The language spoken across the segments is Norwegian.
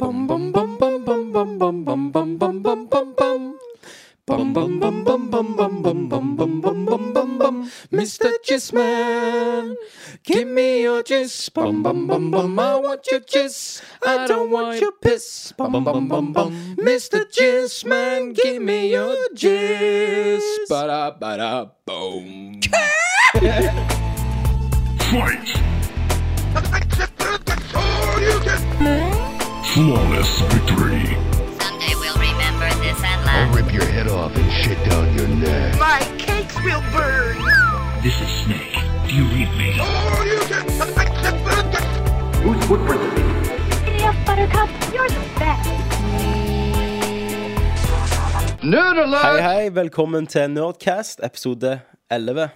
Bum bum bum bum bum bum bum bum bum bum bum bum bum. Bum bum bum bum bum bum bum bum bum bum bum bum bum. Mr. Jizzman, give me your jizz. Bum bum bum bum, I want your jizz. I don't want your piss. Bum bum bum bum bum. Mr. Jizzman, give me your jizz. Ba da ba da boom. Fight! Flawless victory. Someday we'll remember this and I'll rip your head off and shit down your neck. My cakes will burn. This is Snake. Do you read me? Giddy up, Buttercup. You're the best. Nerd alert! Hei, hei. Velkommen til Nerdcast, episode 11.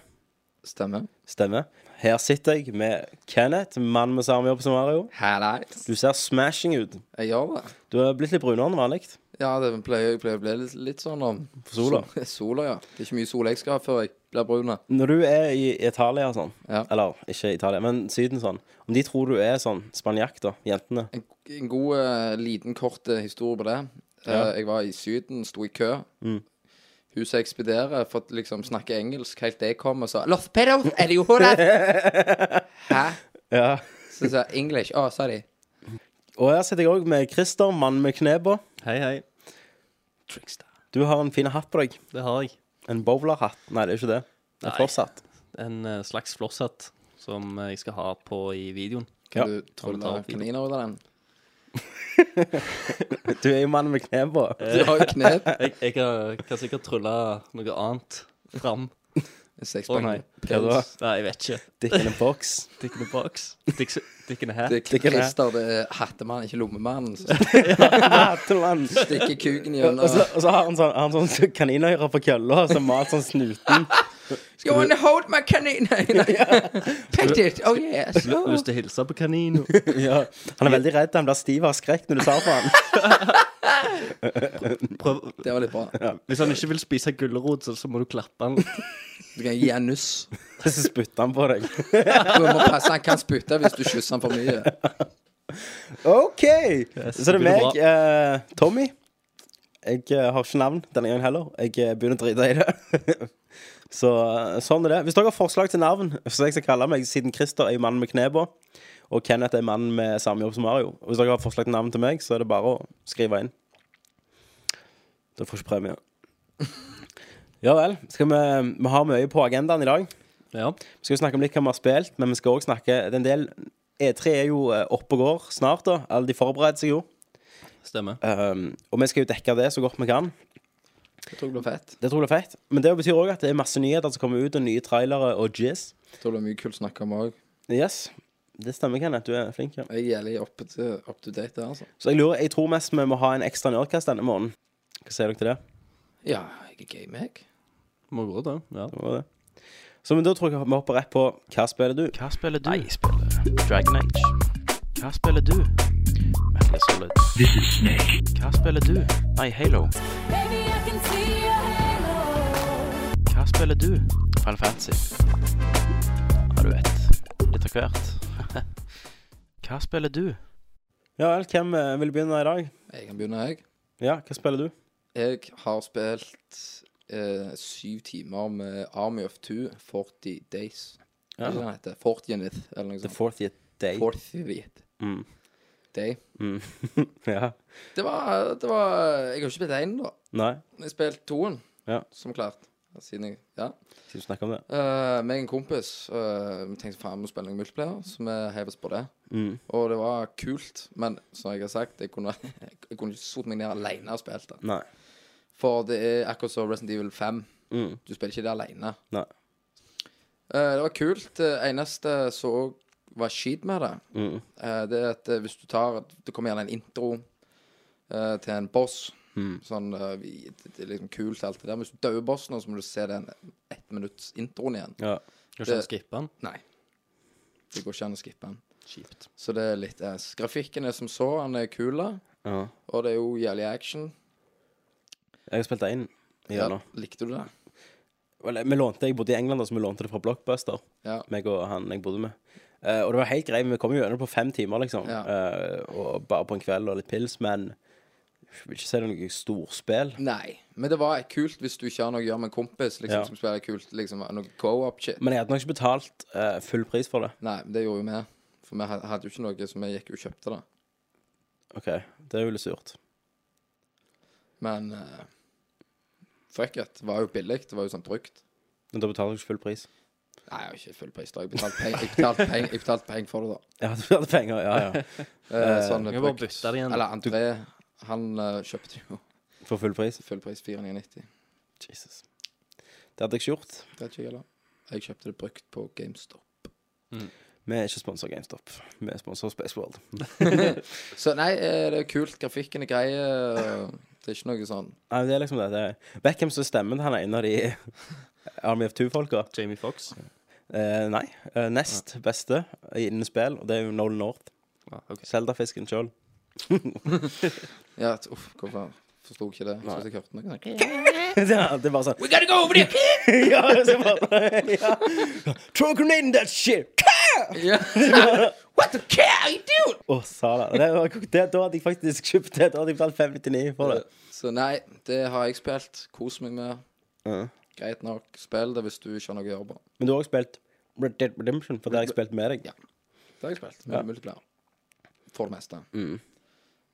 Stemmer. Stemmer. Her sitter jeg med Kenneth, mann med samme jobb som Mario. Hallais. Du ser smashing ut. Jeg gjør det. Du har blitt litt brunere enn vanlig. Ja, det pleier, pleier å bli litt, litt sånn om For sola. Sol- sola, ja. Det er ikke mye sol jeg skal ha før jeg blir brun. Når du er i Italia og sånn, Ja. eller ikke Italia, men Syden sånn, om de tror du er sånn spanjakk, da, jentene En, en god, uh, liten, kort uh, historie på det. Ja. jeg var i Syden, sto i kø. Mm. Hun som ekspederer, fått liksom snakke engelsk helt til jeg kom og sa Los er det jo? Hæ? Ja. Så sa jeg English. Å, sa de. Og her sitter jeg òg med Christer, mann med knebå. Hei, hei. Trickster. Du har en fin hatt på deg. Det har jeg. En bowlerhatt. Nei, det er ikke det. En Nei. flosshatt. En eh, slags flosshatt som jeg skal ha på i videoen. Kan du Kan du videoen? kaniner ut av den? Du er jo mann med kne på. Du har jo knep. Jeg, jeg kan, kan sikkert trylle noe annet fram. Å nei. Hva da? Nei, jeg vet ikke. Dick in a box. Dick in a box. Dick, dick in a hat. Det er. Christer, det er hattemann, ikke lommemannen. som Hattemann. Stikker kuken Og gjennom så, og så har han sånn, har han sånn kaninøyre på kølla som malt sånn snuten. You wanna hold my kanin? Nei, nei. Pet it, oh yes. Oh. Lyst til å hilse på kaninen. Ja. Han er veldig redd. Han blir stiv av skrekk når du tar på han. Prøv. Det var litt bra. Hvis han ikke vil spise gulrot, så, så må du klappe han. Du kan gi en nuss. Så spytter han på deg. Du må passe, han kan spytte hvis du kysser han for mye. OK! Yes, Så det er det meg, uh, Tommy. Jeg uh, har ikke navn denne gangen heller. Jeg uh, begynner å drite i det. Så eh, sånn er det. Hvis dere har forslag til navn, så jeg skal kalle meg siden Christer er mann med knebå og Kenneth er mann med samme jobb som Mario Og Hvis dere har forslag til navn til meg, så er det bare å skrive inn. Da får ikke premie. Ja vel. Skal vi, vi har mye på agendaen i dag. Ja. Vi skal jo snakke om litt hva vi har spilt, men vi skal òg snakke det er en del E3 er jo eh, oppe og går snart, da. Alle de forbereder seg jo. Stemmer. Um, og vi skal jo dekke det så godt vi kan. Jeg tror det blir fett. Det tror jeg blir fett. Men det betyr òg at det er masse nyheter som kommer ut, og nye trailere og jizz. Jeg tror det blir mye kult å snakke om òg. Yes. Det stemmer, Kenneth. Du er flink. ja Jeg er jævlig up to, up to date der, altså. Så jeg lurer, jeg tror mest vi må ha en ekstra Nerdcast denne måneden. Hva sier dere til det? Ja, jeg er game, jeg. Må gå, da. Ja. Det var det. Så men da tror jeg vi hopper rett på Hva spiller du? Hva spiller du? jeg spiller Dragon Age. Hva spiller du? Metal Solid. This is Snake. Hva spiller du? Nei, Halo. Hva spiller du? Final Fantasy. Ja, du vet. Litt av hvert. Hva spiller du? Ja vel, hvem eh, vil begynne i dag? Jeg kan begynne, jeg. Ja, hva spiller du? Jeg har spilt eh, syv timer med Army of Two, 40 Days. Ja. Hva heter det den 40th, eller noe The 40th Day. 40th Mm. Day. Mm. ja. Det var, det var Jeg har ikke spilt én, da. Nei, Jeg har spilt toen, Ja. som klart. Siden jeg Ja. Siden du snakker om det? Uh, meg og en kompis uh, Vi tenkte faen vi spille noen multiplayer, så vi heiv oss på det. Mm. Og det var kult, men som jeg har sagt, jeg kunne, jeg kunne ikke satt meg ned alene og spilt det. Nei. For det er akkurat som Resident Evil 5. Mm. Du spiller ikke det alene. Nei. Eh, det var kult. Det eneste så var skit med det, Mm. det er at hvis du tar Det kommer gjerne en intro til en boss. Mm. Sånn eh, vi- det, det er liksom kult, alt det der. Men hvis du dauer bossen, så må du se den ett minutts introen igjen. Ja. Går ikke Det- skippe den? Nei. Det går ikke an å skippe den. Kjipt. Så det er litt ass. Grafikken er som så, han er kul, ja. Og det er jo jævlig action. Jeg har spilt det inn igjen nå. likte du det? Vi lånte, Jeg bodde i England, så vi lånte det fra Blockbuster. Ja. Meg og han jeg bodde med. Uh, og det var helt greit. Vi kom jo gjennom på fem timer, liksom. Ja. Uh, og bare på en kveld og litt pils, men vil ikke si det er noe storspill. Nei, men det var kult hvis du ikke har noe å gjøre med en kompis. Liksom, Ja. Som spiller kult, liksom, noe co-op-shit. Men jeg hadde nok ikke betalt eh, full pris for det. Nei, men det gjorde jo vi. For vi had- hadde jo ikke noe, så vi gikk jo og kjøpte det. OK, det er jo litt surt. Men eh, fuck it. Det var jo billig. Det var jo sånn trygt. Men da betaler du ikke full pris. Nei, jeg har ikke full pris. da Jeg betalte penger jeg betalte peng, jeg betalte penger for det, da. Ja, du hadde penger, ja, ja. Eh, sånn Du kan bare brukt. bytte det igjen. Eller André, han eh, kjøpte jo For full pris. full pris 499. Jesus. Det hadde jeg ikke gjort. Det er ikke jeg heller. Jeg kjøpte det brukt på GameStop. Vi er ikke sponsa GameStop. Vi er sponsa Spaceworld. Så nei, eh, det er kult. Grafikken er grei. eh, Det er ikke noe sånn Nei, det er liksom det. det er. Vet hvem som stemmer til han er en av de Army of Two-folka? Jamie Fox. Eh, nei. Eh, nest beste innen spill, og det er jo Nolan North. Ja, ok. Zelda-fisken sjøl. Ja, t- uff, hvorfor forsto ikke det? Jeg synes jeg hørte noe sånn. ja, det bare sånn We gotta go over there! ja, så bare, ja. Throw a grenade in that shit! Ja. What the care are you doing? Å, sala. Det var, det, da hadde jeg faktisk kjøpt det. Da hadde jeg betalt 599 for det. Så nei, det har jeg spilt. Kos meg med. Ja. Greit nok. Spill det hvis du ikke har noe å gjøre på. Men du har også spilt Red Dead Redemption, for det har jeg spilt med deg. Ja. Det har jeg spilt. Med Ja. multiplayer. For det meste.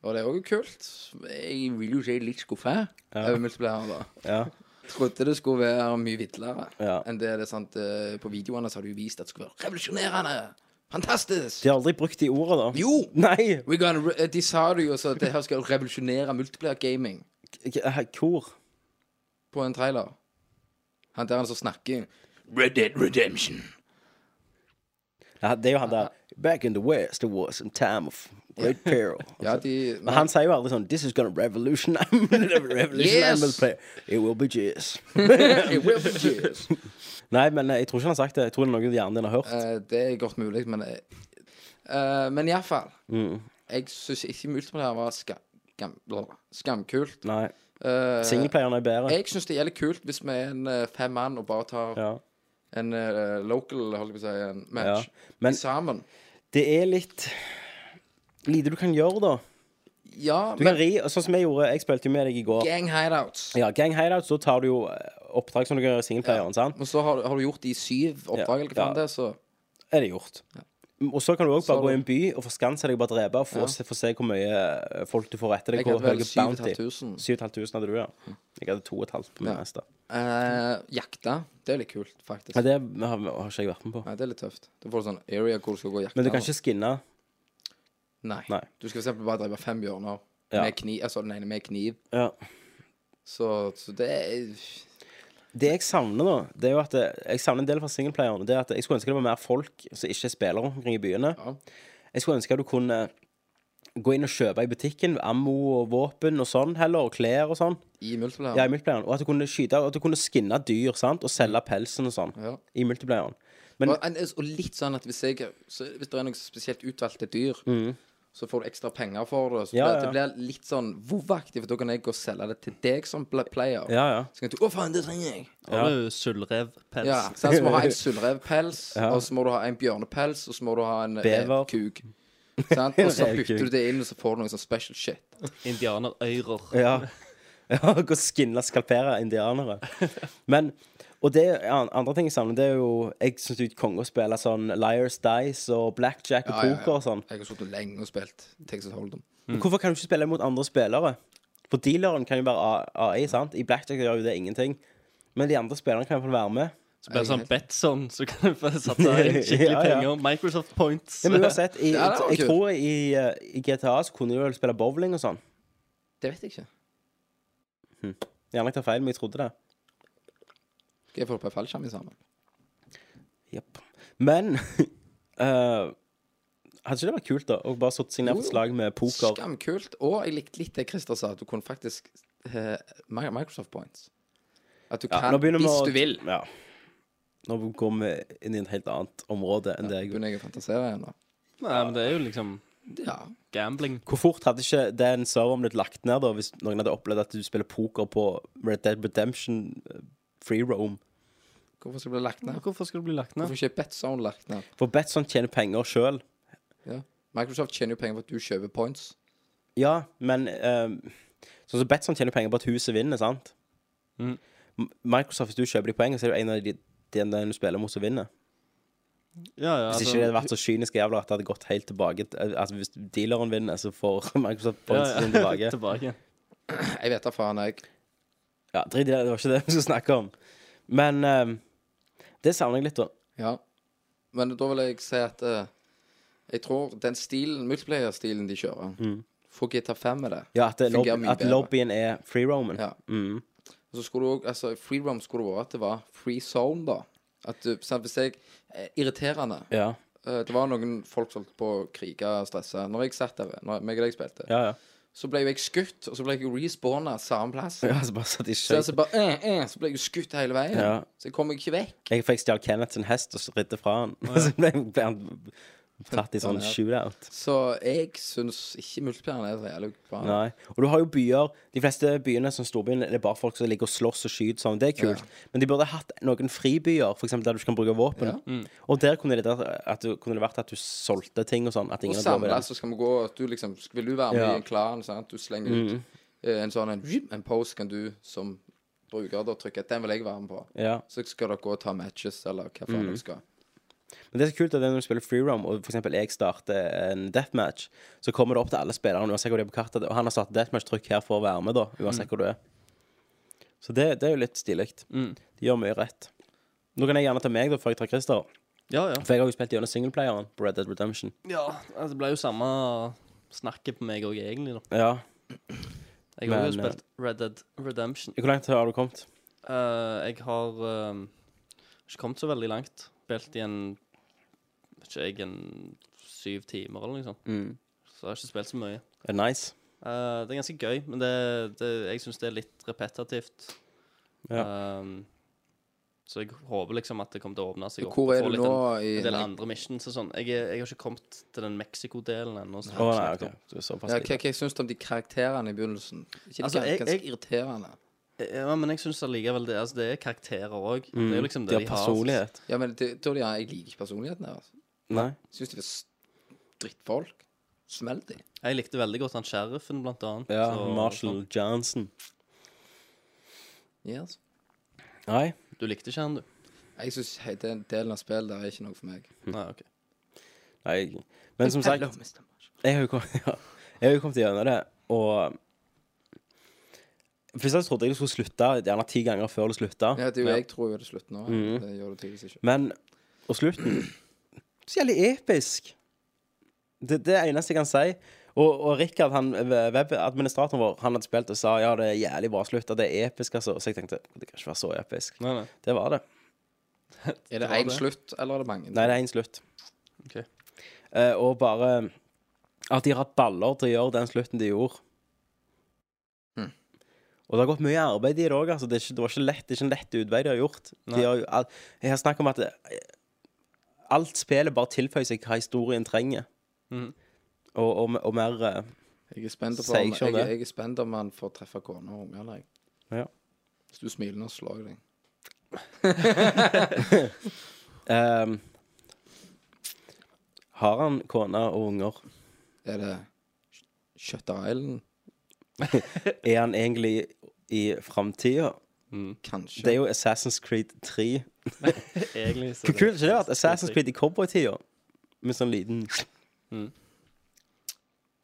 Og det er òg kult. Jeg vil jo si litt skuffa over multiplayer. da Ja. Trodde det skulle være mye vidlere Ja. enn det det er sant eh, På videoene så har de jo vist at det skulle være revolusjonerende. Fantastisk. De har aldri brukt de ordene, da. Jo! Nei! Gonna re de sa det jo, så det her skal revolusjonere multiplayer gaming eh, Hvor? på en trailer. Han der han som snakker Red Dead Redemption. Ja, det er jo han der Back in the West, there was some time of great peril. Ja, de Men han sier jo aldri sånn This is gonna revolutionize Yes. It will be jizz. It will be jizz. Nei, men eh, jeg tror ikke han har sagt det. Jeg tror det er noe hjernen din har hørt. Uh, det er godt mulig, men uh, Men iallfall. Mm. Jeg syns ikke multiplayer var ska skam blablabla. skamkult. Nei. Uh, Singleplayeren er bedre. jeg syns det gjelder kult hvis vi er en fem mann og bare tar Ja. en uh, local, holdt jeg på å si, en match Ja, men- sammen. Det er litt lite du kan gjøre, da. Ja, Du kan ri, sånn som jeg gjorde. Jeg spilte jo med deg i går. gang hideouts. Ja, Gang Hideouts, Så tar du jo eh, oppdrag som du kan gjøre i singleplayeren, Ja. Og så har, har du gjort de syv oppdrag, eller hva faen Ja. det er, så Er det gjort. Og så kan du òg bare gå i en by og forskanse deg og bare drepe og få, Ja. se, få se hvor mye eh, folk du får etter deg. Jeg hadde vel høye bounty. 7500. 7500 hadde du, ja. Jeg hadde 2500 på min Ja. neste. Eh, jakta. Det er litt kult, faktisk. Ja, det har, har ikke jeg vært med på. Nei, det er litt tøft. Du får sånn area hvor du skal gå og jakte. Men du kan ikke skinne. Nei. Nei. Du skal for eksempel bare drepe fem bjørner Ja. med kniv. Altså den ene med kniv. Ja. Så, så det er Det jeg savner, da, det er jo at det, jeg savner en del fra singleplayeren. Det er at jeg skulle ønske det var mer folk som ikke er spillere omkring i byene. Ja. Jeg skulle ønske at du kunne gå inn og kjøpe i butikken ammo og våpen og sånn heller, og klær og sånn. i multiplayer. Ja, i multiplayeren. Og at du kunne skyte Og at du kunne skinne dyr, sant, og selge pelsen og sånn Ja. i multiplayeren. Men og, og litt sånn at hvis, jeg, så, hvis det er noen spesielt utvalgte dyr, så får du ekstra penger for det. Så. Ja, det. Det blir litt sånn vovaktig, for da kan jeg gå og selge det til deg som player. Ja, ja. Så kan du Å, faen, det trenger jeg. Har du sølvrevpels? Ja. Så må du ha en sølvrevpels, Ja. og så må du ha en bjørnepels, og så må du ha en Bever. revkuk. Sant? Og så bytter du det inn, og så får du noe sånn special shit. Indianerøyrer. Ja. ja Gå og skinne, skalpere indianere. Men Og det andre ting jeg savner, det er jo Jeg syns det er konge å spille sånn Liars Dice og blackjack og Ja, ja, ja. poker og sånn. Jeg har sittet lenge og spilt Texas Hold'em. Men Hvorfor kan du ikke spille mot andre spillere? For dealeren kan jo være A- AI, sant? I blackjack gjør jo det ingenting. Men de andre spillerne kan iallfall være med. Så blir det sånn Betson, så kan du få satse inn skikkelig Ja, ja. penger. Microsoft Points. Ja, men uansett, i, Ja, det jeg tror i, eh, i GTA så kunne du vel spille bowling og sånn. Det vet jeg ikke. Gjerne jeg tar feil, men jeg trodde det. Jeg får det en fallskjerm sammen? Jepp. Men uh, Hadde ikke det vært kult, da? Å bare satt seg ned på et slag med poker? Skamkult. Og jeg likte litt det Christer sa, at du kunne faktisk uh, Microsoft Points. At du Ja, kan, hvis å- du vil. Ja. Nå går vi inn i et helt annet område enn det jeg Begynner jeg å fantasere igjen nå? Nei, men det er jo liksom Ja. gambling. Hvor fort hadde ikke den serveren blitt lagt ned da hvis noen hadde opplevd at du spiller poker på Red Dead Redemption eh, free roam? Hvorfor skal det bli lagt ned? Hvorfor skal det bli lagt ned? Hvorfor ikke er BetZone lagt ned? For Betson tjener penger sjøl. Ja. Microsoft tjener jo penger på at du kjøper points. Ja, men eh, Sånn som Betson tjener penger på at huset vinner, sant? Mm. Microsoft, hvis du kjøper de poengene, så er det en av de, de du spiller mot, som vinner. Ja, ja, Hvis altså, ikke det hadde vært så kynisk jævla at det hadde gått helt tilbake Altså Hvis dealeren vinner, så får Microsoft points ja, ja. tilbake. tilbake. Jeg vet da faen, jeg. Ja, drit i det. Det var ikke det vi skulle snakke om. Men eh, det savner jeg litt, da. Ja. Men da vil jeg si at eh, jeg tror den stilen, multiplayer-stilen de kjører Få GTA 5 med det. Ja, At, det, Fungerer lob mye at bedre. lobbyen er free roamen. Ja. Mm. Og så skulle du også, altså Free roam skulle det være at det var free zone, da. At du, sant, hvis jeg eh, Irriterende. Ja. Eh, Det var noen folk som holdt på å krige og stresse. Når jeg satt der, når meg og deg spilte, Ja, ja. Så ble jo jeg skutt, og så ble jeg respawna samme plass. ja så bare satt i Så, altså så bare, eh, eh, så ble jeg jo skutt hele veien. Ja. Så jeg kom meg ikke vekk. Jeg fikk stjålet Kenneth sin hest og så ridde fra han. Og så ble, ble han tatt i sånn shootout. Så jeg syns ikke multiplayeren er så jævlig bra. Nei. Og du har jo byer De fleste byene som storbyene Det er bare folk som ligger og slåss og skyter sånn. Det er kult. Men de burde hatt noen fribyer, eksempel der du kan bruke våpen. Ja. Og der kunne det, at du, kunne det vært at du solgte ting og sånn. At ingen hadde lov i det. så skal vi gå at du liksom Vil du være med Ja. Mm. i en klan? Sant? Du slenger ut eh, en sånn en, en post kan du som bruker da trykke Den vil jeg være med på. Ja. Så skal dere gå og ta matches, eller hva faen Mm. dere skal. Men det er så kult at det er når du spiller free roam, og eksempel jeg starter en deathmatch, så kommer det opp til alle spillerne, uansett hvor de er på kartet. Og han har satt deathmatch, trykk her for å være med, da, uansett hvor du er. Så det, det er jo litt stilig. Mm. De gjør mye rett. Nå kan jeg gjerne ta meg, da, før jeg tar Christer. Ja, ja. For jeg har jo spilt gjennom singleplayeren på Red Dead Redemption. ja altså, det ble jo samme snakket på meg òg, egentlig. da Ja. Jeg har jo spilt Red Dead Redemption. Hvor langt har du kommet? Uh, jeg har uh, ikke kommet så veldig langt. Spilt i en vet ikke jeg, en syv timer eller noe sånt. Mm. Så jeg har ikke spilt så mye. Er det nice? Uh, det er ganske gøy, men det, det, jeg syns det er litt repetitivt. Ja. Um, så jeg håper liksom at det kommer til å åpne seg opp. Hvor er få du nå En, i en del andre missions og sånn. Jeg, er- jeg har ikke kommet til den Mexico-delen ennå. Oh, nei, Du er såpass ja. Hva, hva syns du om de karakterene i begynnelsen? Ikke de Altså, jeg- ganske jeg- irriterende? Ja, men jeg syns allikevel det Altså, det er karakterer òg. Det er jo liksom Mm. Det har de har. personlighet. Ja, men det, de, jeg liker ikke personligheten deres. Nei. Syns de er s- drittfolk. Smell de. Jeg likte veldig godt han sheriffen, blant annet. Ja, Så- Marshall Johnson. Yes. Nei. Du likte ikke han, du? Jeg syns den delen av spillet der er ikke noe for meg. Nei, OK. Nei. Men som sagt, Hello, Mr. Marshall. jeg har jo kommet, ja, jeg har jo kommet gjennom det, og Først jeg trodde jeg det skulle slutte gjerne ti ganger før det slutta. Ja, det er jo jeg tror jo det slutter nå. Mhm. Det gjør det tydeligvis ikke. Men Og slutten Så jævlig episk. Det, er det eneste jeg kan si. Og, og Rikard, webadministratoren vår, han hadde spilt og sa ja, det er jævlig bra slutt, og det er episk, altså. Så jeg tenkte det kan ikke være så episk. Nei, nei. Det var det. Er det én slutt, eller er det mange? Nei, det er én slutt. Okay. Eh, og bare at de har hatt baller til å gjøre den slutten de gjorde. Og det har gått mye arbeid i det òg. Altså. Det, det var ikke lett, det er ikke en lett utvei de har gjort. De har, jeg har snakket om at det, alt spillet bare tilføyer seg hva historien trenger. Mm. Og, og, og mer eh, Jeg er spent på om, jeg, det. jeg er spent om han får treffe kone og unger. eller. Ja. Hvis du smiler nå, slår jeg deg. um, Har han kone og unger? Er det Shutter Island? Er han egentlig i framtida? Kanskje. Det er jo Assassin's Creed 3. Egentlig så Hvor kult ikke det vært? Assassin's Creed i cowboytida. Med sånn liten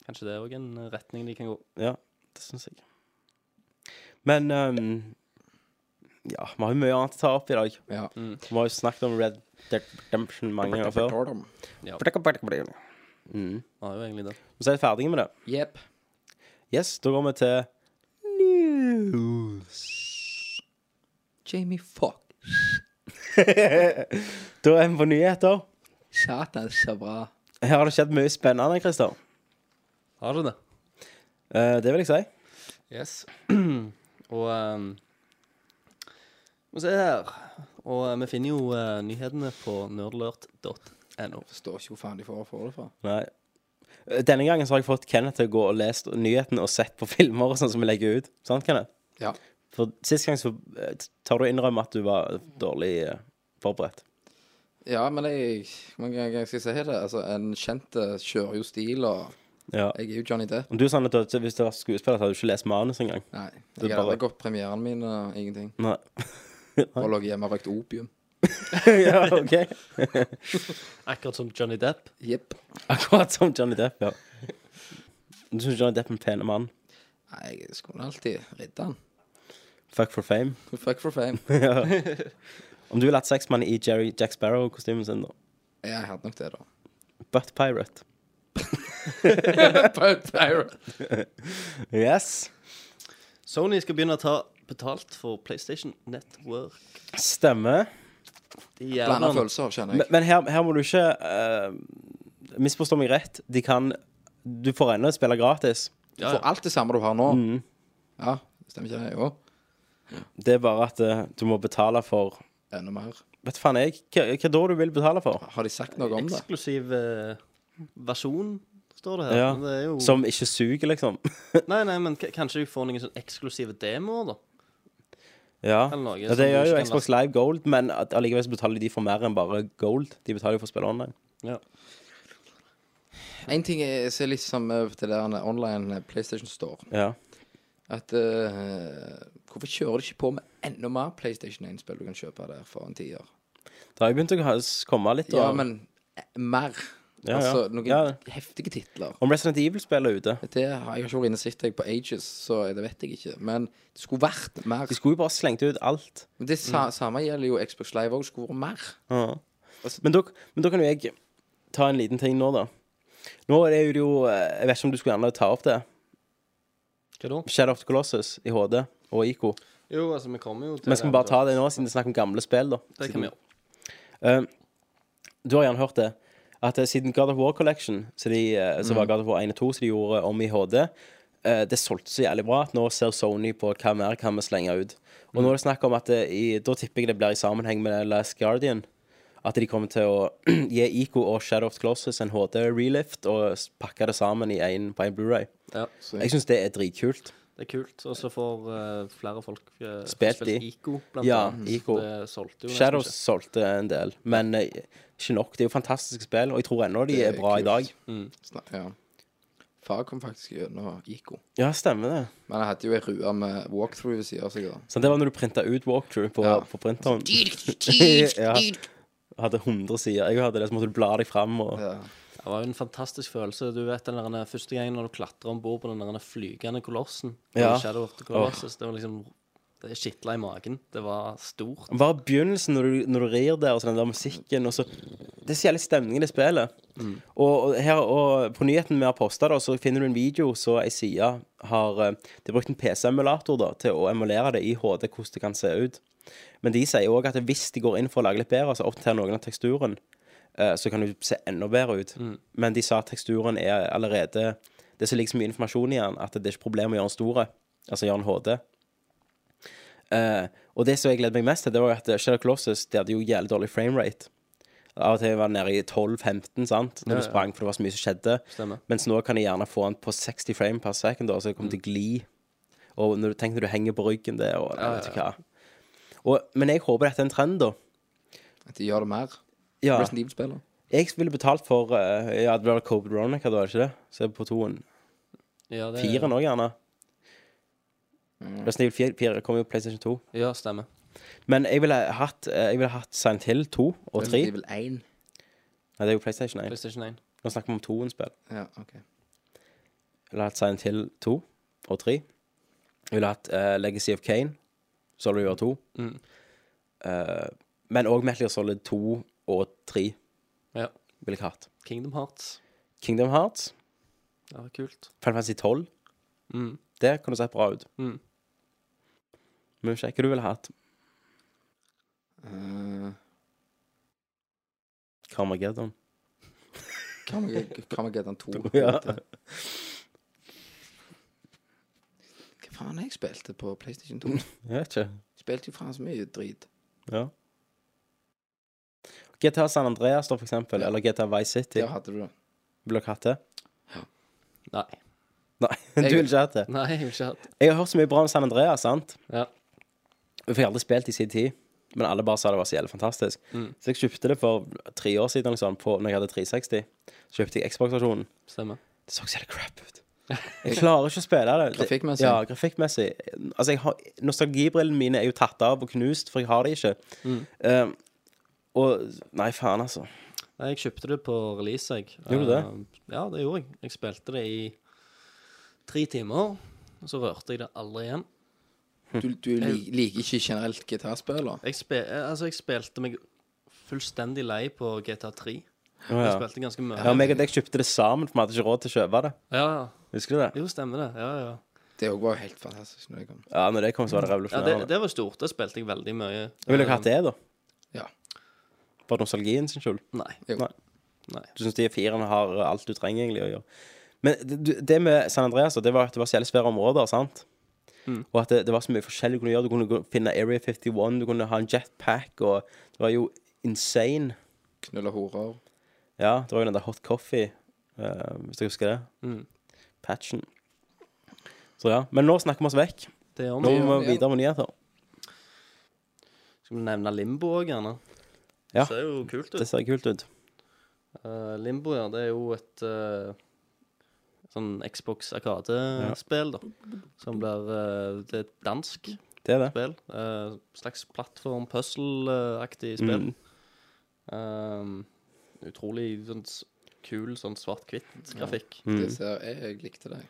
Kanskje det er òg en retning de kan gå. Ja, det syns jeg. Men um, Ja, vi har jo mye annet å ta opp i dag. Ja. Vi har jo snakket om Red Dead Redemption mange ganger før. Ja, Mm. Ja, har jo egentlig det. Så er vi ferdige med det. Yep. Yes, da går vi til news. Jamie Fuck. Da er vi på nyheter. Satan, så bra. Her har det skjedd mye spennende, Christer. Har du det? Eh, det vil jeg si. Yes. og um, Må se her. Og eh, vi finner jo eh, nyhetene på nerdlert.no. Forstår ikke hvor faen de får få det fra. Nei. Eh, Denne gangen så har jeg fått Kenneth til å gå og lese nyhetene og sett på filmer og sånn som vi legger ut. Sant, Kenneth? Ja. For sist gang så eh, tar du innrømme at du var dårlig eh, forberedt. Ja, men jeg Hvor mange ganger skal jeg si det? Altså, en kjent kjører jo stil, og Ja. jeg er jo Johnny Depp. Om du sånn at Hvis du var skuespiller, så hadde du ikke lest manus engang. Nei. Jeg har bare- gått premieren min og ingenting. Nei. Og lå hjemme og røykt opium. ja, OK. Akkurat som Johnny Depp. Jepp. Akkurat som Johnny Depp, ja. Du syns Johnny Depp er en pen mann? Nei, jeg skulle alltid ridde han. Fuck for fame. Fuck for fame. Om du ville hatt sexmann i Jerry Jack Sparrow-kostymen sin, da? Jeg hadde nok det, da. Butt Pirate. Butt Pirate. Yes. Sony skal begynne å ta betalt for PlayStation Network. Stemmer. Blanda følelser, kjenner jeg. men her, her må du ikke uh, Misforstå meg rett. De kan Du får ennå spille gratis. Du får alt det samme du har nå. Mm. Ja, stemmer ikke det? Jo. Det er bare at uh, du må betale for Enda mer. Vet faen jeg. Hva, hva da du vil betale for? Har de sagt noe om det? Eksklusiv uh, versjon, står det her. Ja. Det er jo Som ikke suger, liksom. Nei, nei, men k kanskje du får noen sånn eksklusive demoer, da. Ja, noe ja det gjør jo Xbox Live Gold, men at- allikevel så betaler de for mer enn bare gold. De betaler jo for å spille online. Ja. En ting jeg ser litt som til det der online PlayStation Store. Ja. At eh, Hvorfor kjører de ikke på med enda mer PlayStation 1-spill du kan kjøpe der for en tier? Det har jo begynt å ha- komme litt. Ja, og- men eh, mer. Ja, ja. Altså noen Ja. heftige titler. Om Resident Evil-spill er ute. Det har jeg ikke vært inne og sett jeg på Ages, så det vet jeg ikke. Men det skulle vært mer. De skulle jo bare slengt ut alt. Men det sa, samme gjelder jo Xbox Live òg. Skulle vært mer. Ja. Altså- Men, da, men da kan jo jeg ta en liten ting nå, da. Nå er det jo eh, Jeg vet ikke om du skulle gjerne ta opp det. Hva da? Shadow of the Colossus i HD og IK. Jo, altså, vi kommer jo til Men skal vi bare ta det nå, siden det er snakk om gamle spill, da? Det kan vi gjøre. Eh, du har gjerne hørt det. At eh, siden God of War Collection, så, de, eh, så Mm. var God of War 1 og 2, som de gjorde om i HD, eh, det solgte så jævlig bra at nå ser Sony på hva mer kan vi slenge ut. Og Mm. nå er det snakk om at det, i, da tipper jeg det blir i sammenheng med Last Guardian. At de kommer til å gi Ico og Shadow of the Colossus en HD-relift og s- pakke det sammen i en, på en Blu-ray. Ja, Jeg syns det er dritkult. Det er kult. Og så får eh, flere folk uh, Spilt de. Ico, blant Ja, annet. Ico. Det solgte jo nesten Shadows ikke. solgte en del, men eh, ikke nok. Det er jo fantastiske spill, og jeg tror ennå de Det er er bra i dag. Snak- Ja. Far kom faktisk gjennom Ico. Ja, stemmer det. Men jeg hadde jo ei rue med walkthrough ved siden av seg. da. Så det var når du printa ut walkthrough på, Ja. på printeren. ja. Hadde 100 sider. Jeg hadde det, så måtte du bla deg fram. Og... Ja. Det var jo en fantastisk følelse. Du vet den der første gangen når du klatrer om bord på den der flygende kolossen. Ja. Shadow of the Colossus. Det var liksom Det skitla i magen. Det var stort. Bare begynnelsen, når du, når du rir der, og så den der musikken og så Det er så jævlig stemning i det spillet. Og, og, her, og på nyheten vi har posta, så finner du en video så ei side har eh, De har brukt en PC-emulator da til å emulere det i HD, hvordan det kan se ut. Men de sier òg at hvis de går inn for å lage litt bedre, så oppdaterer noen av teksturen, så kan du se enda bedre ut. Men de sa at teksturen er allerede Det er ligger så mye informasjon i den, at det er ikke problem å gjøre den store. Altså gjøre den HD. Uh, og det som jeg gledet meg mest til, det var at Shadow Colossus de hadde jo jævlig dårlig framerate. Av og til var det nede i 12-15, sant, når Ja, du sprang, for det var så mye som skjedde. Stemmer. Mens nå kan de gjerne få den på 60 frame per second, da, så det kommer til å gli. Og når du tenker når du henger på ryggen der, og ja, vet du hva. Og, men jeg håper dette er en trend, da. At de gjør det mer. Ja, Resident Evil-spiller. jeg ville betalt for uh, Ja, det var Cobed Ronica, da, er det ikke det? Se på toen. Ja, det- Fire nå, gjerne. Resident Evil 4, 4 kommer jo på PlayStation 2. Ja, stemmer. Men jeg ville hatt, eh, jeg ville hatt Silent Hill 2 og 3. Resident Evil 1. Nei, det er jo PlayStation 1. PlayStation 1. Nå snakker vi om toen-spill. Ja, OK. Jeg ville hatt Silent Hill 2 og 3. Jeg ville hatt uh, Legacy of Kane, Solid Year 2. Mm. Uh, men òg Metal Gear Solid 2 og 3 Ja. ville jeg hatt. Kingdom Hearts. Kingdom Hearts, Det var kult. Final Fantasy 12. Mm. Det kunne sett bra ut. Mm. Men ikke hva du ville hatt. Uh, Carmageddon. Carmageddon 2. Ja. Hva faen jeg spilte på PlayStation 2? Jeg vet ikke. Spilte jo faen så mye drit. Ja. GTA San Andreas, da, for eksempel. Eller GTA Vice City. Ja, hadde du det. Ville dere hatt det? Nei. Nei, du ville ikke hatt det. Nei, jeg vil ikke ha det. Jeg har hørt så mye bra om San Andreas, sant? Ja. For jeg har aldri spilt i sin tid, men alle bare sa det var så jævlig fantastisk. Mm. Så jeg kjøpte det for tre år siden eller sånn, på, når jeg hadde 360. Så kjøpte jeg Xbox-versjonen. Stemmer. Det så så jævlig crap ut. Jeg klarer ikke å spille det. Grafikkmessig? Ja, grafikkmessig. Altså, jeg har, nostalgibrillene mine er jo tatt av og knust, for jeg har det ikke. Mm. Eh, og Nei, faen, altså. Nei, Jeg kjøpte det på release, jeg. Gjorde du det? Eh, ja, det gjorde jeg. Jeg spilte det i tre timer, og så rørte jeg det aldri igjen. Du, du li, liker ikke generelt gitarspiller? Jeg, spe, eh, altså, jeg spilte meg fullstendig lei på GTA 3. Å, Jeg spilte ganske mye. Ja, meg og deg kjøpte det sammen, for vi hadde ikke råd til å kjøpe det. ja, ja. Husker du det? Jo, stemmer det. Ja, ja. Det òg var jo helt fantastisk. Når det kom. Ja, når det kom, så var det ja det, det var stort. Det spilte jeg veldig mye. Ville ikke hatt det, da. Ja. For nostalgien sin skyld. Nei. Jo. Nei. Nei. Du syns de firene har alt du trenger egentlig å gjøre. Men det, det med San Andreas det var at det var så jævlig svære områder, sant? Mm. Og at det, det var så mye forskjellig du kunne gjøre. Du kunne finne Area 51, du kunne ha en jetpack, og det var jo insane. Knulle horer. Ja, det var jo den der hot coffee, uh, hvis dere husker det. Mm. Patchen. Så ja. Men nå snakker vi oss vekk. Det gjør Nå må vi videre med nyheter. Skal vi nevne Limbo òg, gjerne? Ja. Det ser jo kult ut. Det ser kult ut. Uh, Limbo, ja, det er jo et uh, sånn Xbox Arkade-spill, da. Som blir uh, Det er et dansk Det er det. spill. Uh, slags plattform-puzzle-aktig spill. Mm. Eh, utrolig sånn kul sånn svart-hvitt-grafikk. Mm. Det ser jeg, jeg likte det.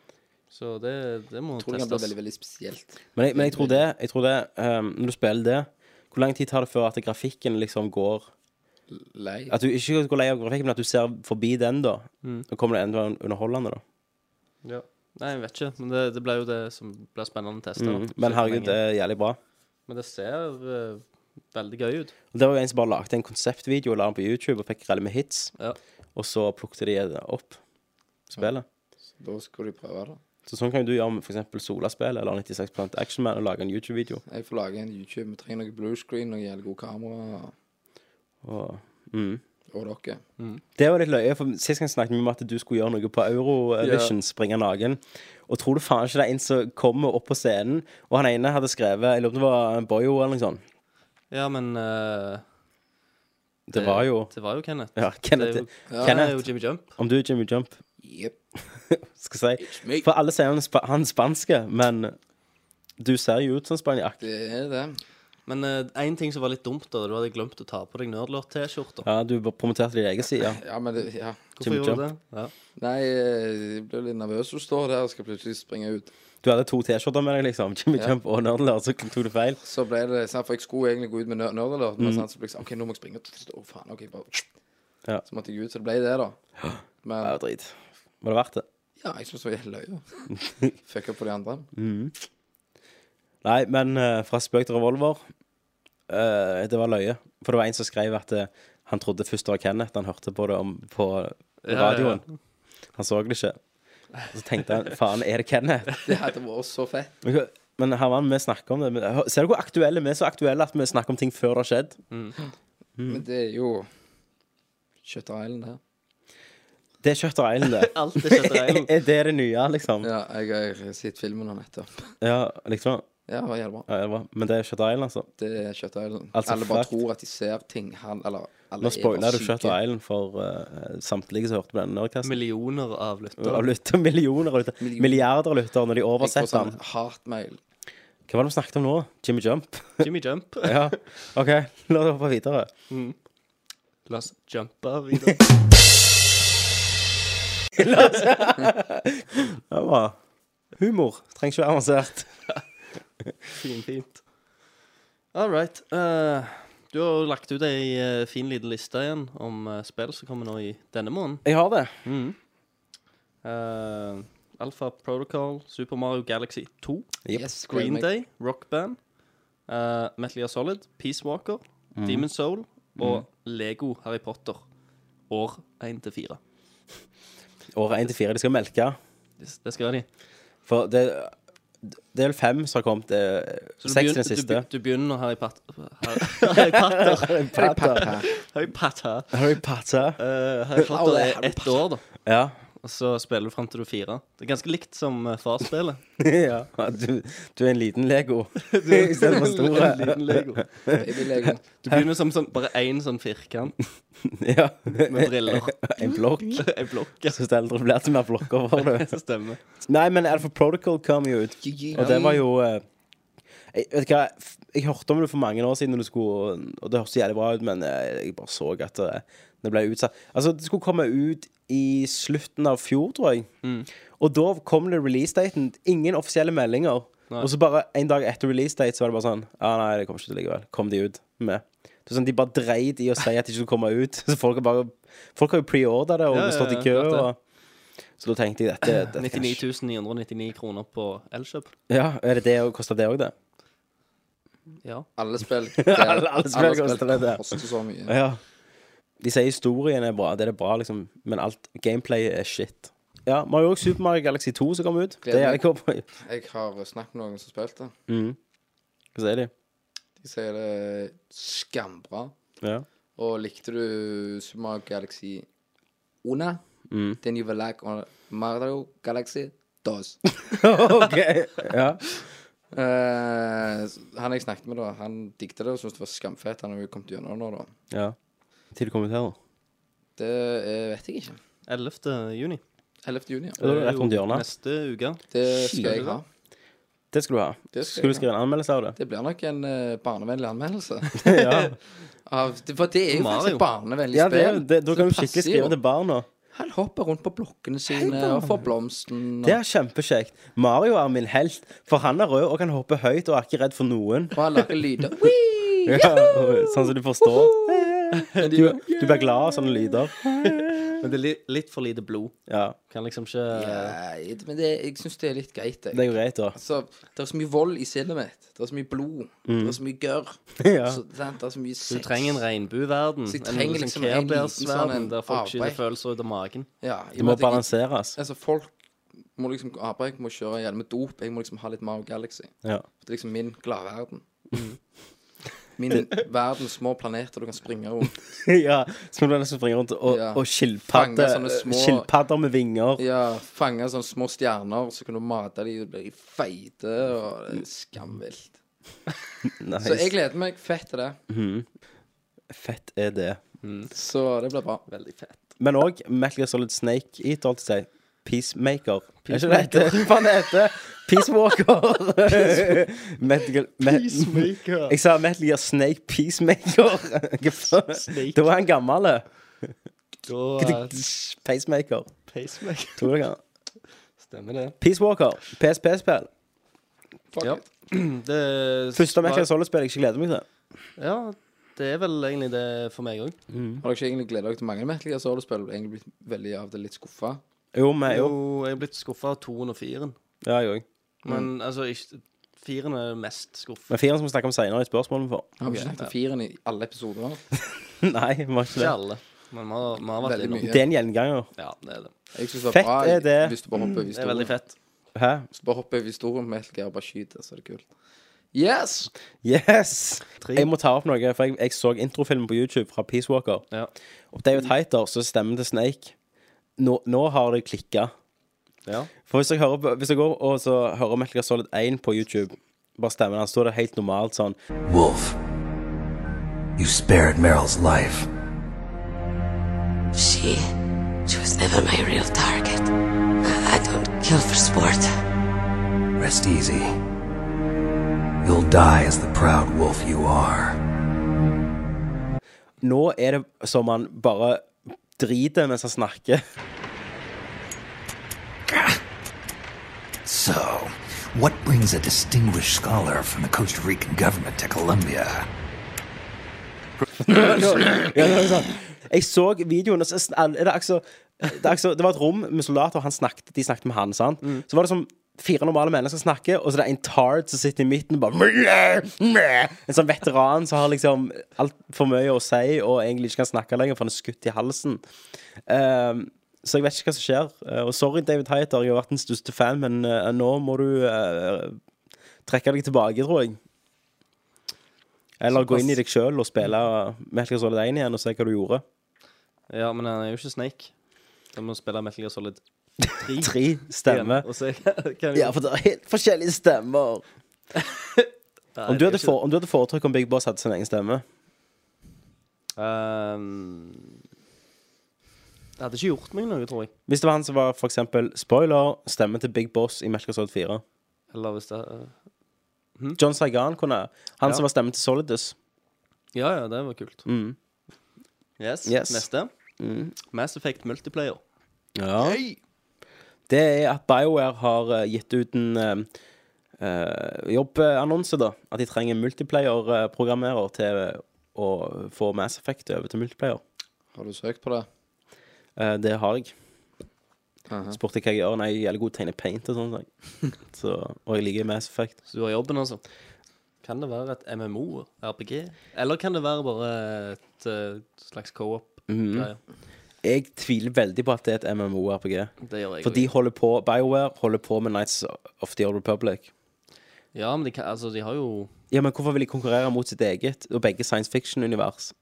Så det, det må Jeg tror det kan veldig veldig spesielt. Men, jeg, men jeg tror det, jeg tror det um, Når du spiller det Hvor lang tid tar det før at grafikken liksom går Lei. At du ikke går lei av grafikken, men at du ser forbi den, da. Mm. Og kommer det enda underholdende, da. Ja. Nei, jeg vet ikke. Men det, det blir jo det som blir spennende å teste. Mm. Men herregud, det er jævlig bra. Men det ser uh, veldig gøy ut. Og Det var jo en som bare lagde en konseptvideo og la den på YouTube og fikk relle med hits. Ja. Og så plukket de det opp, spillet. Da skulle de prøve det. Så sånn kan jo du gjøre med f.eks. Sola-spill eller 96 Action Man og lage en YouTube-video. Jeg får lage en YouTube. Vi trenger noe bluescreen, og jævlig god kamera. Og, mm. Og dere. Det var litt løye, for sist gang snakket vi om at du skulle gjøre noe på Eurovision, springe naken. Og tror du faen ikke det er en som kommer opp på scenen, og han ene hadde skrevet Jeg lurer på om det var Boyo eller noe sånt. Ja, men uh, Det var jo Det var jo Kenneth. Ja, Kenneth. Det er jo, Ja, det er jo Jimmy Jump. Om du er Jimmy Jump, Jepp. skal si. For alle sier han, er han er spanske, men du ser jo ut som spanjakk. Det er det. Men én ting som var litt dumt, da, du hadde glemt å ta på deg Nerdlort-T-skjorta. Ja, du promoterte din egen side. Ja, men det, ja. Hvorfor Jim gjorde du det? Ja. Nei, eh, jeg ble litt nervøs. Du står der og skal plutselig springe ut. Du hadde to T-skjorter med deg, liksom. Jimmy Ja. Jump og Nerdler, så tok du feil. Så ble det sant, For jeg skulle egentlig gå ut med nerder, Mm. men sant, så ble jeg sånn OK, nå må jeg springe. Å, faen. OK, bare Ja. Så måtte jeg ut. Så det ble det, da. Men Ja, drit. Var det verdt det? ja, jeg syns det var helt løye. Fucka på de andre. Nei, men eh, fra spøk til revolver eh, Det var løye. For det var en som skrev at eh, han trodde først det var Kenneth. Han hørte på det om, på ja, radioen. Han så det ikke. Så tenkte han faen, er det Kenneth? Det hadde vært så fett. Men hva- Men Herman, vi snakker om det. Men, hør- Ser du hvor aktuelle vi er? Så aktuelle at vi snakker om ting før det har skjedd. Mm. Men det er jo Shutter Island, her. Det er Shutter Island, det. Alt er Shutter Island. er det det nye, liksom? Ja, jeg har sett filmen nå nettopp. Ja, liksom. Ja, det var jævlig bra. Ja, det var. Men det er Shutter Island, altså. Det er Shutter Island. Altså, alle bare tror at de ser ting. Han, eller alle Nå er spoiler du. Shutter Island for uh, samtlige som hørte på denne Nerdcasten. Millioner av lyttere. Av lytter, millioner av lyttere. Million. Milliarder av lyttere når de oversetter sånn den. hatmail. Hva var det vi snakket om nå? Jimmy Jump? Jimmy Jump. ja. OK, la oss hoppe videre. La oss jumpe videre. la oss Det var humor. Trenger ikke være avansert. Fin, fint. All right. Uh, du har lagt ut ei uh, fin liten liste igjen om uh, spill som kommer nå i denne måneden. Jeg har det. Uh, Alpha Protocol, Super Mario Galaxy 2, Yep. Yes, Green. Day, Rock Band, uh, Metal Gear Solid, Peace Walker, mm. Demon Soul og Lego Harry Potter. År 1 til 4. År 1 til 4. De skal melke. Det, det skal de. For det, vel fem som har kommet. eh, Seks i den siste. du begynner Harry Potter Harry Potter. Harry Potter. Harry Potter. Harry Potter. Harry Potter er ett år, da. Ja. Og så spiller du fram til du er fire. Det er ganske likt som far spiller ja, du, du er en liten Lego istedenfor store. En liten Lego. Du begynner som sånn, bare én sånn firkant ja. med briller. En blokk. En blokk. ja. Så eldre blir til mer blokker for det. Det stemmer. Nei, men Alpha Protocol kom jo ut, og det var jo uh, jeg, Vet du hva, jeg hørte om det for mange år siden, når det skulle, og det hørtes jævlig bra ut, men eh, jeg bare så at det, det ble utsatt. Altså, det skulle komme ut i slutten av fjor, tror jeg. Og da kom det release-daten. Ingen offisielle meldinger. Nei. Og så bare en dag etter release-date så var det bare sånn Ja, nei, det kommer ikke til likevel. Kom de ut med. Det er sånn, De bare dreit i å si at de ikke skulle komme ut. Så folk har bare Folk har jo pre-orda det og Ja, ja, stått i kø. klart det. Og, så da tenkte jeg dette, dette 99 999 kroner på Elkjøp. ja, er det det, og koster det òg, det? Ja. Alle spill Alle- alle spill koster det, det. koster så mye. Ja. De sier historien er bra, det er det bra, liksom, men alt gameplay er shit. Ja, vi har jo også Super Mario Galaxy 2 som kom ut. Det er jeg på. Jeg har snakket med noen som spilte. Mm. Hva sier de? De sier det er skambra. Ja. Og likte du Super Mario Galaxy Una? Mm. Then you will like Mario Galaxy DOS. OK. Ja. uh, han jeg snakket med, da, han digget det og syntes det var skamfett. Han har jo kommet gjennom nå, da. ja. Til da? Det eh, vet jeg ikke. 11. juni. 11. juni. Er det rett rundt hjørnet. Neste uke. Det skal jeg ha. Det skal du ha. Det skal Skal du jeg skrive en anmeldelse av det? Det blir nok en uh, barnevennlig anmeldelse. ja. Av, det, for det er jo Mario. faktisk et barnevennlig ja, det, er- spill. det, da Så kan du skikkelig passer skrive til barna. Han hopper rundt på blokkene sine og får blomsten. Det er kjempekjekt. Mario er min helt, for han er rød og kan hoppe høyt og er ikke redd for noen. Og han lager lyder. Ja, sånn som du forstår. Men Du, de, du blir glad av sånne lyder. Men det er li litt for lite blod. Ja, Kan liksom ikke ja, men det, jeg syns det er litt greit. det er jo greit, da. Altså, det er så mye vold i sinnet mitt. Det er så mye blod. Det er så mye gørr. Ja. Så, sant? Det er så mye sex. Du trenger en regnbueverden. Så jeg En trenger liksom liksom en liten Care-Bears-verden sånn der folk skyter arbeid. følelser ut av magen. Ja, i Det må at jeg- balanseres. Altså, folk må liksom arbeide, må kjøre hjelm med dop. Jeg må liksom ha litt Mario Galaxy. Ja. Det er liksom min gladverden. Min verdens små planeter du kan springe rundt. ja, små du som springer rundt og, Ja. og Fange skilpadder sånne små- Skilpadder med vinger. Ja, fange sånne små stjerner, så kan du mate dem, og blir de feite, og det er skamvilt. Nice. Så jeg gleder meg fett til det. Fett er det. Så det blir bra. Veldig fett. Men òg Metal Gear Solid Snake Eater, holdt jeg på Peacemaker. Er det heter? Hva det heter Peacewalker. Metal Gear Jeg sa Metal Gear Snake Peacemaker. Hva? Da var han gammel. Pacemaker. Pacemaker. Tror jeg han. Stemmer det. Peace Walker. PSP-spill. Fuck Ja. it. det Første Metal Gear Solid-spill jeg ikke gleder meg til. Ja, det er vel egentlig det for meg òg. Har dere ikke egentlig gledet dere til mange Metal Gear Solid-spill? Egentlig blitt veldig av det litt skuffa. Jo, men jo. Jo, jeg er blitt skuffa av toen og firen. Ja, jeg òg. Men altså, ikke, firen er mest skuffet. Men firen skal vi snakke om seinere i spørsmålene for. Har vi ikke snakket om firen i alle episoder? Nei, vi har ikke Ikke det. alle. Men vi har, vi har vært Veldig innom. mye. Det er en gjenganger. Ja, det er det. Jeg synes det Fett bra er det. hvis du bare hopper over Det er veldig historien. fett. Hæ? Hvis du bare hopper over historien med Metal Gear og bare skyter, så er det kult. Yes! Yes! Tre. Jeg må ta opp noe, for jeg, jeg så introfilmen på YouTube fra Peace Walker. Ja. Og David Heiter, så stemmer til Snake Nå, nå har det klikka. ja. For hvis jeg, hører, på- hvis jeg går og så hører Metal Gear Solid 1 på YouTube, bare stemmen hans, så er det helt normalt sånn Wolf, you spared Meryl's life. She. She was never my real target. I don't kill for sport. Rest easy. You'll die as the proud wolf you are. Nå er det som han bare driter mens han snakker. So, what brings a distinguished scholar from the Costa Rican government to Colombia? Jeg så videoen, og så er det altså det, er altså, det var et rom med soldater, og han snakket, de snakket med han. sant? Så var det som fire normale mennesker snakker, og så er det en tard som sitter i midten og bare. En sånn veteran som har liksom altfor mye å si og egentlig ikke kan snakke lenger, for han er skutt i halsen. Um, så jeg vet ikke hva som skjer. Eh, og sorry, David Heiter, jeg har vært den største fan, men uh, nå må du uh, trekke deg tilbake, tror jeg. Eller gå inn i deg sjøl og spille Metal Gear Solid 1 igjen og se hva du gjorde. ja, men han er jo ikke Snake. Da må spille Metal Gear Solid Tre. Tre stemmer. Og så kan vi Ja, for det er helt forskjellige stemmer. Nei, Om du hadde, for, om du hadde foretrukket om Big Boss hadde sin egen stemme. Ehm, Det hadde ikke gjort meg noe, tror jeg. Hvis det var han som var for eksempel spoiler, stemmen til Big Boss i Metal Gear Solid 4. Eller hvis det eh, John Saigan kunne Han Ja. som var stemmen til Solidus. Ja, ja, det var kult. Mm. Yes. Yes. Neste. Mm. Mass Effect Multiplayer. Ja. Det er at BioWare har eh, gitt ut en eh, jobbannonse, da. At de trenger multiplayer-programmerer til å få Mass Effect over til multiplayer. Har du søkt på det? Uh, det har jeg. Aha. Spurte hva jeg gjør. Nei, jeg er jævlig god til å tegne paint og sånn. og jeg liker Mass Effect. Så du har jobben, altså. Kan det være et MMO, RPG? Eller kan det være bare et eh, slags co-op-greie? Jeg tviler veldig på at det er et MMO-RPG. Det gjør jeg For de også. holder på BioWare holder på med Nights of the Old Republic. Ja, men de, kan, altså, de har jo Ja, men hvorfor vil de konkurrere mot sitt eget og begge science fiction-univers?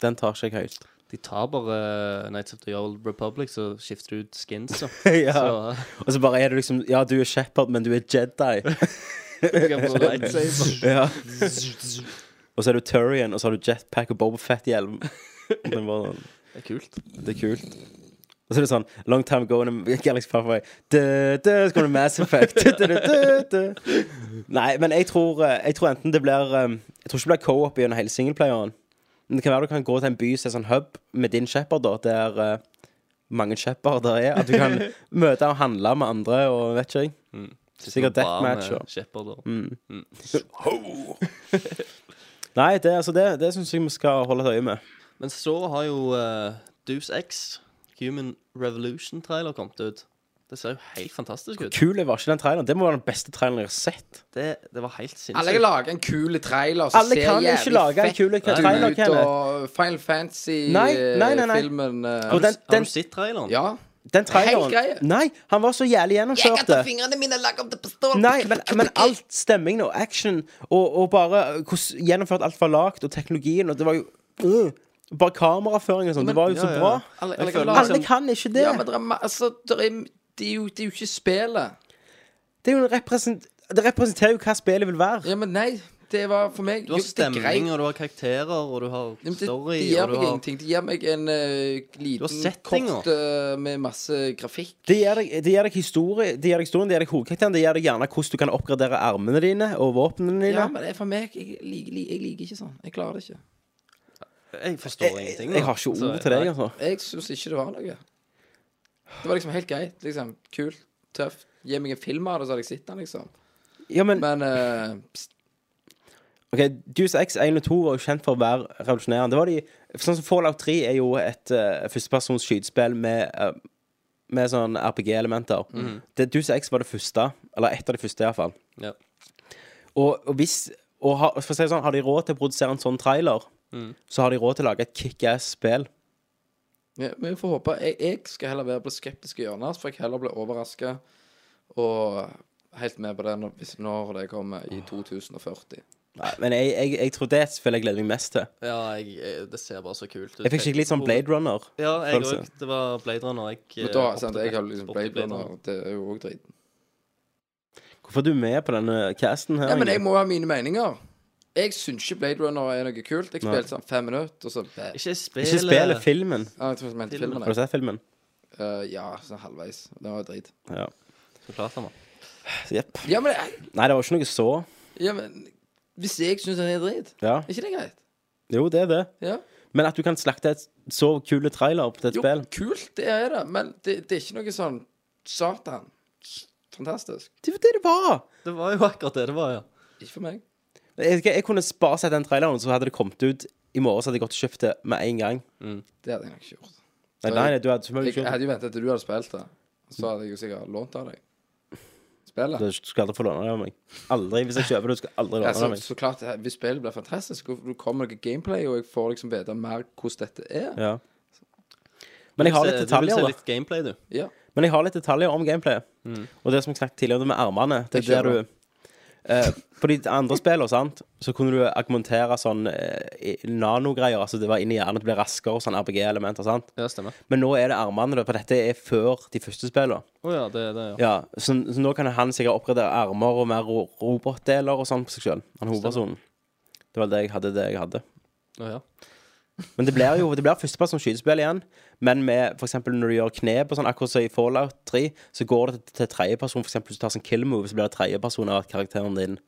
Den tar ikke jeg helt. De tar bare Nights of the Old Republic, så skifter du ut skins, så. ja. Så Og så bare er du liksom Ja, du er Shepherd, men du er Jedi. ja. og så er du Turian, og så har du jetpack og Boba Fett-hjelm. Det er kult. Det er kult. Og så er det sånn Long time ago in a Galaxy du, Så kommer det Mass Effect du, du, du. Nei, men jeg tror, eh, jeg tror enten det blir eh, Jeg tror ikke det blir co-op gjennom hele singleplayeren. Men det kan være du kan gå til en by som er sånn hub med din shepherd, da, der uh, mange shepherder er. At du kan møte og handle med andre og vet ikke jeg. Sikkert deathmatch og Shepard Mm. mm. Nei, det, altså, det, det syns jeg vi skal holde et øye med. Men så har jo uh, Deuce X, Human Revolution-trailer, kommet ut. Det ser jo helt fantastisk ut. Kul var ikke den traileren. Det må være den beste traileren jeg har sett. Det, det var helt sinnssykt. Alle kan lage en kul trailer som Alle ser kan ikke jævlig fett kul ut, trailer, Kenneth. Og Final. Fantasy-filmen uh, den, Har den, du sett traileren? Ja. den traileren Nei, han var så jævlig gjennomført. fingrene mine og lage om på stål Nei, men, men alt stemmingen og action og, og bare hvordan gjennomført alt var lagd, og teknologien, og det var jo øh, Bare kameraføring og sånn. Det var jo så bra. Alle, alle kan føler lage Alle kan ikke det. Ja, men det er, ma- altså, det er, det er, jo, det er jo ikke spillet. Det er jo en represent, Det representerer jo hva spillet vil være. Ja, men nei. Det var for meg Du har jo, det er greit. stemning, og du har karakterer, og du har men det, story, det gir og du meg har ingenting. Det gir meg en uh, liten settinger. kort eh, med masse grafikk. Det gir deg, det gir deg historie, det gir deg historien, det gir deg hovedkarakteren, det gir deg gjerne hvordan du kan oppgradere armene dine og våpnene dine. Ja, men det er for meg Jeg liker, jeg liker ikke sånn. Jeg klarer det ikke. Jeg forstår jeg, ingenting. jeg har ikke Så, ord til deg, altså. Jeg syns ikke det var noe. Det var liksom helt greit. Liksom, Kult, tøft. Gi meg en film av det, så hadde jeg sett den, liksom. Ja, men Men uh, Ok, Deuce X 1 og 2 var jo kjent for å være revolusjonerende. Det var de, sånn som Fallout 3 er jo et uh, førstepersons skytespill med, uh, med sånn RPG-elementer. Det Deuce X var det første, eller et av de første iallfall. Ja. Og, og hvis og ha, for å si det sånn, Har de råd til å produsere en sånn trailer, så har de råd til å lage et kickass spill. ja, men vi får håpe jeg, jeg skal heller være på det skeptiske hjørnet, så får jeg heller bli overraska og helt med på det når, hvis, når det kommer i 2040. Nei, men jeg, jeg, jeg tror det er et spill jeg gleder meg mest til. Ja, jeg, jeg, det ser bare så kult ut. Jeg fikk skikkelig sånn Blade Runner. Ja, jeg òg. Det var Blade Runner. Jeg, Men eh, da, sant, jeg har liksom Blade, Blade Runner, det er jo òg drit. Hvorfor er du med på denne casten her? Ja, men jeg må ha mine meninger. Jeg syns ikke Blade Runner er noe kult. Jeg spilte sånn fem minutter, og så bæ. Ikke spillet. Ikke spillet, filmen. Ja, jeg tror jeg mente Filmen. filmen. Har du sett filmen? Uh, ja, sånn halvveis. Det var jo drit. Ja. Så klart han var. Jepp. Ja, men, jeg- Nei, det var ikke noe så. ja, men hvis jeg syns den er drit, Ja. er ikke det greit? Jo, det er det. Ja. Men at du kan slakte et så kule trailer på et Jo, spill kult, det er det, men det, det er ikke noe sånn Satan. Fantastisk. Det var det det var! Det var jo akkurat det det var, ja. Ikke for meg. Jeg, jeg kunne bare sett den traileren, så hadde det kommet ut i morgen, så hadde jeg gått og kjøpt det med en gang. Det hadde jeg nok ikke gjort. Nei, nei, du hadde selvfølgelig Jeg, ikke jeg gjort det. hadde jo ventet til du hadde spilt det. Så hadde jeg jo sikkert lånt av deg. Spillet. Du skal aldri få låne det av meg. Aldri. Hvis jeg kjøper det, du skal aldri låne det så, av meg. så klart, hvis spillet blir fantastisk, det kommer det gameplay, og jeg får liksom vite mer hvordan dette er Ja. Men jeg har litt Du vil detaljer, se da. litt gameplay, du. Ja. Men jeg har litt detaljer om gameplayet. Og det som jeg snakket tidligere om det med armene Det Jeg er der kjører. du Eh, på de andre spillene, sant, så kunne du augmentere sånn eh, nanogreier. Altså det var inni hjernen, det ble raskere, sånn RPG-elementer, sant. Ja, stemmer. Men nå er det armene, for dette er før de første spillene. Oh, ja, det det, ja. Ja, så, så nå kan han sikkert oppgradere armer og mer ro robotdeler og sånn på seg sjøl. Han hovedpersonen. Det var det jeg hadde, det jeg hadde. Oh, ja. Men det blir jo det blir førsteplass som skytespill igjen. Men med eksempel når du gjør knep og sånn, akkurat som i Fallout 3, så går det til, til tredjeperson. Eksempel hvis du tar sånn kill move, så blir det tredjeperson av at karakteren din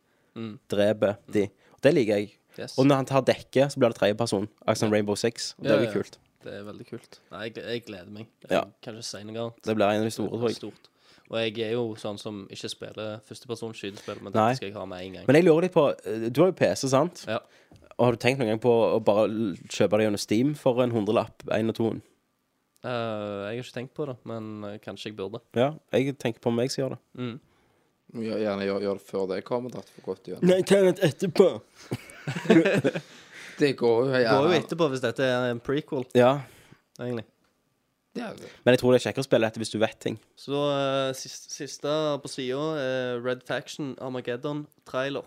dreper de. Og det liker jeg. Yes. Og når han tar dekke, så blir det tredjeperson. Akkurat som Rainbow Six. Og det Ja, er ja. kult. Det er veldig kult. Nei, jeg, jeg gleder meg. Jeg Ja. kan ikke si noe annet. Det blir en av de store, tror jeg. Stort. Og jeg er jo sånn som ikke spiller førstepersons skytespill, men Nei. dette skal jeg ha med en gang. Men jeg lurer litt på eh, Du har jo PC, sant? Ja. Og har du tenkt noen gang på å bare kjøpe det gjennom Steam for en hundrelapp? Én og to? Uh, jeg har ikke tenkt på det, men eh, kanskje jeg burde. Ja, jeg tenker på om jeg skal gjøre det. Mm. Gjerne gjør, gjør det før det kommer, da. For godt gjør. Nei, ta det etterpå. Det går jo gjerne. går jo etterpå hvis dette er en prequel, Ja, egentlig. Ja, men jeg tror det er kjekkere å spille dette hvis du vet ting. Så eh, siste, siste på sida er Red Faction Armageddon-trailer.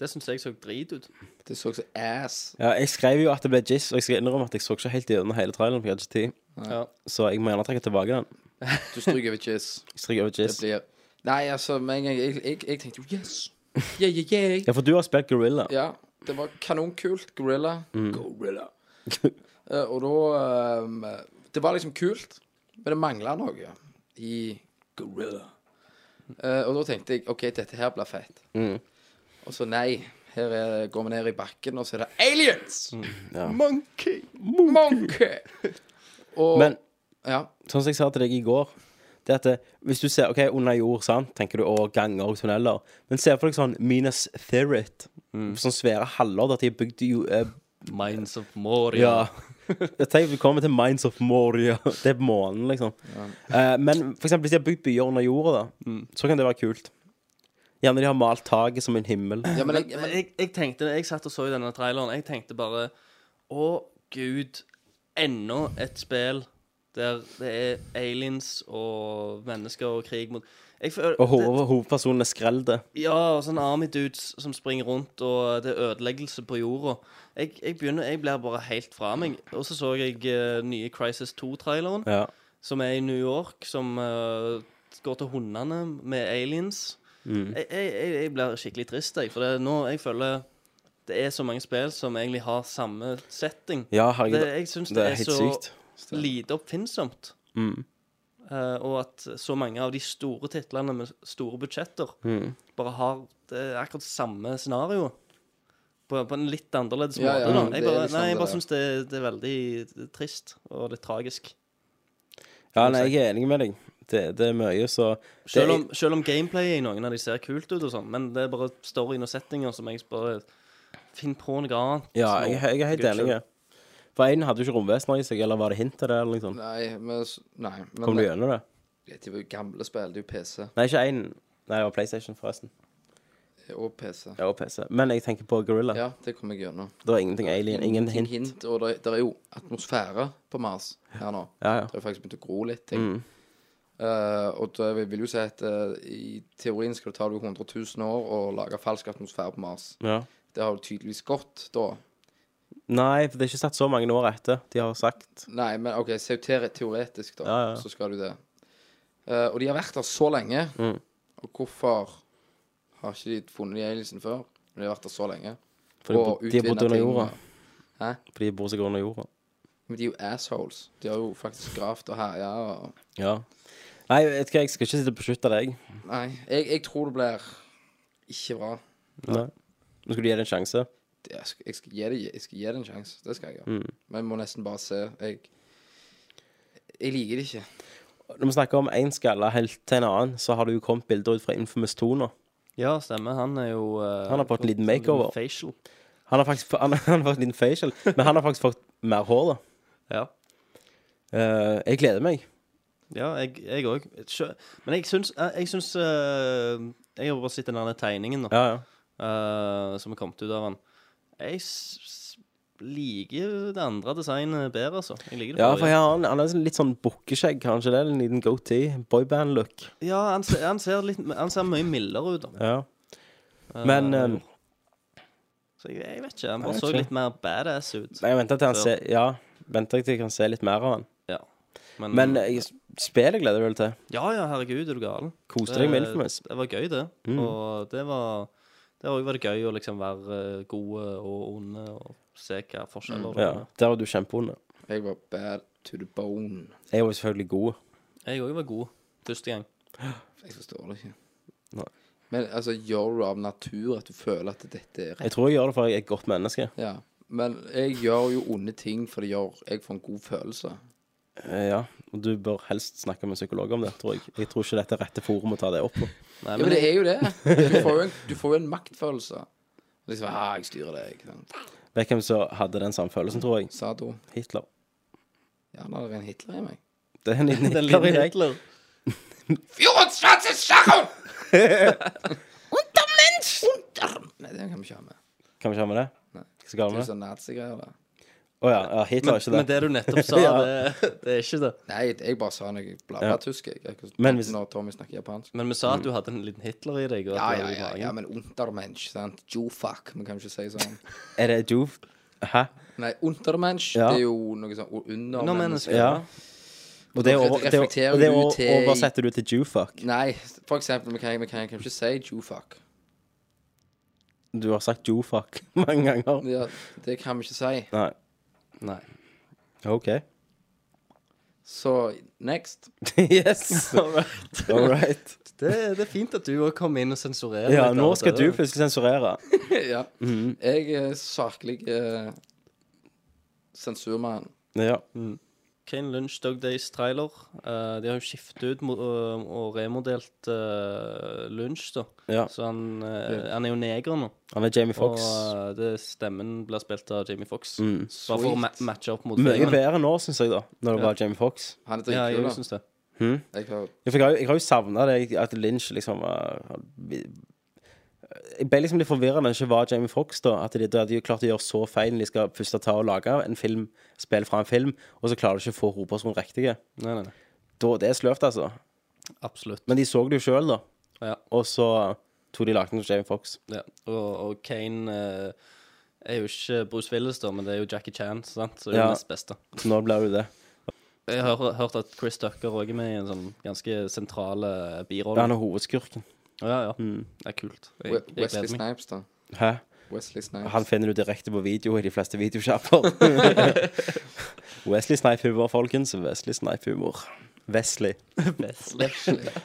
Det syns jeg så drit ut. det så så ass. Ja, jeg skrev jo at det ble jizz, og jeg skal innrømme at jeg så ikke helt gjennom hele traileren. på. Ja. Så jeg må gjerne trekke tilbake den. Du stryker over jizz. Jeg stryker over Det jizz. blir Nei, altså, med en gang Jeg, jeg, jeg tenkte jo yes. Yeah, yeah, yeah. Ja, for du har spilt Gorilla. Ja, det var kanonkult. Gorilla. Mm. Gorilla. Eh, og da ehm, Det var liksom kult, men det mangla noe i Gorilla. Eh, og da tenkte jeg OK, dette her blir fett. Mm. Og så nei. Her er, går vi ned i bakken, og så er det aliens! Ja. Monkey! Monkey! Og Men Ja. sånn som jeg sa til deg i går det at det, Hvis du ser ok, under jord, sant, tenker du å ganger og tunneler. Men se for deg sånn Minas Therit. Sånn svære haller der de har bygd jo eh, Minds of Moria. Ja. Jeg tenker vi kommer til Minds of Moria. Det er månen, liksom. Eh, men for eksempel hvis de har bygd byer under jorda, da, så kan det være kult. Gjerne de har malt taket som en himmel. ja, men jeg, men, jeg, jeg tenkte, jeg satt og så i denne traileren, jeg tenkte bare Å, gud, enda et spill der det er aliens og mennesker og krig mot føler, Og hoved, hovedpersonen er skrelde. Ja, og sånne army dudes som springer rundt, og det er ødeleggelse på jorda. Jeg, jeg begynner, jeg blir bare helt fra meg. Og så så jeg uh, nye Crisis 2-traileren, Ja. som er i New York, som uh, går til hundene med aliens. Mm. Jeg, jeg, jeg- blir skikkelig trist, jeg, for det, nå jeg føler det er så mange spill som egentlig har samme setting. ja, herregud. Det, jeg syns det det, er er helt så sykt. lite oppfinnsomt. Mm. Eh, og at så mange av de store titlene med store budsjetter Mm. bare har det er akkurat samme scenario. På, på en litt annerledes Ja, ja, måte. da. Jeg bare, nei, jeg det bare syns det, det er veldig trist og litt tragisk. Ja, nei, jeg er enig med deg. Det, det er mye, så Selv om, selv om gameplayet i noen av de ser kult ut, og sånn Men det er bare storyen og settinger som jeg bare finner på noe annet. Ja, jeg, jeg er helt enig. For én hadde jo ikke romvesener i seg, eller var det hint til det? eller liksom? nei, men, nei, men Kom du gjennom det? Det var jo gamle spill. Det er jo PC. Nei, ikke én. Nei, det var PlayStation, forresten. Og PC. Ja, og PC. Men jeg tenker på Gorilla. Ja, det kom jeg gjennom. Det var ingenting alien. Ingen hint. hint. Og det, det er jo atmosfære på Mars her nå. Ja, ja. Det har faktisk begynt å gro litt ting. Mm. Uh, og det vil jo si at uh, i teorien skal det ta deg 100 000 år å lage falsk atmosfære på Mars. ja. Det har jo tydeligvis gått da. Nei, for det er ikke satt så mange år etter. De har sagt Nei, men OK, se teoretisk, da, Ja, ja. så skal du det. Eh, og de har vært der så lenge. Mm. Og hvorfor har ikke de funnet de aliensene før? Når de har vært der så lenge. For de, Og bo- de har bodd under ting, jorda. Hæ? For de bor seg under jorda. Men de er jo assholes. De har jo faktisk gravd og herja og Ja. Nei, vet du hva, jeg skal ikke sitte og beskytte deg. Nei, jeg, jeg tror det blir ikke bra. Nei. Nå skal du gi det en sjanse. Jeg, skal, jeg, skal gi det, jeg skal gi det en sjanse. Det skal jeg gjøre. Mm. Men jeg må nesten bare se. Jeg, jeg liker det ikke. Når vi snakker om én skalla helt til en annen, så har det jo kommet bilder ut fra Infamous 2 nå. Ja, stemmer. Han er jo uh, Han har fått en liten makeover. Facial. Han har faktisk han, han har fått en liten facial, men han har faktisk fått mer hår, da. Ja. Uh, jeg gleder meg. Ja, jeg òg. Men jeg syns Jeg, jeg syns uh, Jeg har bare sett den der tegningen nå, Ja, ja. Uh, som er kommet ut av han. Jeg liker det andre designet bedre, altså. Jeg liker det Ja, for her har han, han har sånn litt sånn bukkeskjegg, kanskje det? En liten goatee. Boyband-look. Ja, han ser, han, ser litt, han ser mye mildere ut. da. Ja. Men uh, um, Så jeg, jeg vet ikke. Han bare så ikke. litt mer badass ut. jeg venter til han ser Ja, venter til jeg kan se litt mer av han. Ja. Men, Men eh, jeg- spillet gleder du deg til? Ja, ja, herregud, er du gal? Koste deg med Infamous? Det var gøy, det. Mm. Og det var Det òg vært det gøy å liksom være eh, gode og onde og se hva forskjeller det Ja, er. der var du kjempeonde. Jeg var bad to the bone. Jeg var selvfølgelig god. Jeg òg var god første gang. Jeg forstår det ikke. Nei. Men altså, gjør du av natur at du føler at dette er rett? Jeg tror jeg gjør det for jeg er et godt menneske. Ja. Men jeg gjør jo onde ting for det gjør jeg får en god følelse. Eh, Ja, og du bør helst snakke med psykolog om det, tror jeg. Jeg tror ikke dette er rette forum å ta det opp på. Nei, Ja, men det er jo det. Du får jo en, du får jo en maktfølelse. Liksom, Ja, jeg styrer deg. ikke sant? Vet hvem som hadde den samme følelsen, tror jeg? Sato. Hitler. Ja, det er en Hitler i meg. Det er en liten Hitler i lille deg. Hitler. Untermensch! Nei, det kan vi ikke ha med. Kan vi ikke ha med det? Nei. Hva skal vi ha Det er det? sånn nazigreier, det. Å ja, ja, Hitler er ikke det. Men det. du nettopp sa, Ja. det, det er ikke det. Nei, jeg bare sa noe blabla-tysk, jeg. jeg. Men hvis- Når Tommy snakker japansk. Men vi sa at du hadde en liten Hitler i deg. Ja, ja, ja, ja, men Untermensch, sant? Jofuck. vi kan ikke si sånn. Er det Jove? Hæ? Nei, Untermensch, Ja. det er jo noe sånn under Undermenneske. Ja. Og det, over, det, og det over, oversetter du til Jewfuck. Nei, for eksempel, vi kan, vi kan, kan ikke si Joe-fuck. Du har sagt Jewfuck mange ganger. Ja, det kan vi ikke si. Nei. Nei. OK. Så next. yes. All right. Det, det er fint at du òg kommer inn og sensurerer. Ja, litt nå av skal det. du plutselig sensurere. ja. Jeg er saklig eh, sensurmann. Ja. Kane Lunch Dog Days trailer. Uh, de har jo skiftet ut mo- og, og remodelt uh, Lunch, da. ja. Så han, uh, han er jo neger nå. Han er Jamie Fox. Og eh, det, stemmen blir spilt av Jamie Fox. Mm. Bare for å ma matche opp mot Mye bedre nå, syns jeg, da. Når det Ja. var Jamie Fox. Han er Ja, jeg dritkul, da. syns det. Hm? Jeg har Jeg har jo- jeg har jo savna det, at Lynch liksom var Jeg ble liksom litt forvirra når det ikke var Jamie Fox da. At de, da de jo klart å gjøre så feil når de skal først ta og lage en film, spille fra en film, og så klarer de ikke å få hovedpersonen riktig. Nei, nei, nei. Da, det er sløvt, altså. Absolutt. Men de så det jo sjøl, da. Ja. Og så tok de lagd til Jamie Fox. Ja. Og, og Kane eh, er jo ikke Bruce Willis, da, men det er jo Jackie Chan, sant? så det er Ja. nest beste. Så nå blir det jo det. Jeg har hørt- at Chris Tucker òg er med i en sånn ganske sentral birolle. Han er hovedskurken. Ja, ja. Mm. Det er kult. Jeg, jeg Wesley meg. Snipes, da. Hæ? Wesley Snipes. Han finner du direkte på video i de fleste videosjapper. Wesley Snipe-humor, folkens. Wesley Snipe-humor. Wesley. Wesley.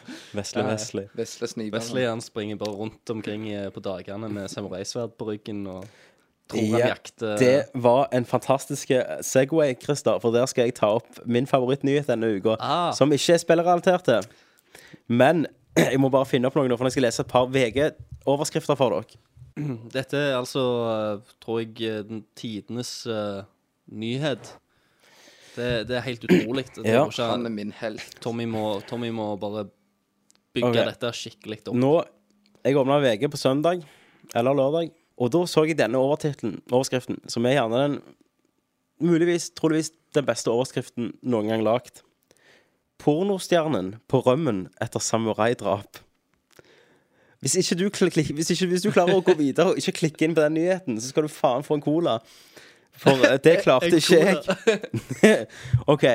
Wesley, Wesley. Wesley Snipe. Wesley han springer bare rundt omkring i- på dagene med samuraisverd på ryggen og tror han Ja, jakter Det var en fantastisk Segway, Christer, for der skal jeg ta opp min favorittnyhet denne uka. Ah. Som ikke er spillerelaterte. Men jeg må bare finne opp noe nå, for jeg skal lese et par VG-overskrifter for dere. Dette er altså, eh, tror jeg, eh, den tidenes uh, nyhet. Det, det er helt utrolig. Det Ja. Han er min helt. Tommy må, Tommy må bare bygge okay. dette skikkelig opp. Nå, Jeg åpna VG på søndag eller lørdag, og da så jeg denne overskriften, som er gjerne den muligvis, troligvis den beste overskriften noen gang lagd. Pornostjernen på rømmen etter samuraidrap. Hvis ikke, du klik, klik- hvis, ikke, hvis du klarer å gå videre og ikke klikke inn på den nyheten, så skal du faen få en cola. For eh, det klarte ikke jeg. OK,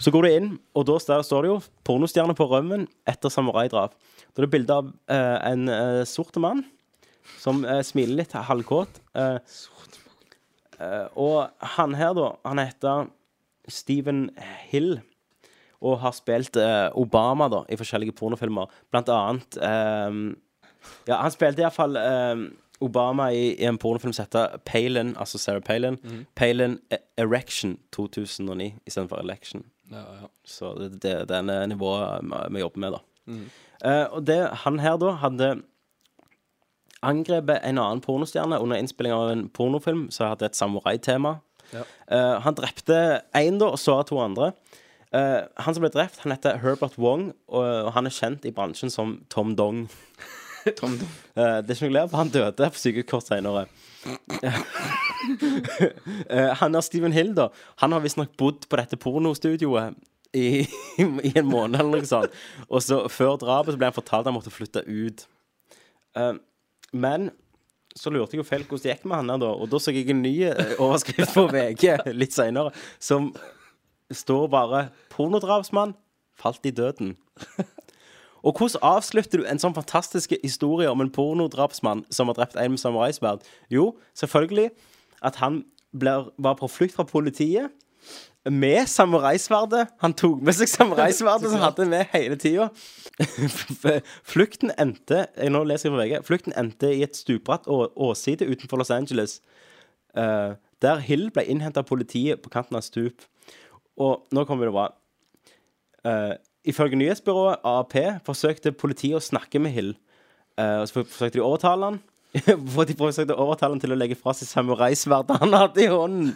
så går du inn, og da står det jo 'Pornostjerne på rømmen etter samuraidrap'. Da er det bilde av eh, en uh, sort mann som eh, smiler litt halvkåt. Eh, eh, og han her, da, han heter Stephen Hill. Og har spilt eh, Obama da i forskjellige pornofilmer. Blant annet eh, Ja, han spilte iallfall uh, Obama i, i en pornofilm som heter Palin, altså Sarah Palin. Palin E- Erection 2009 istedenfor Election. Ja, ja. Så det, det, det er det nivået vi- vi jobber med, da. Eh, og det, han her da hadde angrepet en annen pornostjerne under innspilling av en pornofilm som hadde et samurai-tema. Ja. Eh, han drepte én, da, og så to andre. Eh, han som ble drept, han heter Herbert Wong, og, og han er kjent i bransjen som Tom Dong. Tom, Dong. Uh, det er ikke noe le av, han døde på sykehus kort senere. Eh, han er Stephen Hill, da. Han har visstnok bodd på dette pornostudioet i, i en måned eller noe sånt. Og så før drapet så ble han fortalt at han måtte flytte ut. Uh, Men så lurte jeg jo feil hvordan det gikk med han der, da. Og da så jeg en ny eh, overskrift på VG litt seinere, som står bare 'Pornodrapsmann falt i døden'. Og hvordan avslutter du en sånn fantastisk historie om en pornodrapsmann som har drept en med samuraisverd? Jo, selvfølgelig at han ble, var på flukt fra politiet med samuraisverdet. Han tok med seg samuraisverdet som han hadde med hele tida. Flukten endte jeg nå leser jeg på VG, flukten endte i et stupbratt åside utenfor Los Angeles. uh, der Hill ble innhenta av politiet på kanten av stup. Og nå kommer det bra. Uh, ifølge nyhetsbyrået AAP forsøkte politiet å snakke med Hill. Uh, og så forsøkte de å overtale han. For de forsøkte å overtale han til å legge fra seg samuraisverdet han hadde i hånden.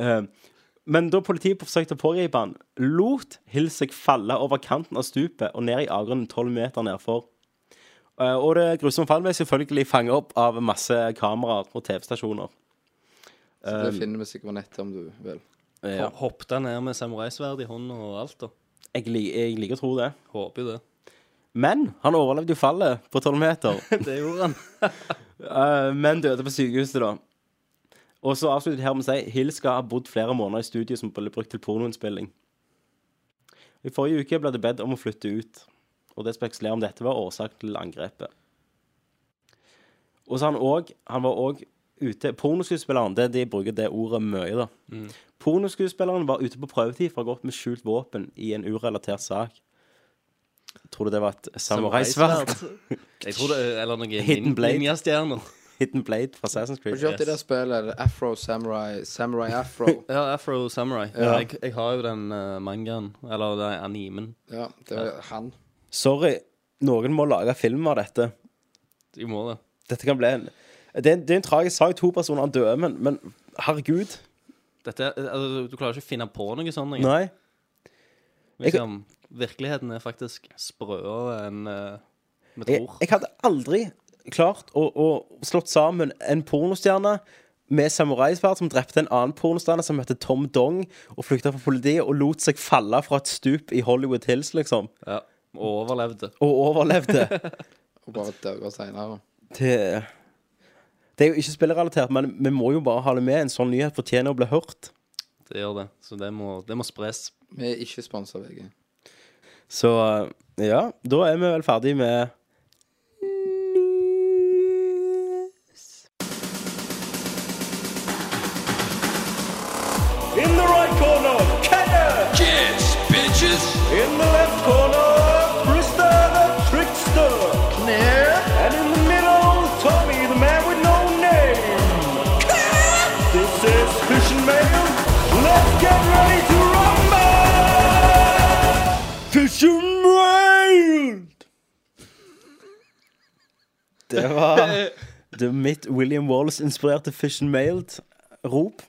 uh, men da politiet forsøkte å pågripe han, lot Hill seg falle over kanten av stupet og ned i avgrunnen tolv meter nedfor. Og det grusomme fallet ble selvfølgelig fanget opp av masse kameraer og TV-stasjoner. Så det finner vi sikkert på nettet om du vil. Ja. Ho- Hoppet ned med samuraisverd i hånda og alt, da? Jeg, li jeg liker å tro det. Håper jo det. Men han overlevde jo fallet på tolv meter. Det gjorde han. Eh, men døde på sykehuset, da. Og så avslutter her med å si Hill skal ha bodd flere måneder i studio som ble brukt til pornoinnspilling. I forrige uke ble det bedt om å flytte ut, og det spekulerer om dette var årsak til angrepet. Og så han, òg han var òg ute Pornoskuespilleren, det de bruker det ordet mye, da. Pornoskuespilleren var ute på prøvetid for å gå opp med skjult våpen i en urelatert sak. Tror du det var et samuraisverd? Jeg tror det er Eller noen Hidden Blade. ninjastjerner. Hidden Blade fra Assassin's Har du Creed. hørt det der spillet Afro Samurai Samurai Afro? Ja, Afro Samurai. Ja. Jeg, jeg har jo den uh, mangaen, eller den animen. Ja, det var han. Sorry, noen må lage film av dette. De må det. Dette kan bli en Det er en, det er en tragisk sak. To personer døde, men, men herregud. Dette, er- altså, du klarer ikke å finne på noe sånt. Nei. Nei. Liksom, virkeligheten er faktisk sprøere enn uh, vi Jeg, tror. jeg hadde aldri klart å, å slått sammen en pornostjerne med samuraisverd som drepte en annen pornostjerne som heter Tom Dong, og flykta fra politiet og lot seg falle fra et stup i Hollywood Hills, liksom. Ja, og overlevde. Og overlevde. Og bare døde seinere. Det, det er jo ikke spillerelatert, men vi må jo bare ha det med. En sånn nyhet fortjener å bli hørt. Det gjør det. Så det må, det må spres. Vi er ikke sponsa av VG. Så ja, da er vi vel ferdig med In the right corner, Kenneth. Yes, bitches. In the left corner, Det var det var mitt William Wallace-inspirerte Fish and Mailed-rop.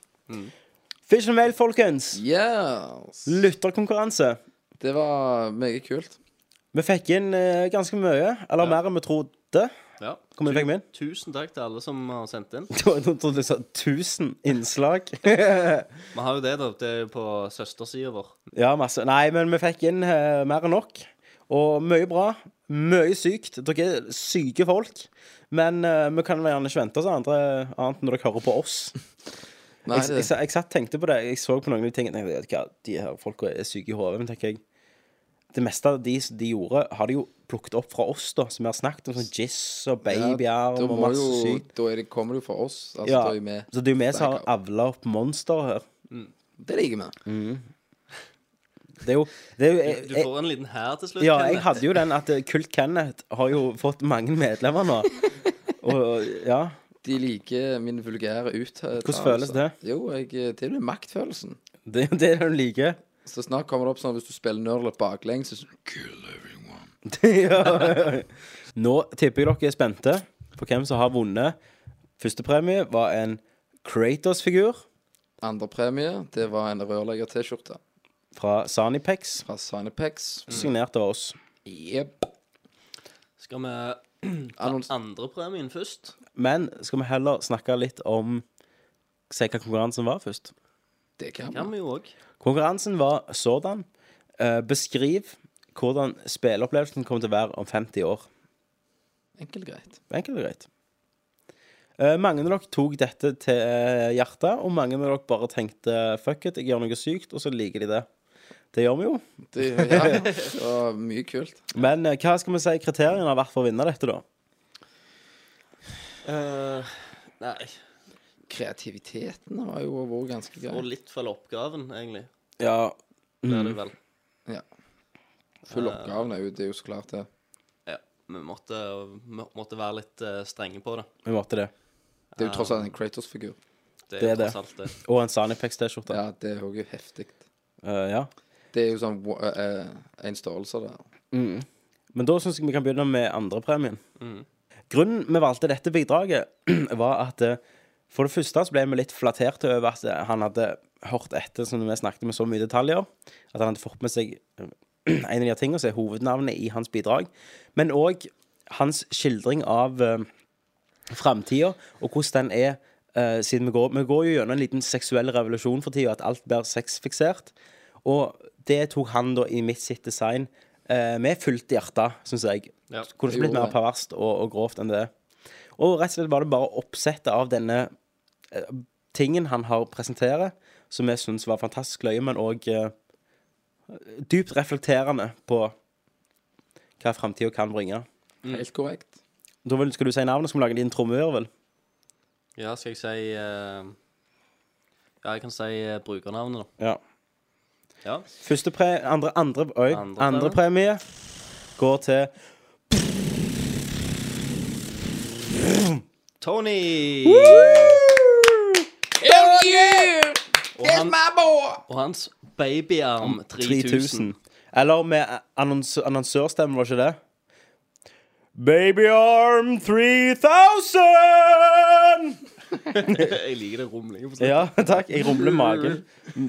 Fish and Mail, folkens. Yes. Lytterkonkurranse. Det var meget kult. Vi fikk inn eh, ganske mye, eller mer enn vi trodde. Ja. Hvor mye fikk vi inn? Tusen takk til alle som har sendt inn. Jeg trodde du sa 1000 innslag. Vi har jo det, da. Det er jo på søstersida vår. ja, masse. Nei, men vi fikk inn eh, mer enn nok. Og mye bra. Mye sykt. Dere er syke folk. Men eh, vi kan gjerne ikke vente oss andre annet når dere hører på oss. Nei, jeg, det, jeg, jeg, satt tenkte på det. Jeg så på noen av de tingene. Jeg tenkte, hva, de her folka er syke i hodet. Men tenker jeg Det meste av de de gjorde, har de jo plukket opp fra oss, da. Som vi har snakket om. Sånn Jizz og babyarm da og må masse jo, sykt. Da er det, kommer det jo fra oss. Altså, Ja, da er vi med. så det er jo vi som har avla opp monster her. Det liker vi. Det er jo, det er jo jeg, Du får en liten hær til slutt. Ja, Kenneth. jeg hadde jo den at eh, Kult Kenneth har jo fått mange medlemmer nå. Og ja. De liker min vulgære uttalelse. Hvordan føles det? Jo, jeg, det blir maktfølelsen. Det er det du liker. Så snart kommer det opp sånn hvis du spiller Nerdlet baklengs, så sånn Kill everyone. ja. Nå tipper jeg dere er spente på hvem som har vunnet. Førstepremie var en Kratos-figur Andre premie, det var en rørlegger-T-skjorte fra Sanipex, fra Sanipex. signert av oss. Jepp. Skal vi ta Annons- andrepremien først? Men skal vi heller snakke litt om Si hva konkurransen var først? Det kan Kan vi. vi jo òg. Konkurransen var sådan. Eh, beskriv hvordan spilleopplevelsen kommer til å være om 50 år. Enkelt og greit. Enkelt og greit. Eh, mange av dere tok dette til eh, hjertet, og mange av dere bare tenkte fuck it, jeg gjør noe sykt, og så liker de det. Det gjør vi jo. Det, ja, det var mye kult. Men eh, hva skal vi si kriteriene har vært for å vinne dette, da? Eh, nei. Kreativiteten har jo vært ganske grei. Og litt fra oppgaven, egentlig. Ja, Det er det vel. Ja. Full oppgaven er jo, det er jo så klart det. Ja. Vi måtte, må- måtte være litt eh, strenge på det. vi måtte det. Det er jo tross alt en Kratos-figur. Det Det er det. tross alt det. Og en Sanipex-T-skjorte. Ja, det er jo heftig. Eh, ja. Det er jo sånn eh, en størrelse der. Mm. Men da syns jeg vi kan begynne med andrepremien. Mm. Grunnen vi valgte dette bidraget, var at eh, for det første så ble vi litt flatterte over at han hadde hørt etter som vi snakket med så mye detaljer. At han hadde fått med seg en av de tingene som er hovednavnet i hans bidrag. Men òg hans skildring av uh, framtida, og hvordan den er uh, siden vi går, vi går jo gjennom en liten seksuell revolusjon for tida, at alt blir sexfiksert. Og det tok han da i mitt sitt design eh, med fullt hjerte, syns jeg. Ja, Kunne ikke blitt mer perverst og, og grovt enn det. Og rett og slett var det bare oppsettet av denne eh, tingen han har presenterer, som jeg syns var fantastisk løye, men òg eh, dypt reflekterende på hva framtida kan bringe. Helt korrekt. Da vil, skal du si navnet, skal vi lage en liten trommevirvel? Ja, skal jeg si uh... Ja, jeg kan si eh, brukernavnet, da. Ja. Ja. Første pre... Andre, andre, oi, Andre andre, premie går til Tony! Og, han, og hans babyarm 3000. 3000. Eller med annons annonsørstemme, var ikke det? Babyarm 3000! jeg liker det rumlinga. Ja, takk. Jeg rumler magen.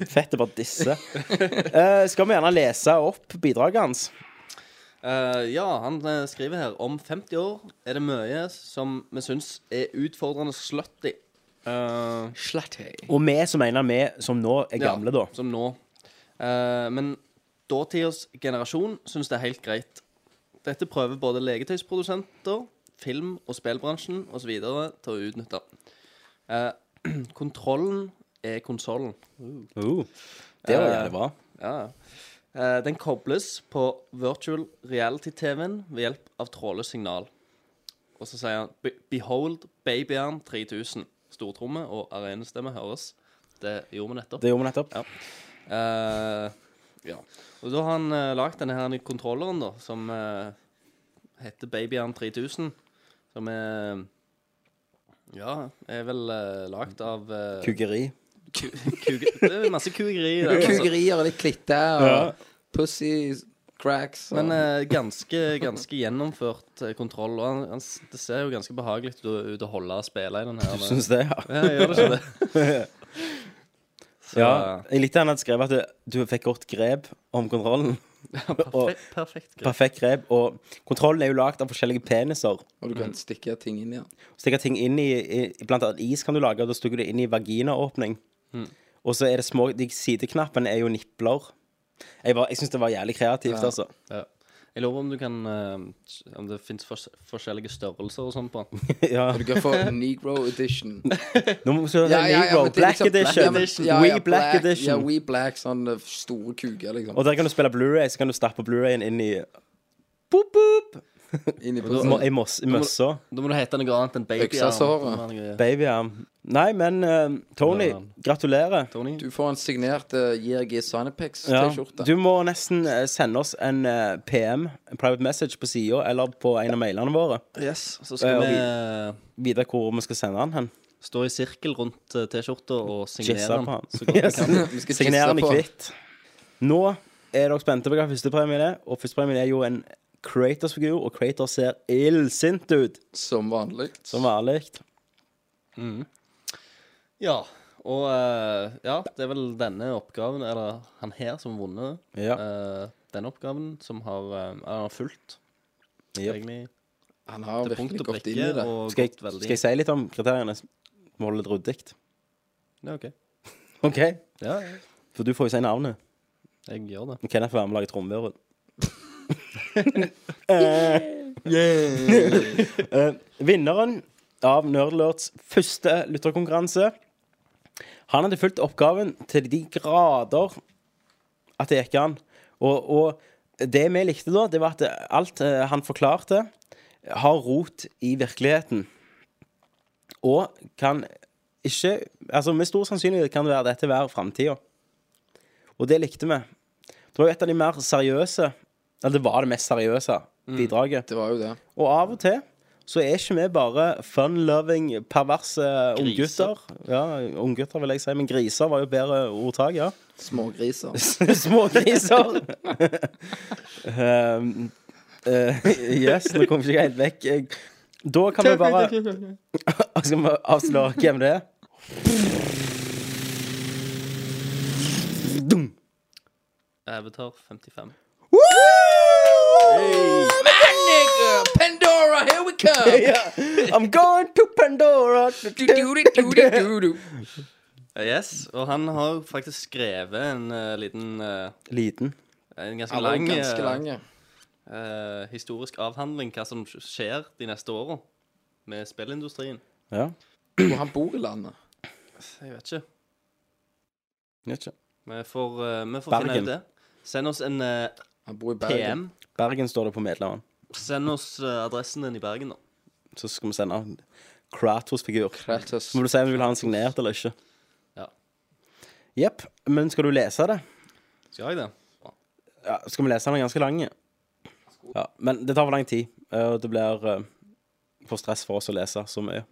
Fettet bare disse. Eh, skal vi gjerne lese opp bidraget hans? Eh, ja, han eh, skriver her Om 50 år er det mye som vi syns er utfordrende slutty. Uh, Og vi som mener vi som nå er gamle, da. Som nå. Eh, men dåtidas generasjon syns det er helt greit. Dette prøver både legetøysprodusenter, film- og spillbransjen osv. til å utnytte. Eh, kontrollen er konsollen. Uh, det var Eh, jævlig bra. Ja, ja. Eh, den kobles på virtual reality-TV-en ved hjelp av trådløst signal. Og så sier han "Be- 'Behold babyarm 3000'. Stortromme og arenestemme høres. Det gjorde vi nettopp. Det gjorde vi nettopp. Ja. Eh, ja. Og da har han uh, lagd denne her kontrolleren, da, som eh, heter Babyarm 3000. Som er Ja, er vel uh, lagd av uh, Kugeri. ku, kuge, Det er masse kugeri. der, altså. Kugerier og litt klitte og Ja. pussy cracks. Og... Men eh, ganske, ganske gjennomført eh, kontroll. Og han, han, s- det ser jo ganske behagelig ut, å- ut å holde og spille i den her. Du syns det, ja? Ja, gjør det ikke det? Så, ja. Jeg likte han hadde skrevet at du, du fikk godt grep om kontrollen. Ja, perfekt, perfekt grep. perfekt grep. Og kontrollen er jo lagd av forskjellige peniser. Og du kan stikke ting inn i den. Stikke ting inn i, i Blant annet is kan du lage, og da stikker du inn i vaginaåpning. Og så er det små De sideknappene er jo nipler. Jeg, var- jeg syns det var jævlig kreativt, Ja. altså. Ja. Jeg lurer om du kan eh, Om det fins fors forskjellige størrelser og sånn på den. ja. Du kan få Negro edition. Nå må vi se Ja, ja, ja, Negro. men det er Black liksom- edition. Ja, men- ja, We ja, Black, Ja, edition. We Black, sånn eh, store kuker, liksom. Og der kan du spille Blu-ray, så kan du stappe Blu-rayen inn i Boop, boop. Inn i møssa. Da må du hete noe annet enn babyarm. Babyarm. Nei, men uh, Tony, gratulerer. Tony? Du får en signert uh, JRG Ja, Sinepex-T-skjorte. du må nesten uh, sende oss en uh, PM, en private message, på sida, eller på en av mailene våre. Yes. Så skal Eh, vi vi- Vite hvor vi skal sende den hen. stå i sirkel rundt eh, T-skjorta og signere den. Så godt Yes. kan. Vi skal Signere den i hvitt. Nå er dere spente på hva førstepremien er, og førstepremien er jo en Kratos-figur, og Kratos ser illsint ut, Som vanlig. som vanlig. Ja. Og eh, ja, det er vel denne oppgaven, eller han her, som har vunnet Ja. eh, denne oppgaven, som har, eh, han har fulgt yep. egentlig Han har virkelig gått inn i det. Skal jeg, veldig skal jeg si litt om kriteriene? Må holde det ryddig. Ja, OK. OK? Ja, ja. For du får jo si navnet. Jeg gjør det. Kenneth får være med og lage trommevirvel. Eh, Eh, vinneren av Nerdlords første lytterkonkurranse Han hadde fulgt oppgaven til de grader at det gikk an. Og, og det vi likte da, det var at alt eh, han forklarte, har rot i virkeligheten. Og kan ikke Altså med stor sannsynlighet kan det være dette være framtida. Og det likte vi. Det var jo et av de mer seriøse Eller det var det mest seriøse bidraget. Det var jo det. Og av og til så er ikke vi bare fun-loving, perverse unggutter. Ja, unggutter vil jeg si, men griser var jo bedre ordtak, ja. Smågriser. Smågriser. um, uh, yes, nå kom ikke jeg helt vekk. Jeg- Da kan vi bare Skal vi avsløre hvem det er? Avatar 55. Pandora, here we come! I'm going to Pandora. Yes, og han har faktisk skrevet en uh, liten uh, Liten. En ganske Alle lang, ganske lang lange. eh, historisk avhandling hva som skjer de neste åra med spillindustrien. Ja. Hvor han bor i landet. Jeg vet ikke. Jeg Vet ikke. Vi får, eh, vi får finne ut det. Send oss en eh, Han bor i Bergen. PM. Bergen står det på medlemmene. Send oss eh, adressen din i Bergen, da. Så skal vi sende en Kratos-figur. Kratos. Må du si om du vil ha den signert eller ikke. Ja. Jepp. Men skal du lese det? Skal jeg det? Ja, skal vi lese den ganske lang? Ja, men det tar for lang tid. eh, Og det blir eh, for stress for oss å lese så mye.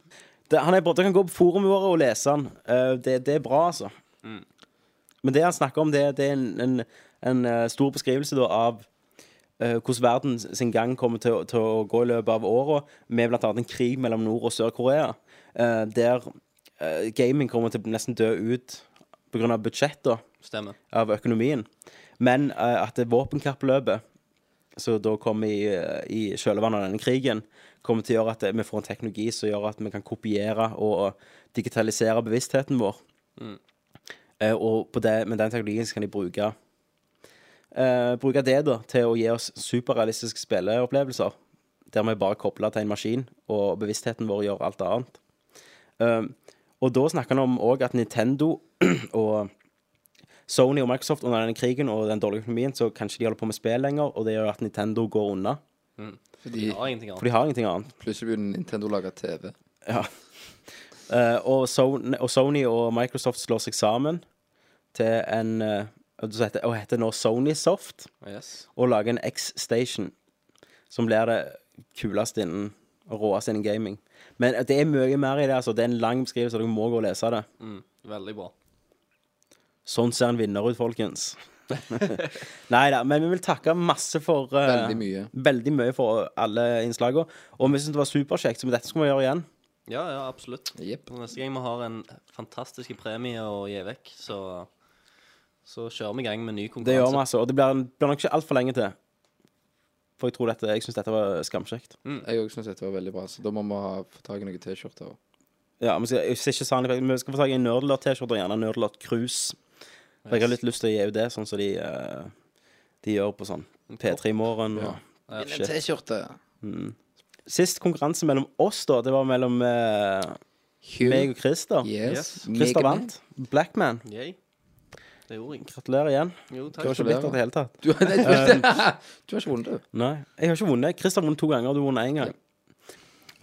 Det, han er bra. Dere kan gå på forumet vårt og lese den. Eh, Det, det er bra, altså. Men det han snakker om, det, det er en, en, en eh, stor beskrivelse da, av eh, hvordan verden sin gang kommer til, til å gå i løpet av åra, med annet en krig mellom Nord- og Sør-Korea, eh, der gaming kommer til å nesten dø ut pga. budsjettet Stemmer. av økonomien. Men at våpenkappløpet som da kommer i, i kjølvannet av denne krigen, kommer til å gjøre at vi får en teknologi som gjør at vi kan kopiere og digitalisere bevisstheten vår. Mm. Og på det, med den teknologien så kan de bruke eh, bruke det da til å gi oss superrealistiske spilleopplevelser. Der vi bare kobler til en maskin, og bevisstheten vår gjør alt annet. Eh, og da snakker han om òg at Nintendo og Sony og Microsoft under denne krigen og den dårlige økonomien, så kanskje de holder på med spill lenger, og det gjør at Nintendo går unna. Fordi de har ingenting For de har ingenting annet. plutselig begynner Nintendo å lage TV. Ja. Uh, og, Sony, og Sony og Microsoft slår seg sammen til en eh, og det heter, og heter nå Sony Soft, Yes. og lager en X-Station, som blir det kuleste innen og råeste innen gaming. Men det er mye mer i det. altså Det er en lang beskrivelse, dere må gå og lese det. Mm, veldig bra. Sånn ser en vinner ut, folkens. Nei da, men vi vil takke masse for uh, Veldig mye. Veldig mye for alle innslagene. Og vi syns det var superkjekt, så dette skal vi gjøre igjen. Ja, ja, absolutt. Yep. Neste gang vi har en fantastisk premie å gi vekk, så, så kjører vi i gang med ny konkurranse. Det gjør vi, altså. Og det blir, blir nok ikke altfor lenge til. For jeg tror dette, jeg syns dette var skamkjekt. Jeg òg syns dette var veldig bra, så da må vi ha få tak i noen T-skjorter. Ja, men skal, ikke Sani, vi skal få tak i en Nerdelot-T-skjorte og gjerne en Nerdelot Cruise. For jeg har litt lyst til å gi ut det, sånn som de, eh, de gjør på sånn P3 Morgen. Ja. Og, En. T-skjorte. Sist konkurranse mellom oss, da, det var mellom eh, meg og Christer. Yes. Christer vant. Blackman. Yay. Det gjorde jeg. Gratulerer igjen. Jo, Du har ikke blitt det i det hele tatt. Du, nei, du, du har ikke vunnet, du. Nei, jeg har ikke vunnet. Christer har vunnet to ganger, og du har vunnet én gang.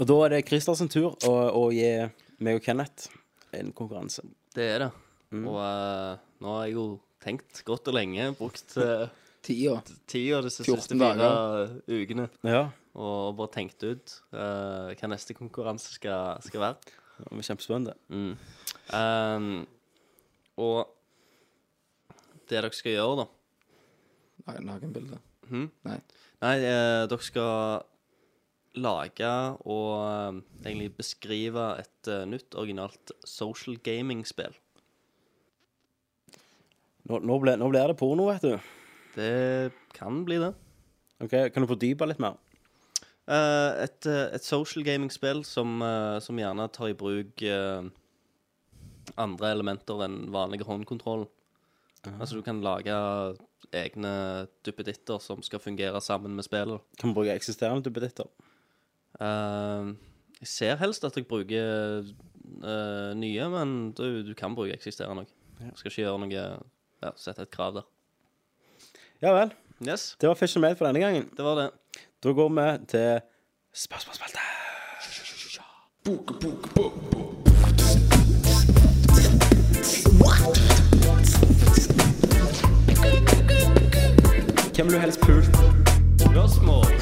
Og da er det Christer sin tur å, å gi meg og Kenneth en konkurranse. Det er det. Mm. Og uh, nå har jeg jo tenkt godt og lenge, brukt uh, Tida. disse siste fire ukene, Ja, og bare tenkt ut uh, hva neste konkurranse skal, skal være. det var kjempespennende. Mm. Um, og det dere skal gjøre, da Nei, nakenbilde. Hmm? Nei. Nei, eh, dere skal lage og eh, egentlig beskrive et eh, nytt, originalt social gaming-spill. Nå, nå, ble, nå blir det porno, vet du. Det kan bli det. Ok, Kan du fordype litt mer? Eh, et, eh, et social gaming-spill som, eh, som gjerne tar i bruk eh, andre elementer enn vanlige håndkontroll. Altså du kan lage egne duppeditter som skal fungere sammen med spillet. Kan vi bruke eksisterende duppeditter? Eh, jeg ser helst at jeg bruker eh, nye, men du, du kan bruke eksisterende òg. Skal ikke gjøre noe ja, Sette et krav der. Ja vel. Yes, Det var Fish and Made for denne gangen. det var det. Da går vi til spørsmålsspalte. Hvem vil du helst pult? Spørsmål.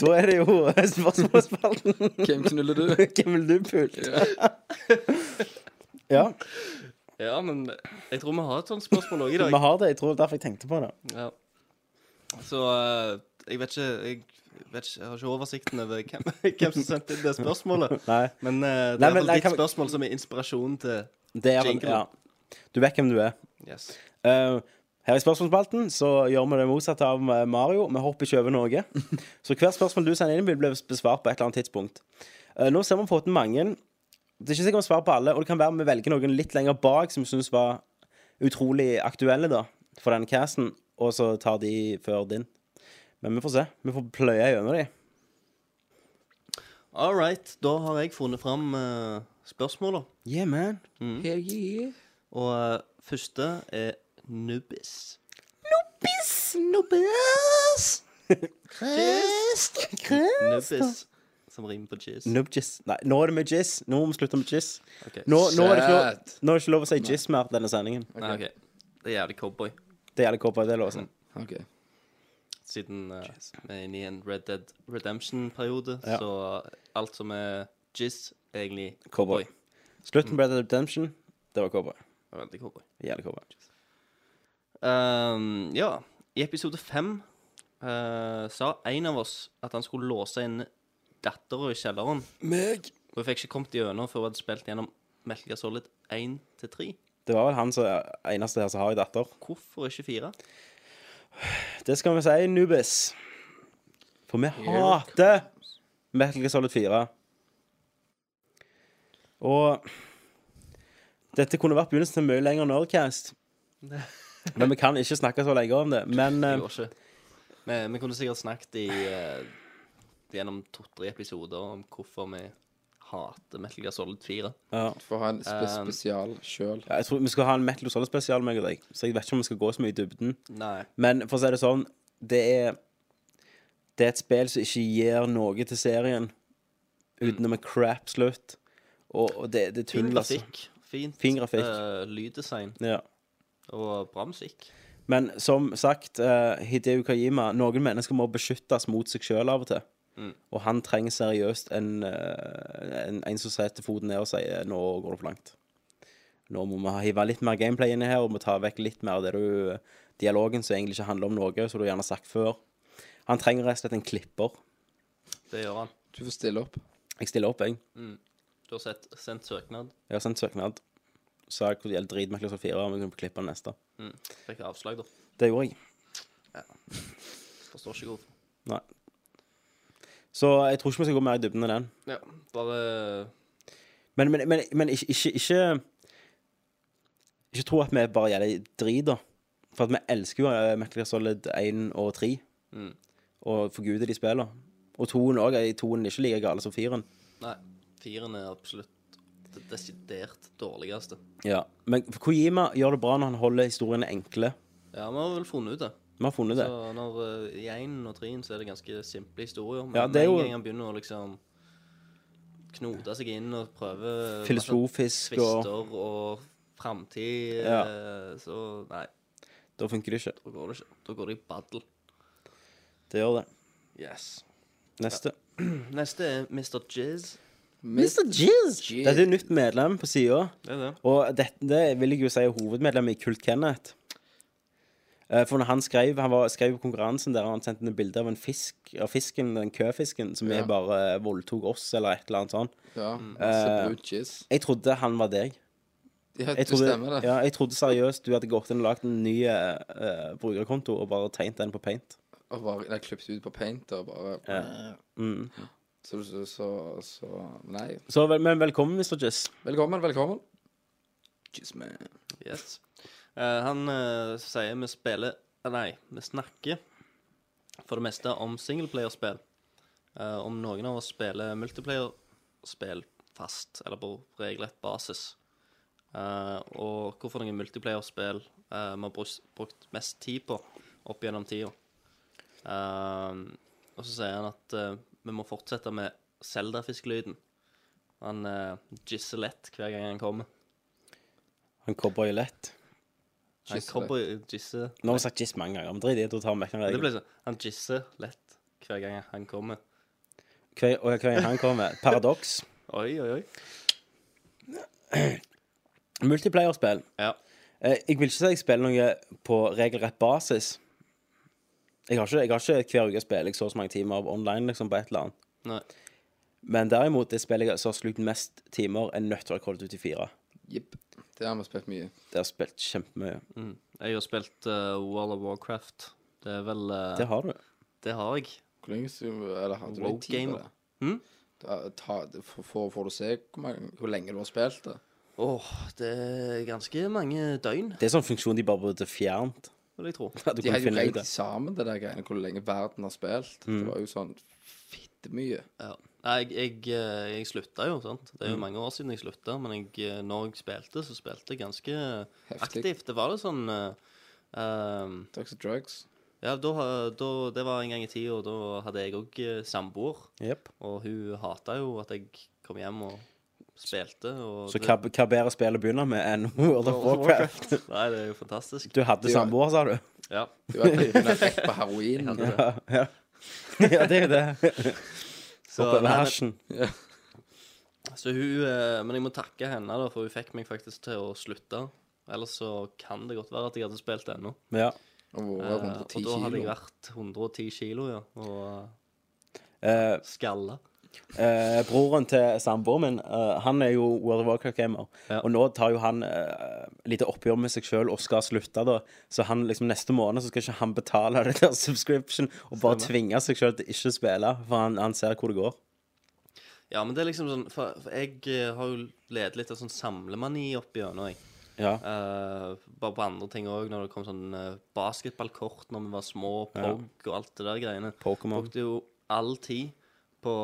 Da er det jo spørsmålsspalten. Hvem knuller du? Hvem vil du pult? Ja, Ja, men jeg tror vi har et sånt spørsmål òg i vi har det. Jeg tror derfor jeg tenkte på det. Ja. Så eh, jeg vet ikke jeg, vet ikke, jeg har ikke oversikten over hvem, hvem som sendte inn det spørsmålet. Nei. Men eh, det Nei, er men vel nei, ditt kan vi- spørsmål som er inspirasjon til Det er Jingle. ja. Du vet hvem du er. Yes. Eh, her i spørsmålsspalten så gjør vi det motsatte av eh, Mario. Vi hopper ikke over noe. Så hvert spørsmål du sender inn, vil bli besvart på et eller annet tidspunkt. Eh, nå ser vi fått mange. Det er ikke sikkert vi svarer på alle, og det kan være vi velger noen litt lenger bak som vi syns var utrolig aktuelle da, for denne casten, og så tar de før din. Men vi får se. Vi får pløye gjennom de. All right. Da har jeg funnet fram uh, spørsmåla. Yeah, man. Hell yeah. Og uh, første er Nubbis. Nubbis. Som rimer på jizz. Nubjizz. Nei, nå er det med jizz. Nå må vi slutte med jizz. Okay. Nå, nå, er det ikke lov, nå er det ikke lov å si jizz mer denne sendingen. Nei, OK. Det er jævlig cowboy. Det er jævlig cowboy, det er lov å si. OK. Siden uh, vi er inne i en Red Dead Redemption-periode, Ja. så alt som er jizz, er egentlig Cowboy. cowboy. Slutten på Red Dead Redemption, det var cowboy. Det er Veldig cowboy. Jævlig cowboy. Ehm, ja, i episode fem uh, sa en av oss at han skulle låse inn dattera i kjelleren. Meg. Og vi fikk ikke kommet gjennom før vi hadde spilt gjennom Gear Solid 1 til 3. Det var vel han som eneste her som har en datter. Hvorfor ikke 4? Det skal vi si, Nubis. For vi hater Metal Gear Solid 4. Og dette kunne vært begynnelsen til en mye lengre Nerdcast. Men vi kan ikke snakke så lenge om det. Men Vi eh, ikke. Vi, vi kunne sikkert snakket i eh, gjennom to-tre episoder om hvorfor vi hater Metal Gear Solid 4. ja. For å ha en spe Um, spesial sjøl. Ja, Jeg tror Vi skal ha en Metal Gear Solid-spesial, meg og deg. Så jeg vet ikke om vi skal gå så mye i dybden. Nei. Men for å si det sånn, det er Det er et spill som ikke gir noe til serien utenom en crap slutt. Og, og det, det er Fin tull, altså. grafikk. Fint Fin grafikk. eh, lyddesign Ja. Og bra musikk. Men som sagt, uh, Hideo Kajima Noen mennesker må beskyttes mot seg sjøl av og til. Mm. Og han trenger seriøst en, eh, en, en som setter foten ned og sier 'nå går det for langt'. Nå må vi hive litt mer gameplay inni her, og må ta vekk litt mer av det du dialogen som egentlig ikke handler om noe, som du gjerne har sagt før. Han trenger rett og slett en klipper. Det gjør han. Du får stille opp. Jeg stiller opp, jeg. Du har sett, sendt søknad. Jeg har sendt søknad. Sa jeg hvor det gjelder dritmerkelig som fire, om vi kunne klippe den neste. Mm. Fikk avslag, da. Det gjorde jeg. Ja. Forstår ikke hvorfor. Nei. Så jeg tror ikke vi skal gå mer i dybden enn den. Ja, bare Men, men, men, men ikke, ikke, ikke Ikke tro at vi bare gjør det drit, da. For at vi elsker jo eh, Metal Gear Solid 1 og 3. Mm. Og forguder de spiller. Og toen òg. Toen er ikke like gale som firen. Nei. Firen er absolutt det desidert dårligste. Ja. Men Kojima gjør det bra når han holder historiene enkle. Ja, vi har vel funnet ut det. Vi har funnet det. Så når uh, I 1 og 3 så er det ganske simple historier. Men Ja, det er jo- en gang han begynner å liksom knote seg inn og prøve Filosofisk og og framtid, Ja. eh, så nei, Da funker det ikke. da går det ikke. Da går det i battle. Det gjør det. Yes. Neste. Neste er Mr. Jizz. Mr. Jizz! Dette er et nytt medlem på sida. Det er det. Og dette det vil jeg jo si er hovedmedlem i Kult Kenneth. Eh, For når han skrev Han var, skrev på konkurransen der han sendte en bilde av en fisk Av fisken, den køfisken, som Ja. er bare eh, voldtok oss, eller et eller annet sånt. Ja, Mm. masse Eh, brut jizz. Jeg trodde han var deg. Ja, Jeg trodde, stemmer det. ja, jeg trodde seriøst du hadde gått inn og lagd en ny eh, eh, brukerkonto og bare tegnet den på paint. Og bare jeg klippet ut på paint og bare Ja. Mm. Så, så, så, så Nei. Så vel, men velkommen, Mr. Jizz. Velkommen, velkommen. Jizz man. Yes. Eh, han eh, sier vi spiller eh, Nei, vi snakker for det meste om singleplayerspill. Eh, om noen av oss spiller multiplayerspill fast, eller på regelrett basis. Eh, og hvorfor noen multiplayerspill eh, vi har brukt, brukt mest tid på opp gjennom tida. Eh, og så sier han at eh, vi må fortsette med Zelda-fiskelyden. Han uh, gisser lett hver gang han kommer. Han cowboy lett. Han Gisser cowboy gisser Nå har vi sagt giss mange ganger. Men drit i det, da tar vi vekk den regelen. Han gisser lett hver gang han kommer. Hver, og hver gang han kommer. Paradoks. Oi, oi, oi. Multiplayerspill. Ja. Eh, jeg vil ikke si jeg spiller noe på regelrett basis. Jeg har ikke, jeg har ikke hver uke spiller jeg så og så mange timer av online liksom, på et eller annet. Nei. Men derimot, det spillet jeg som har slukt mest timer, er nødt til å være holdt ut Duty 4. Jepp. Det har vi spilt mye. Det har spilt kjempemye. Mm. Jeg har spilt uh, World of Warcraft. Det er vel uh, Det har du. Det har jeg. Hvor lenge siden Eller hadde du litt tid på det? Hm? Da, ta, for, for, får du se hvor, mange, hvor lenge du har spilt det? Åh, det er ganske mange døgn, Det er sånn funksjon de bare burde fjernt. Vil jeg tro. De har jo regnet sammen det der greiene, hvor lenge verden har spilt. Mm. Det var jo sånn fittemye. Ja. Jeg, jeg, eh, jeg slutta jo, sant. Det er jo Mm. mange år siden jeg slutta, men jeg, eh, når jeg spilte, så spilte jeg ganske Heftig. aktivt. Det var litt sånn uh, um, Drugs and drugs. Ja, da, da, det var en gang i tida, og da hadde jeg òg samboer. Yep. Og hun hata jo at jeg kom hjem og spilte. Og Så det- hva, hva bedre spill å begynne med enn World of Warcraft? Nei, det er jo fantastisk. Du hadde Det var- samboer, sa du? Ja. Du var rett på heroin. Det. Ja, ja. ja det er jo det. Så, men- hersen. Så hun eh, Men jeg må takke henne, da, for hun fikk meg faktisk til å slutte. Ellers så kan det godt være at jeg hadde spilt ennå. Ja. Og Eh, og da hadde jeg vært 110 kilo, ja. Og uh, skalla. Eh, broren til samboeren min, eh, han er jo World of Warcraft-gamer. Ja. Og nå tar jo han eh, lite oppgjør med seg sjøl og skal slutte, da. Så han liksom neste måned så skal ikke han betale det der subscription og bare tvinge seg sjøl til ikke å spille, for han, han ser hvor det går. Ja, men det er liksom sånn For, for jeg eh, har jo ledet litt av sånn samlemani opp gjennom, jeg. Ja. Uh, bare på andre ting òg, når det kom sånn uh, basketballkort når vi var små, Ja. POG og alt det der greiene. Pokémon. Brukte jo all tid på,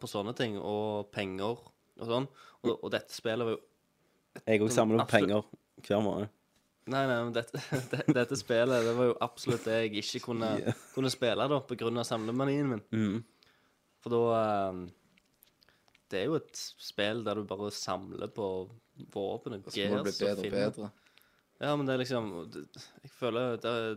på sånne ting, og penger og sånn. Og, og dette spillet var jo Jeg òg samler opp Absolutt. penger hver måned. Nei, nei, men dette, det- dette spillet det var jo absolutt det jeg ikke kunne, kunne spille da, på grunn av samlemanien min. Mm. For da eh, Det er jo et spill der du bare samler på våpen og gears og finner- Ja, men det er liksom det, Jeg føler det er,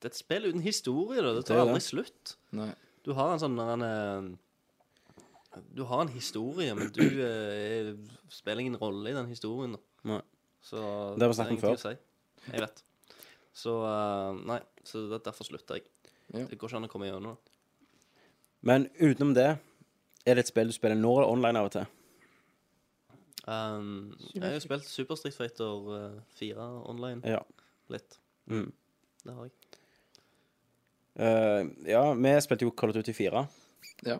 det er et spill uten historie, da. Det tar aldri det. slutt. Nei. Du har en sånn en, eh, Du har en historie, men du eh, spiller ingen rolle i den historien. Nei. Så Det har vi snakket om før. si. Jeg vet. Så eh, Nei, så det, derfor slutta jeg. Ja. Det går ikke an å komme gjennom. Men utenom det, er det et spill du spiller nå eller online av og til? Um, jeg har jo spilt Super Street Fighter eh, 4 online Ja. litt. Mm. Det har jeg. Eh, ja, vi spilte jo Call of Duty 4. Ja.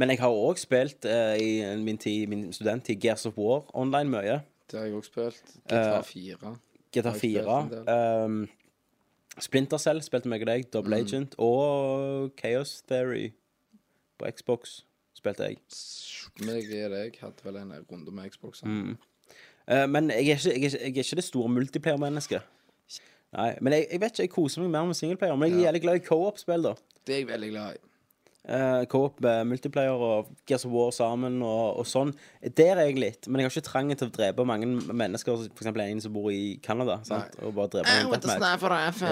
Men jeg har òg spilt uh, i min, tid, min studenttid Gears of War online mye. Det har jeg òg spilt. GTA Eh, 4. GTA Har jeg spilt 4. Um, Splinter Cell spilte meg og deg. Double Mm. Agent. Og Chaos Theory på Xbox spilte jeg. Meg og deg hadde vel en runde med Xbox. Mm. Uh, men jeg er, ikke, jeg, er ikke, jeg er ikke det store multiplayer-mennesket. Nei, Men jeg, jeg vet ikke, jeg koser meg mer med singleplayer. Men jeg er jævlig glad i co-op-spill, da. Det er jeg veldig glad i. Uh, Co-op med multiplayer og Gears of War sammen og, og sånn. Der er jeg litt. Men jeg har ikke trangen til å drepe mange mennesker. For eksempel en som bor i Canada. Sant? Og bare drepe deathmatch.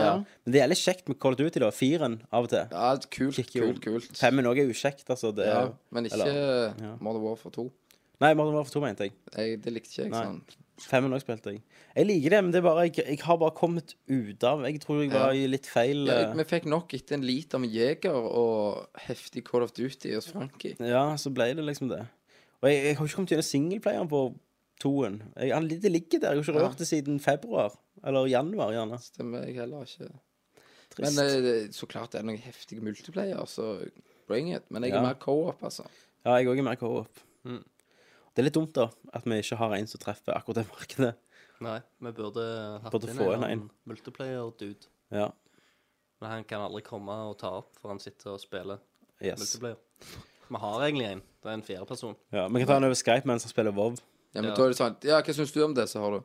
Ja. Men det er litt kjekt med Call of Duty, da. Firen av og til. Ja, kult, Kikker kult, kult. Femmen òg er ukjekt, altså. Det er, Ja, men ikke eller- ja. Modern Warfare 2. Nei, Modern Warfare 2 mente jeg. Jeg, det likte ikke jeg ikke sånn. Femmen òg spilte jeg. Jeg liker det, men det bare, jeg, jeg har bare kommet ut av Jeg tror jeg var i litt feil Ja, eh, vi fikk nok etter en liter med Jeger og heftig Call of Duty hos Frankie. Ja, så ble det liksom det. Og jeg, jeg har ikke kommet gjennom singelplayeren på toen. Jeg, han, det ligger der. Jeg har ikke rørt det siden februar. Eller januar, gjerne. Stemmer jeg heller ikke. Trist. Men eh, så klart det er noen heftige multiplayer, så bring it. Men jeg er Ja. mer co-op, altså. Ja, jeg òg er mer co-op. Det er litt dumt, da, at vi ikke har en som treffer akkurat det markedet. Nei, vi burde hatt Burde inn få en en. multiplayer-dude. Ja. Men han kan aldri komme og ta opp, for han sitter og spiller Yes. multiplayer. Vi har egentlig en. Det er en fjerde person. ja. Vi kan ta han over Skype mens han spiller WoW. Ja, men Ja. da er det sånn Ja, hva syns du om det? Så har du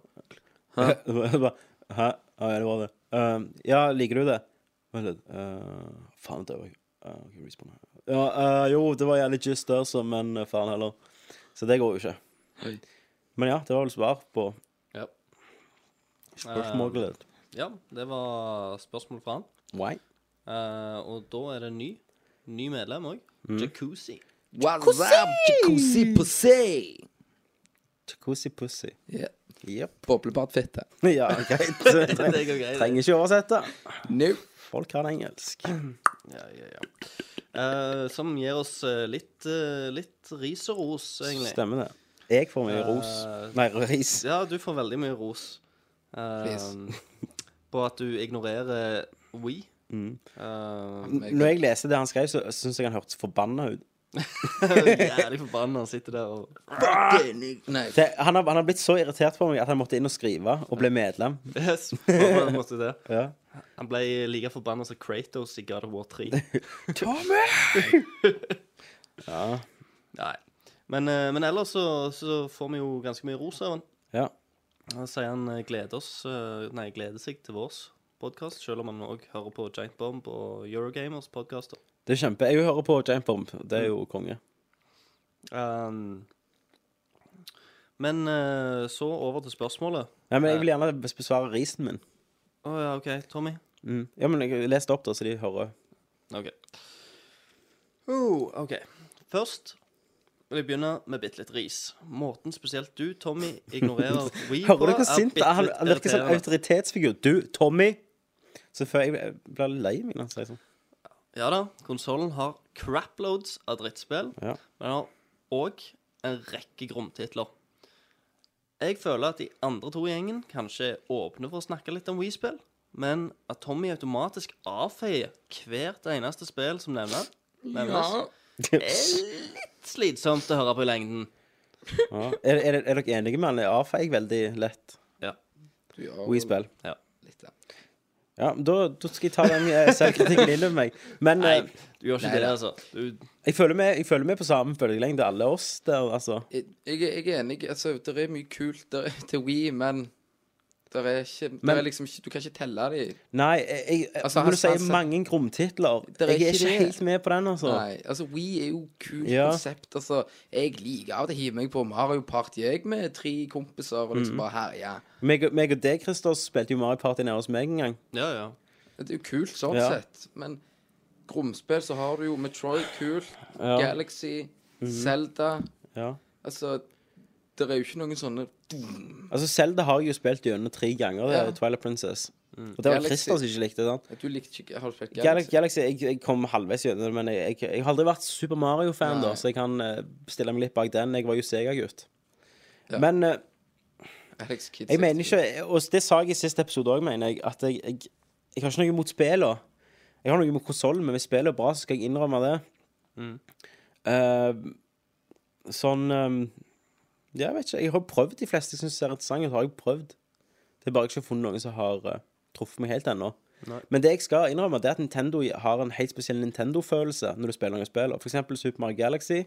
Hæ? Hæ? Ja, ja, det var det. Um, ja, liker du det? Vent litt. Uh, faen, det var jeg. Uh. Ja, uh, jo, det var jævlig just der, så, men uh, faen heller. Så det går jo ikke. Oi. Men ja, det var vel svar på Ja. spørsmålet. Ja, det var spørsmål fra han. Why? Uh, og da er det en ny. Ny medlem òg. Mm. Jacuzzi. What's up, jacuzzi pussy? Jacuzzi pussy. Yeah. Jepp. Boblebadfitte. Ja, greit. Det går greit. Trenger ikke oversette. Nope. Folk kan engelsk. Ja, ja, ja. Eh, som gir oss eh, litt, eh, litt ris og ros, egentlig. Stemmer det. Jeg får mye ros. Eh, Nei, ris. Ja, du får veldig mye ros. Eh, på at du ignorerer We. Mm. Eh, Når jeg leste det han skrev, så syns jeg han hørtes forbanna ut. Jævlig forbanna. Han sitter der og Nei. Det, han, har, han har blitt så irritert på meg at han måtte inn og skrive og ble medlem. Yes, en det. Ja. Han ble like forbanna som Kratos i God of War 3. Ja. Nei. Men, eh, men ellers så, så får vi jo ganske mye ros av han. ja. Han sier han eh, gleder, oss, eh, nei, gleder seg til vår podkast, selv om han òg hører på Giant Bomb og Eurogamers podkaster. Det er kjempe Jeg hører på Jane Pomp, Det er jo konge. Um, men eh, så over til spørsmålet. Ja, men jeg vil gjerne besvare risen min. Å ja, OK. Tommy? Mm. Ja, men jeg leste opp, da, så de hører. OK. Oh, OK. Først vil jeg begynne med bitte litt ris. Måten spesielt du, Tommy, ignorerer We Hører du på, hvor sint han han virker som en autoritetsfigur? Du, Tommy. Så før jeg blir lei meg når han sier sånn. Ja da, konsollen har craploads av drittspill, Ja. men den har òg en rekke gromtitler. Jeg føler at de andre to i gjengen kanskje er åpne for å snakke litt om Wii-spill, men at Tommy automatisk avfeier hvert eneste spill som nevner, nevnes, er litt slitsomt å høre på i lengden. Ja. Er, er, er dere enige med han? Jeg avfeier veldig lett Ja. Wii-spill. ja. Ja, da, da skal jeg ta den eh, selvkritikken inn over meg. Men Nei, eh, du gjør ikke Nei det, altså. Du, jeg føler med, jeg føler med på samme bølgelengde, alle oss der, altså. Jeg jeg er enig. Altså, det er mye kult der, til We, men det er ikke det Men- er liksom ikke Du kan ikke telle de. Nei, jeg, jeg, Altså, når du sier han- mange gromtitler Det er Jeg er ikke ikke det. helt med på den, altså. Nei, altså Wii er jo kult Ja. konsept. Altså, jeg liker av og til å hive meg på Mario Party, jeg, med tre kompiser, og Mm. liksom bare herje. Meg, og- meg og deg, Christer, spilte jo Mario Party nede hos meg en gang. ja, ja. Det er jo kult sånn Ja. sett, men gromspill så har du jo Metroid, kult, Ja. Mhm. Galaxy, Zelda Ja. Altså, det er jo ikke noen sånne Altså, Selda har jeg jo spilt gjennom tre ganger, det Ja. er Twilight Princess. Og det var Christer som ikke likte det. Du likte ikke Har du spilt Galaxy, Galaxy? Jeg, jeg kom halvveis gjennom det, men jeg, jeg, jeg har aldri vært Super Mario-fan, da, så jeg kan uh, stille meg litt bak den. Jeg var jo Sega-gutt. Ja. Men uh, Alex Kidd jeg mener ikke Og det sa jeg i siste episode òg, mener jeg, at jeg, jeg, jeg har ikke noe imot spillene. Jeg har noe imot konsollen, men hvis spillet er bra, så skal jeg innrømme det. Eh, sånn eh, Ja, jeg vet ikke. Jeg har prøvd de fleste jeg syns er interessante har jeg prøvd. Det er bare jeg ikke funnet noen som har uh, truffet meg helt ennå. Men det jeg skal innrømme, det er at Nintendo har en helt spesiell Nintendo-følelse når du spiller noen spill. For eksempel Super Mario Galaxy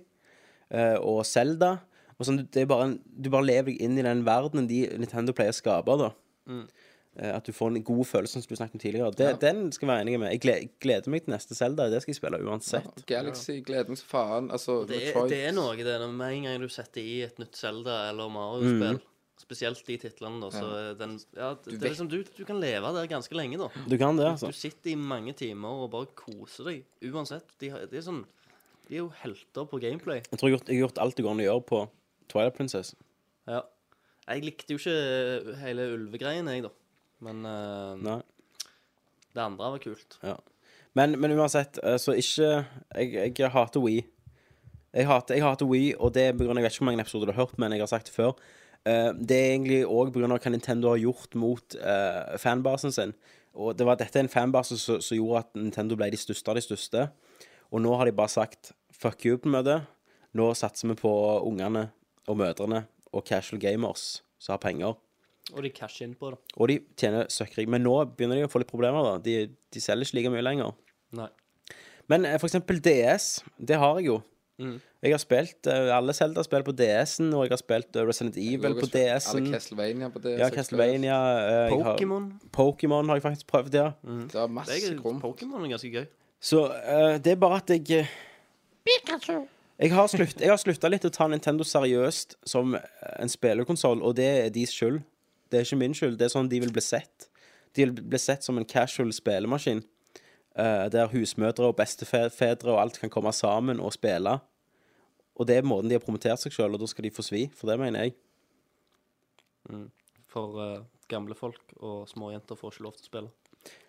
uh, og Zelda. Og sånn, det er bare en, du bare lever deg inn i den verdenen de Nintendo pleier å skape. da Eh, At du får en god følelse, som du snakket om tidligere. Det, Den skal jeg være enig med. Jeg gleder, gleder meg til neste Zelda. Det skal jeg spille uansett. Galaxy gleder meg som faen. Altså, Det, er- Metroid det er noe det når med en gang du setter i et nytt Zelda eller Mario-spill, spesielt de titlene, da, så ja. den Ja, det, det er liksom du, du kan leve der ganske lenge, da. Du kan det, altså. Du sitter i mange timer og bare koser deg uansett. De, de er sånn De er jo helter på gameplay. Jeg tror jeg har gjort, jeg har gjort alt det går an å gjøre på Twilight Princess. Ja. Jeg likte jo ikke hele ulvegreiene, jeg, da. Men eh, Nei. det andre var kult. Ja. Men, men uansett, eh, så ikke Jeg, jeg hater Wii. Jeg hater, jeg hater Wii, og det er av Jeg vet ikke hvor mange episoder du har hørt, men jeg har sagt det før. Eh, det er egentlig òg pga. hva Nintendo har gjort mot uh, fanbasen sin. Og det var dette er en fanbase som som gjorde at Nintendo ble de største av de største. Og nå har de bare sagt fuck you på møtet. Nå satser vi på ungene og mødrene og casual gamers som har penger. Og de casher inn på det. Og de tjener søkkrik. Men nå begynner de å få litt problemer, da. De, de selger ikke like mye lenger. Nei. Men eh, for eksempel DS, det har jeg jo. Mm. Jeg har spilt eh, alle Zelda-spill på DS-en, og jeg har spilt eh, Resident Evil på DS-en. Alle Castlevania på DS. Ja, Castlevania. eh, jeg har- Pokémon. Pokémon har jeg faktisk prøvd, ja. Det er masse er, krum. Pokémon er ganske gøy. Så eh, det er bare at jeg eh, Jeg har, slutt, jeg har slutta litt å ta Nintendo seriøst som en spillekonsoll, og det er deres skyld. Det er ikke min skyld. Det er sånn de vil bli sett. De vil bli sett som en casual spillemaskin. Uh, der husmødre og bestefedre og alt kan komme sammen og spille. Og det er måten de har promotert seg sjøl, og da skal de få svi. For det mener jeg. For uh, gamle folk og små jenter får ikke lov til å spille.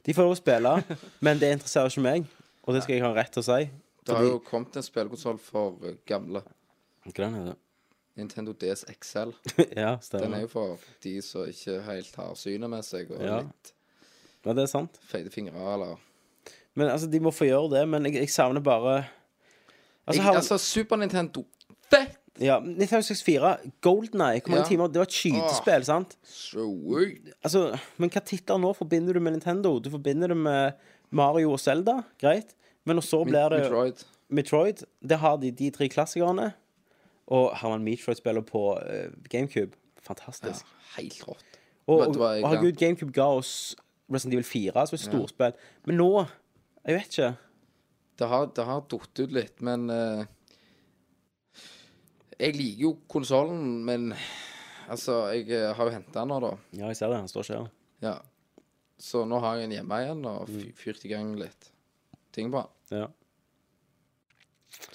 De får lov til å spille, men det interesserer ikke meg. Og det skal jeg ha rett til å si. Det har jo kommet en spillekonsoll for eh, gamle. Hva den heter Nintendo DS XL. Ja, Den er jo for de som ikke helt har synet med seg, og Ja. litt Ja, det er sant. feite fingre, eller Men altså, de må få gjøre det, men jeg, jeg savner bare Altså, jeg, har, Altså, Super Nintendo Fett! ja, Nintendo 64, Golden Eye, hvor mange Ja. timer Det var et skytespill, sant? Sweet. Altså, men hva titler nå forbinder du med Nintendo? Du forbinder det med Mario og Zelda, greit. Men så blir det Metroid. Metroid. Det har de, de tre klassikerne. Og har man Metroid-spiller på eh, GameCube. Ja, Fantastisk. helt rått. Og, Vet og, du hva jeg og herregud, GameCube ga oss Resident Evil 4 som et storspill. Men nå Jeg vet ikke. Det har, det har datt ut litt, men eh, Jeg liker jo konsollen, men altså Jeg eh, har jo henta den nå, da. Ja, jeg ser det. Han står ikke her. Ja. Så nå har jeg den hjemme igjen og fy- fyrt i gang litt ting på den. Ja.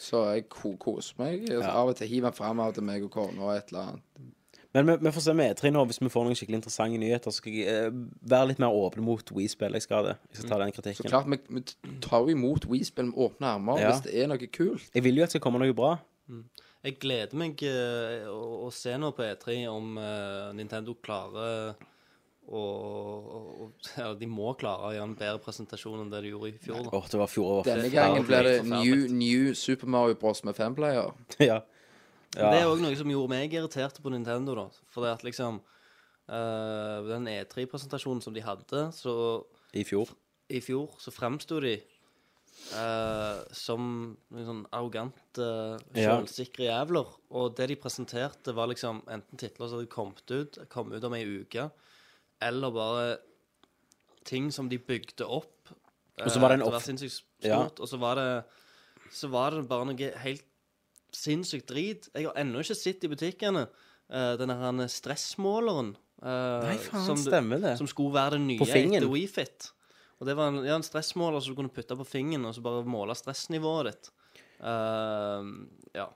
Så jeg koser meg. Ja. Av og til hiver han fram av til meg og kona og et eller annet. Men vi, vi får se med E3 nå. Hvis vi får noen skikkelig interessante nyheter, så skal jeg eh, være litt mer åpen mot Wii-spill. Jeg skal det. Jeg skal ta den kritikken. Så klart, vi, vi tar jo imot Wii-spill med åpne armer Ja. hvis det er noe kult. Jeg vil jo at det skal komme noe bra. Jeg gleder meg uh, å, å se nå på E3 om uh, Nintendo klarer å og Ja, de må klare å gjøre en bedre presentasjon enn det de gjorde i fjor. Da. Åh, det var fjor fjoråret. Denne gangen ble det new, new Super Mario Bros. med femplayer. ja. ja. Det er òg noe som gjorde meg irritert på Nintendo, da. For det at liksom uh, Den E3-presentasjonen som de hadde, så I fjor. i fjor så fremsto de uh, som noen sånn arrogante, Ja. selvsikre jævler. Og det de presenterte, var liksom enten titler som hadde kommet ut, kom ut om ei uke, eller bare ting som de bygde opp. Og så var det en eh, off- være sinnssykt stort, Ja. og så var det Så var det bare noe helt sinnssykt drit. Jeg har ennå ikke sett i butikkene uh, denne her stressmåleren. eh, Nei, faen, som stemmer det. Som skulle være det nye På etter WeFit. Og det var en, ja, en stressmåler som du kunne putte på fingeren og så bare måle stressnivået ditt. Uh, ja.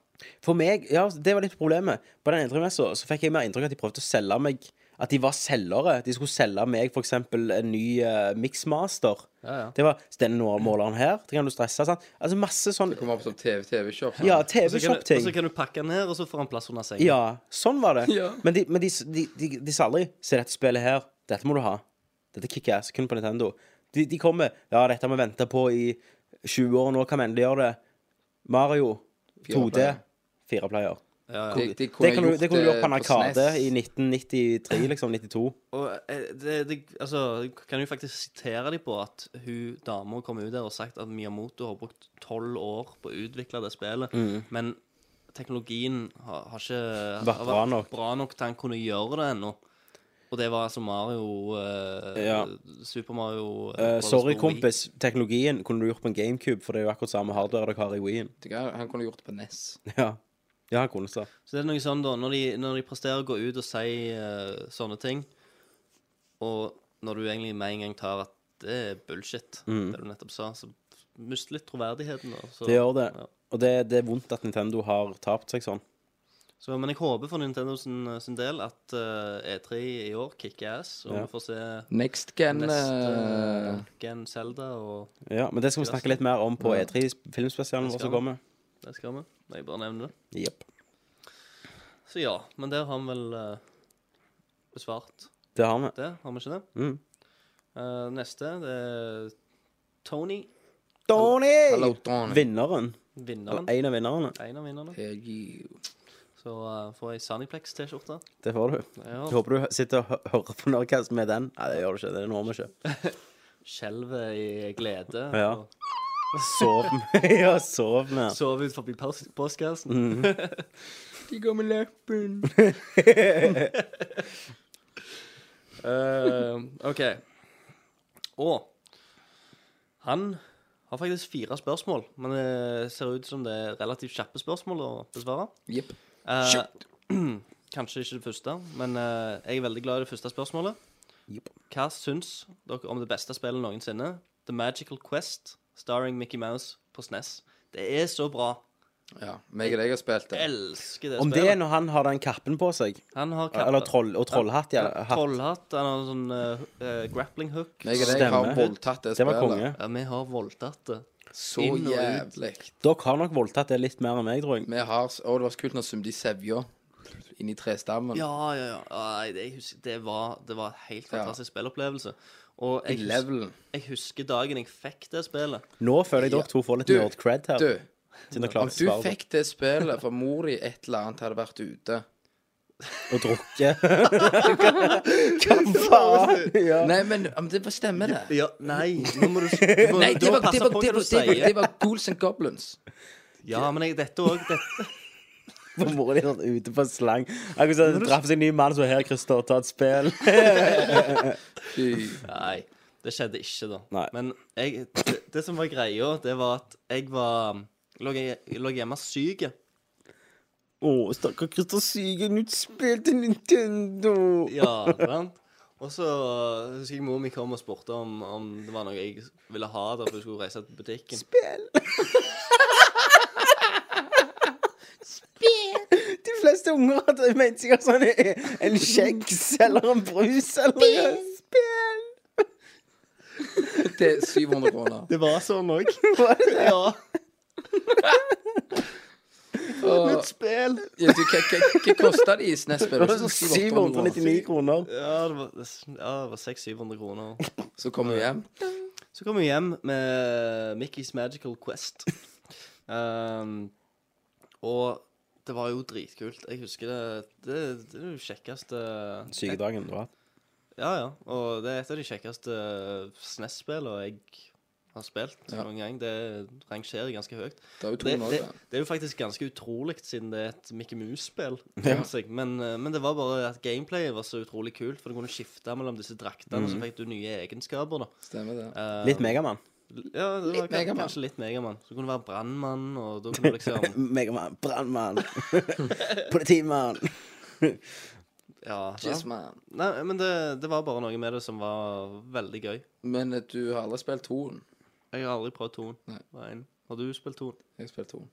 For meg, ja, det var litt problemet. På den entry-messa så fikk jeg mer inntrykk av at de prøvde å selge meg At de var selgere. De skulle selge meg f.eks. en ny uh, Mixmaster. Ja, ja. Det var den måleren her. Det kan du stresse. Sant? Altså masse sånn Kommer opp som TV TV-shop. Ja, TV-shop-ting. Og så kan du pakke den her, og så får han plass under sengen. Ja, sånn var det. Ja. Men, de, men de, de, de, de sa aldri Se dette spillet her. Dette må du ha. Dette er kickass. Kun på Nintendo. De, de kommer Ja, dette har vi venta på i 20 år nå. Kan vi endelig gjøre det? Mario. 2D. player. Ja, ja. De, de Det kunne kan du, gjort det kunne du gjort på en på E Arkade SNES. i 1993, liksom. 92. Og eh, det, det, altså, jeg kan jo faktisk sitere dem på at hun dama kom ut der og sagt at Miyamoto har brukt tolv år på å utvikle det spillet, men teknologien har, har ikke Mm. Vært har bra nok. bra nok til han kunne gjøre det ennå. Og det var altså Mario eh, Ja. Super Mario Eh, eh, sorry, på Wii. kompis. Teknologien kunne du gjort på en GameCube, for det er jo akkurat samme hardware dere har i Wien. Det kan- Han kunne gjort det på NES. Ja, ja han. Så det er noe sånn da, når de, når de presterer å gå ut og si eh, sånne ting, og når du egentlig med en gang tar at det er bullshit, det du nettopp sa, så mister litt troverdigheten. da. Så, Mm. Det gjør det. Ja. Og det, det er vondt at Nintendo har tapt seg sånn. Så, men jeg håper for Nintendo sin, sin del at eh, E3 i år kicker ass, og Ja. vi får se Next gen neste eh, gen Zelda, og Ja, Men det skal vi snakke litt mer om på Ja. E3-filmspesialen Det vår som kommer. Det skal vi. Jeg bare nevner det. Jepp. Så ja, men der har vi vel eh, besvart Det har vi. det, har vi ikke det? Mm. Eh, neste, det er Tony, Tony! Hello, Tony. Vinneren. vinneren. En av vinnerne. En av vinnerne. You. Så uh, får jeg Sunnyplex-T-skjorte. Det får du. Ja. Jeg håper du hø- sitter og hø- hører på Nordcast med den. Nei, det gjør du ikke. Det noe vi ikke. Skjelver i glede. Ja. og Sov med. ja, sov med. Sov ut forbi pos- postkassen. Mhm. De går med leppen. Eh, OK. Og han har faktisk fire spørsmål, men det ser ut som det er relativt kjappe spørsmål å besvare. Jepp. Eh, kanskje ikke det første, men eh, jeg er veldig glad i det første spørsmålet. Hva syns dere om det beste spillet noensinne? The Magical Quest, starring Mickey Mouse på SNES. Det er så bra. Ja, meg og deg har spilt det. Jeg Elsker det Om det spillet. er når han har den kappen på seg. Han har kappen. Eller troll, og trollhatt. Ja, hatt. Trollhatt. Han har sånn eh, eh, grappling hook. Meg og deg har voldtatt det Det var spillet. konge. Ja, vi har voldtatt det. Så Inn og ut. jævlig. Dere har nok voldtatt det litt mer enn meg, tror jeg. Vi har Å, det var så kult når de sevja inni trestammen. Ja, ja, ja. Nei, det, jeg husker, det, var, det var en helt fantastisk spillopplevelse. Og jeg, hus, jeg husker dagen jeg fikk det spillet. Nå føler jeg dere to får litt Du, nerd cred her. Du, dere om du fikk det spillet for mor di et eller annet hadde vært ute og drukket Hva faen? Ja. Nei, men om det stemmer, det. Ja, nei, nå må du, du må, Nei, du det må var, det var, på det hva du det det var Ghouls and Goblins. Ja, men jeg, dette òg dette, For mora di er ute på slang. Akkurat som det traff seg en ny mann som her, Christer, ta et spill. Nei, det skjedde ikke, da. Nei. Men jeg, det, det som var greia, det var at jeg var lå, lå hjemme syk. Å, stakkar Christer Sygen, nytt spilte Nintendo. Ja, sant? Og så husker jeg mor mi kom og spurte om, om det var noe jeg ville ha da for jeg skulle reise til butikken. De fleste unger at de mente sikkert sånn en kjeks eller en brus eller noe. Spill! Det er 700 kroner. Det var sånn òg. Var det det? Ja. Nytt spill. ja, du, hva, hva, hva kosta de i SNES-spill? Det var sånn 799 kroner. Ja, det var, ja, var 600-700 kroner. Så kom vi hjem. Så kom vi hjem med Mickey's Magical Quest. Um, og det var jo dritkult. Jeg husker det Det, det er det kjekkeste Sykedagen du har hatt. Ja, ja. Og det er et av de kjekkeste SNES-spillene jeg har spilt Ja. noen gang. Det rangerer ganske høyt. Det er Det, det, det. er jo faktisk ganske utrolig, siden det er et Mickey Mouse-spill. Ja. Men, eh, men det var bare at gameplayet var så utrolig kult, for du kunne skifte mellom disse draktene, og så fikk du nye egenskaper. da. Stemmer det. Uh, Litt Megamann. Ja, det var Litt kan- Megaman. kanskje litt Megamann. Så kunne du være brannmann, og da kunne du liksom Megamann, brannmann, politimann. Ja. Yes, man. Nei, men det, det var bare noe med det som var veldig gøy. Men eh, du har aldri spilt toen? Jeg har aldri prøvd toen. Nei. Har du spilt toen? Jeg har spilt toen.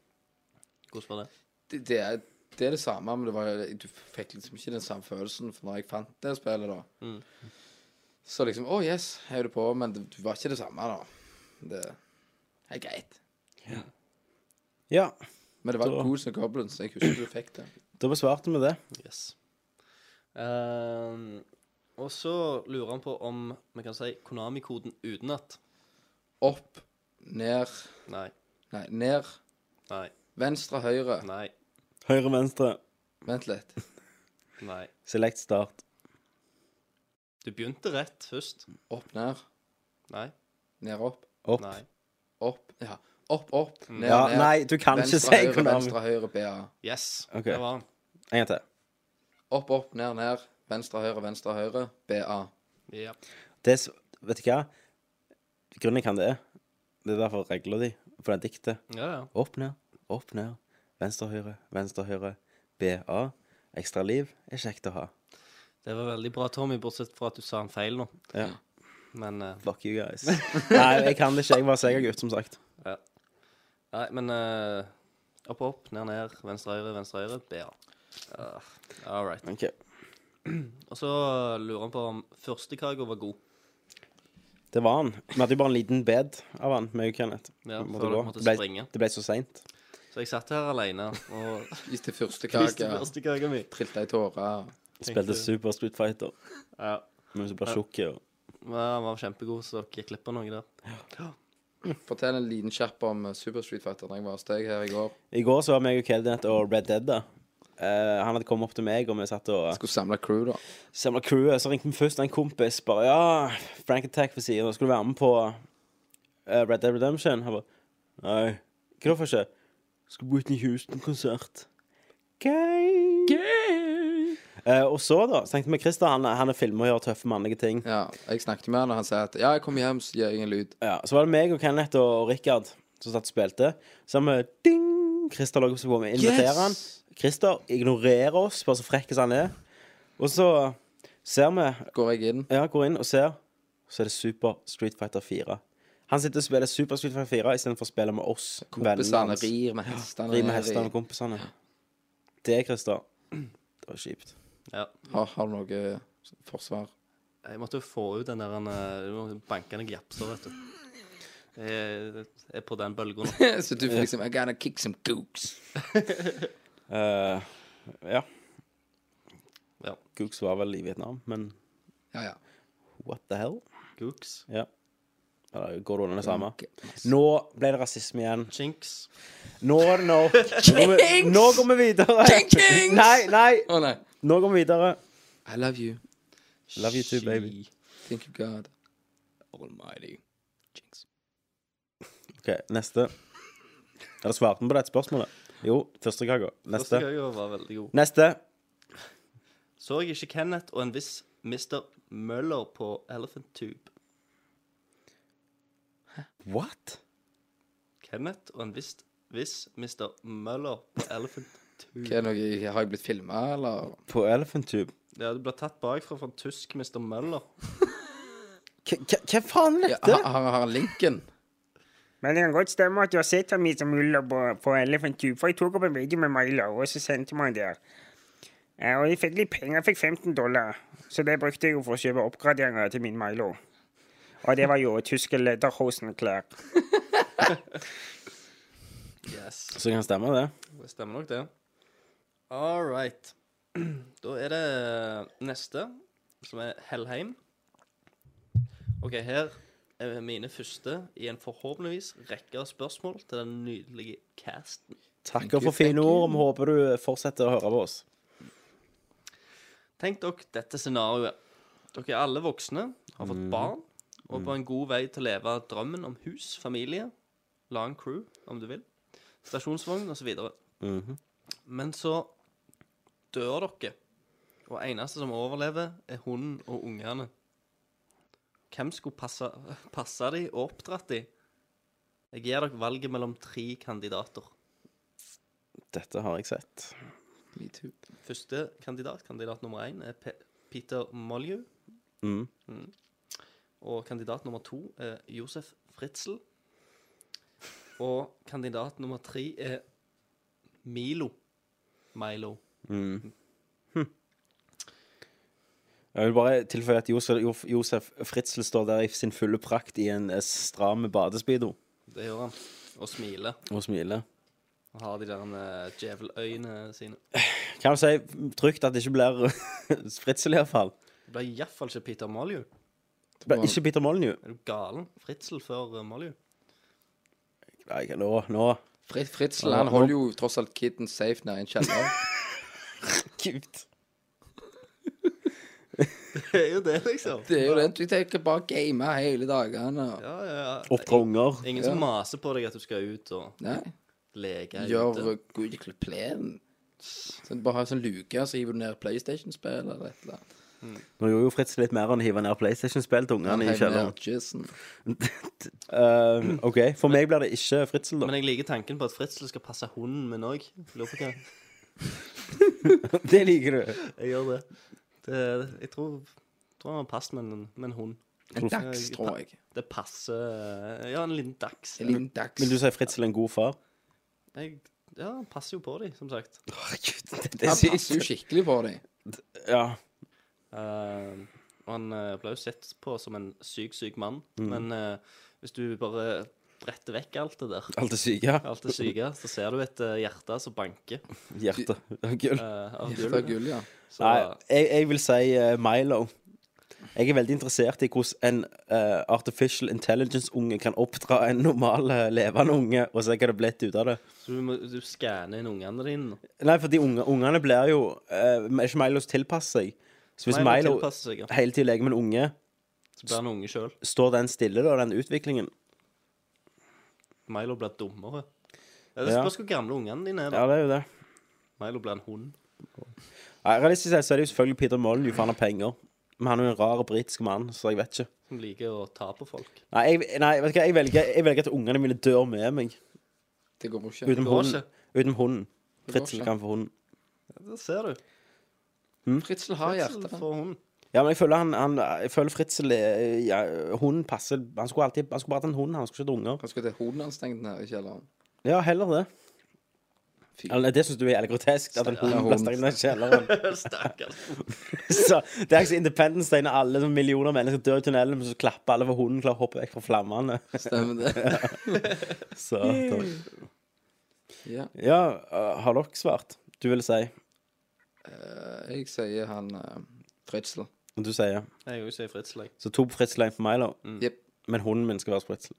Hvordan var det? Det, det, er, det er det samme, men det var, du fikk liksom ikke den samme følelsen for når jeg fant det spillet, da. Mm. Så liksom Å, yes, heiv det på, men det, det var ikke det samme, da. Det er greit. Ja, Men det var Da- Ghouls and Goblins. Jeg husker du fikk det. da besvarte vi det. Yes. Uh, og så lurer han på om vi kan si Konami-koden utenat. Opp, ned Nei. Nei, ned, Nei. venstre, høyre. Nei. Høyre, venstre. Vent litt. Nei. Select start. Du begynte rett først. Opp, ned. Nei. Ned, opp. Opp. Nei. Opp. Ja. Opp, opp. Ned, Ja, ned. nei, du kan ikke venstre, si høyre. Venstre, høyre, BA. Yes. Ok. Det var han. En gang til. Opp, opp, ned, ned. Venstre, høyre, venstre, høyre. BA. Ja. Det s- vet du hva? Grunnen jeg kan det, det er derfor regler de for det diktet. Ja, ja. Opp, ned, opp, ned. Venstre, høyre, venstre, høyre. BA. Ekstra liv er kjekt å ha. Det var veldig bra, Tommy, bortsett fra at du sa en feil nå. Ja. Men uh, Fuck you guys. Nei, jeg kan det ikke. Jeg var segergutt, som sagt. ja. Nei, men uh, opp, opp, ned, ned, venstre, høyre, venstre, høyre. BA. Uh, all right. Ok. Og så lurer han på om første førstekaka var god. Det var han. Vi hadde jo bare en liten bed av han med Kenneth. Ja, før dere måtte det, ble, springe. det ble så seint. Så jeg satt her alene og Spiste første spiste kake. førstekaka. Trilte i tårer. Spilte Super Street Fighter. Ja. Men så ble tjukk og Ja, Han var kjempegod, så dere gikk glipp av noe der. Fortell en liten kjapp om eh, Super Street Fighter Da jeg var hos deg her i går. I går så var meg og Keldinett og Red Dead da. Eh, han hadde kommet opp til meg, og vi satt og Skulle samle crew, da. Samle crewet. Så ringte vi først en kompis. Bare ja, Frank Attack for siden. Skulle du være med på eh, Red Dead Redemption? Han bare Nei. Hva da for ikke? Skal Whitney Houston-konsert. Gay. Gay. Eh, og så, da, så tenkte vi Christer, han, han er filmer og gjør tøffe mannlige ting. Ja, jeg snakket med han, og han sa at ja, jeg kommer hjem, så gir jeg ingen lyd. Ja, Så var det meg og Kenneth og, Rikard som satt og spilte. Så har vi ding! Christer logger seg på. Vi inviterer han. Christer ignorerer oss, bare så frekk som han er. Og så ser vi Går jeg inn? Ja, går inn og ser. Så er det Super Street Fighter 4. Han sitter og spiller Super Street Fighter 4 istedenfor å spille med oss. Kompisene rir med hestene. Rir med hestene og kompisene. Det, Christer. Det var kjipt. Ja. Har, har du noe forsvar? Jeg måtte jo få ut den der eh, du må banke ned gjapser, vet du. Jeg er på den bølga nå. så du får liksom I gotta kick some gooks. uh, ja. Ja. Gooks var vel i Vietnam, men Ja, ja. what the hell? Gooks. Ja. Eller går det under det samme? Nå ble det rasisme igjen. Chinks. Nå er det nok. Nå, går vi- videre. Nei, nei. Å nei. Nå går vi videre. I love you. Love you too, baby. Thank you, God. Almighty. Jinx. OK, neste. Er det svarten på dette spørsmålet? Jo, første kaka. Første Neste. gang var veldig god. Neste. Så jeg ikke Kenneth og en viss Mr. Møller på Elephant Tube. What? Kenneth og en viss, viss Mr. Møller på Elephant Tube. Hva er noe, har jeg blitt filma, eller? På Elephant Tube? Ja, du ble tatt bakfra fra en tysk Mr. Møller. Hva- faen er Ja, dette? har, har, han linken? Men det kan godt stemme at du har sett ham som Muller på, på Elephant Tube, for jeg tok opp en video med Milo, og så sendte man der. Eh, og jeg fikk litt penger, jeg fikk 15 dollar, så det brukte jeg jo for å kjøpe oppgraderinger til min Milo. Og det var jo tyske lederhosen-klær. Yes. Så kan det stemme, det. Det stemmer nok, det. All right. Da er det neste, som er Hellheim. OK, her er mine første i en forhåpentligvis rekke av spørsmål til den nydelige casten. Takker for fine ord. Vi håper du fortsetter å høre på oss. Tenk dere dette scenarioet. Dere er alle voksne, har fått barn, og på en god vei til å leve drømmen om hus, familie, lang crew, om du vil, stasjonsvogn osv. Mhm. Men så dør dere, og eneste som overlever, er hunden og ungene. Hvem skulle passe, passe de og oppdratt de? Jeg gir dere valget mellom tre kandidater. Dette har jeg sett. Me too. Første kandidat, kandidat nummer én, er Pe Peter Molyneux. Mm. Og kandidat nummer to er Josef Fritzel. Og kandidat nummer tre er Milo. Milo. Mm. Hm. Jeg vil bare tilføye at Josef, Josef Fritzel står der i sin fulle prakt i en eh, stram badespeedo Det gjør han. Og smiler. og smiler. Og har de der eh, djeveløynene sine. Kan du si trygt at det ikke blir Fritzel, iallfall? Det blir iallfall ikke Peter Molyu. Det blir ikke Peter Molyu. Er du galen? Fritzel før uh, Molyneux. Nei, nå, nå Fritzel han holder jo tross alt kiden safe nær en kjeller. Gud. Det er jo det, liksom. Det er jo det. Du tenker bare game hele dagene. og- Ja, ja, ja. Oppdra unger. Ingen som maser på deg at du skal ut og Nei. leke Gjør good plan. Bare ha en Så du bare har sånn luke, så hiver du ned PlayStation-spill eller et eller annet. Nå gjorde jo Fritz litt mer enn å hive ned PlayStation-spill til ungene i kjelleren. uh. Eh, OK, for meg blir det ikke Fritzel, da. Men jeg liker tanken på at Fritzel skal passe hunden min òg. Lurer på hva Det liker du. Jeg gjør det. det jeg tror, tror han har passet med en, med en hund. En dags, tror jeg. Det passer Ja, en liten dags. En liten dags. Vil du si Fritzel er en god far? Jeg, ja, han passer jo på dem, som sagt. Herregud, det Han er passer jo skikkelig på dem. Ja. Uh, han uh, ble jo sett på som en syk, syk mann. Men uh, hvis du bare bretter vekk alt det der, Alt er syke. alt det syke, så ser du et uh, hjerte som banker Hjerte. Gull. eh, av gull. gull, ja. Så Nei, jeg, jeg vil si uh, Milo. Jeg er veldig interessert i hvordan en artificial intelligence-unge kan oppdra en normal levende unge, og se hva det blitt ut av det. Så du må du skanner inn ungene dine. Nei, for de unge, ungene blir jo eh, Er ikke Milo som tilpasser seg? Så hvis Milo Milo seg, ja. hele tiden leker med en unge, Så blir han unge sjøl. står den stille, da, den utviklingen? Milo blir dummere. Det Ja. spørs hvor gamle ungene dine er. da Ja, det er jo det. Milo blir en hund. Nei, Realistisk sett så er det jo selvfølgelig Peter Molyneux, for han har penger. Men han er jo en rar britisk mann, så jeg vet ikke. Som liker å ta på folk. Nei, jeg, nei vet du hva, jeg velger, jeg velger at ungene mine dør med meg. Det går ikke. Utenom går hunden. Utenom hunden. Det går Fritzel ikke. kan få hunden. Ja, det ser du. Fritzel har hjerte. For hund. Ja, men jeg føler han, han Jeg føler Fritzel er- ja, Hunden passer Han skulle alltid Han skulle bare hatt en hund, han skulle ikke hatt unger. Han skulle til hoden hans stengt ned i kjelleren. Ja, heller det. Fy. Eller, det syns du er grotesk, at en hund blir stengt ned i kjelleren. Stakkars. Så det er ikke så Independence Day når alle millioner mennesker dør i tunnelen, men så klapper alle for hunden klarer å hoppe vekk fra flammene. Stemmer det. Så da, Ja. Ja, uh, har dere svart? Du vil si? Uh, jeg sier han uh, Fritzel. Og du sier? Jeg òg sier Fritzel, jeg. Så to Fritzel, for Milo. Jepp. Men hunden min skal være Fritzel.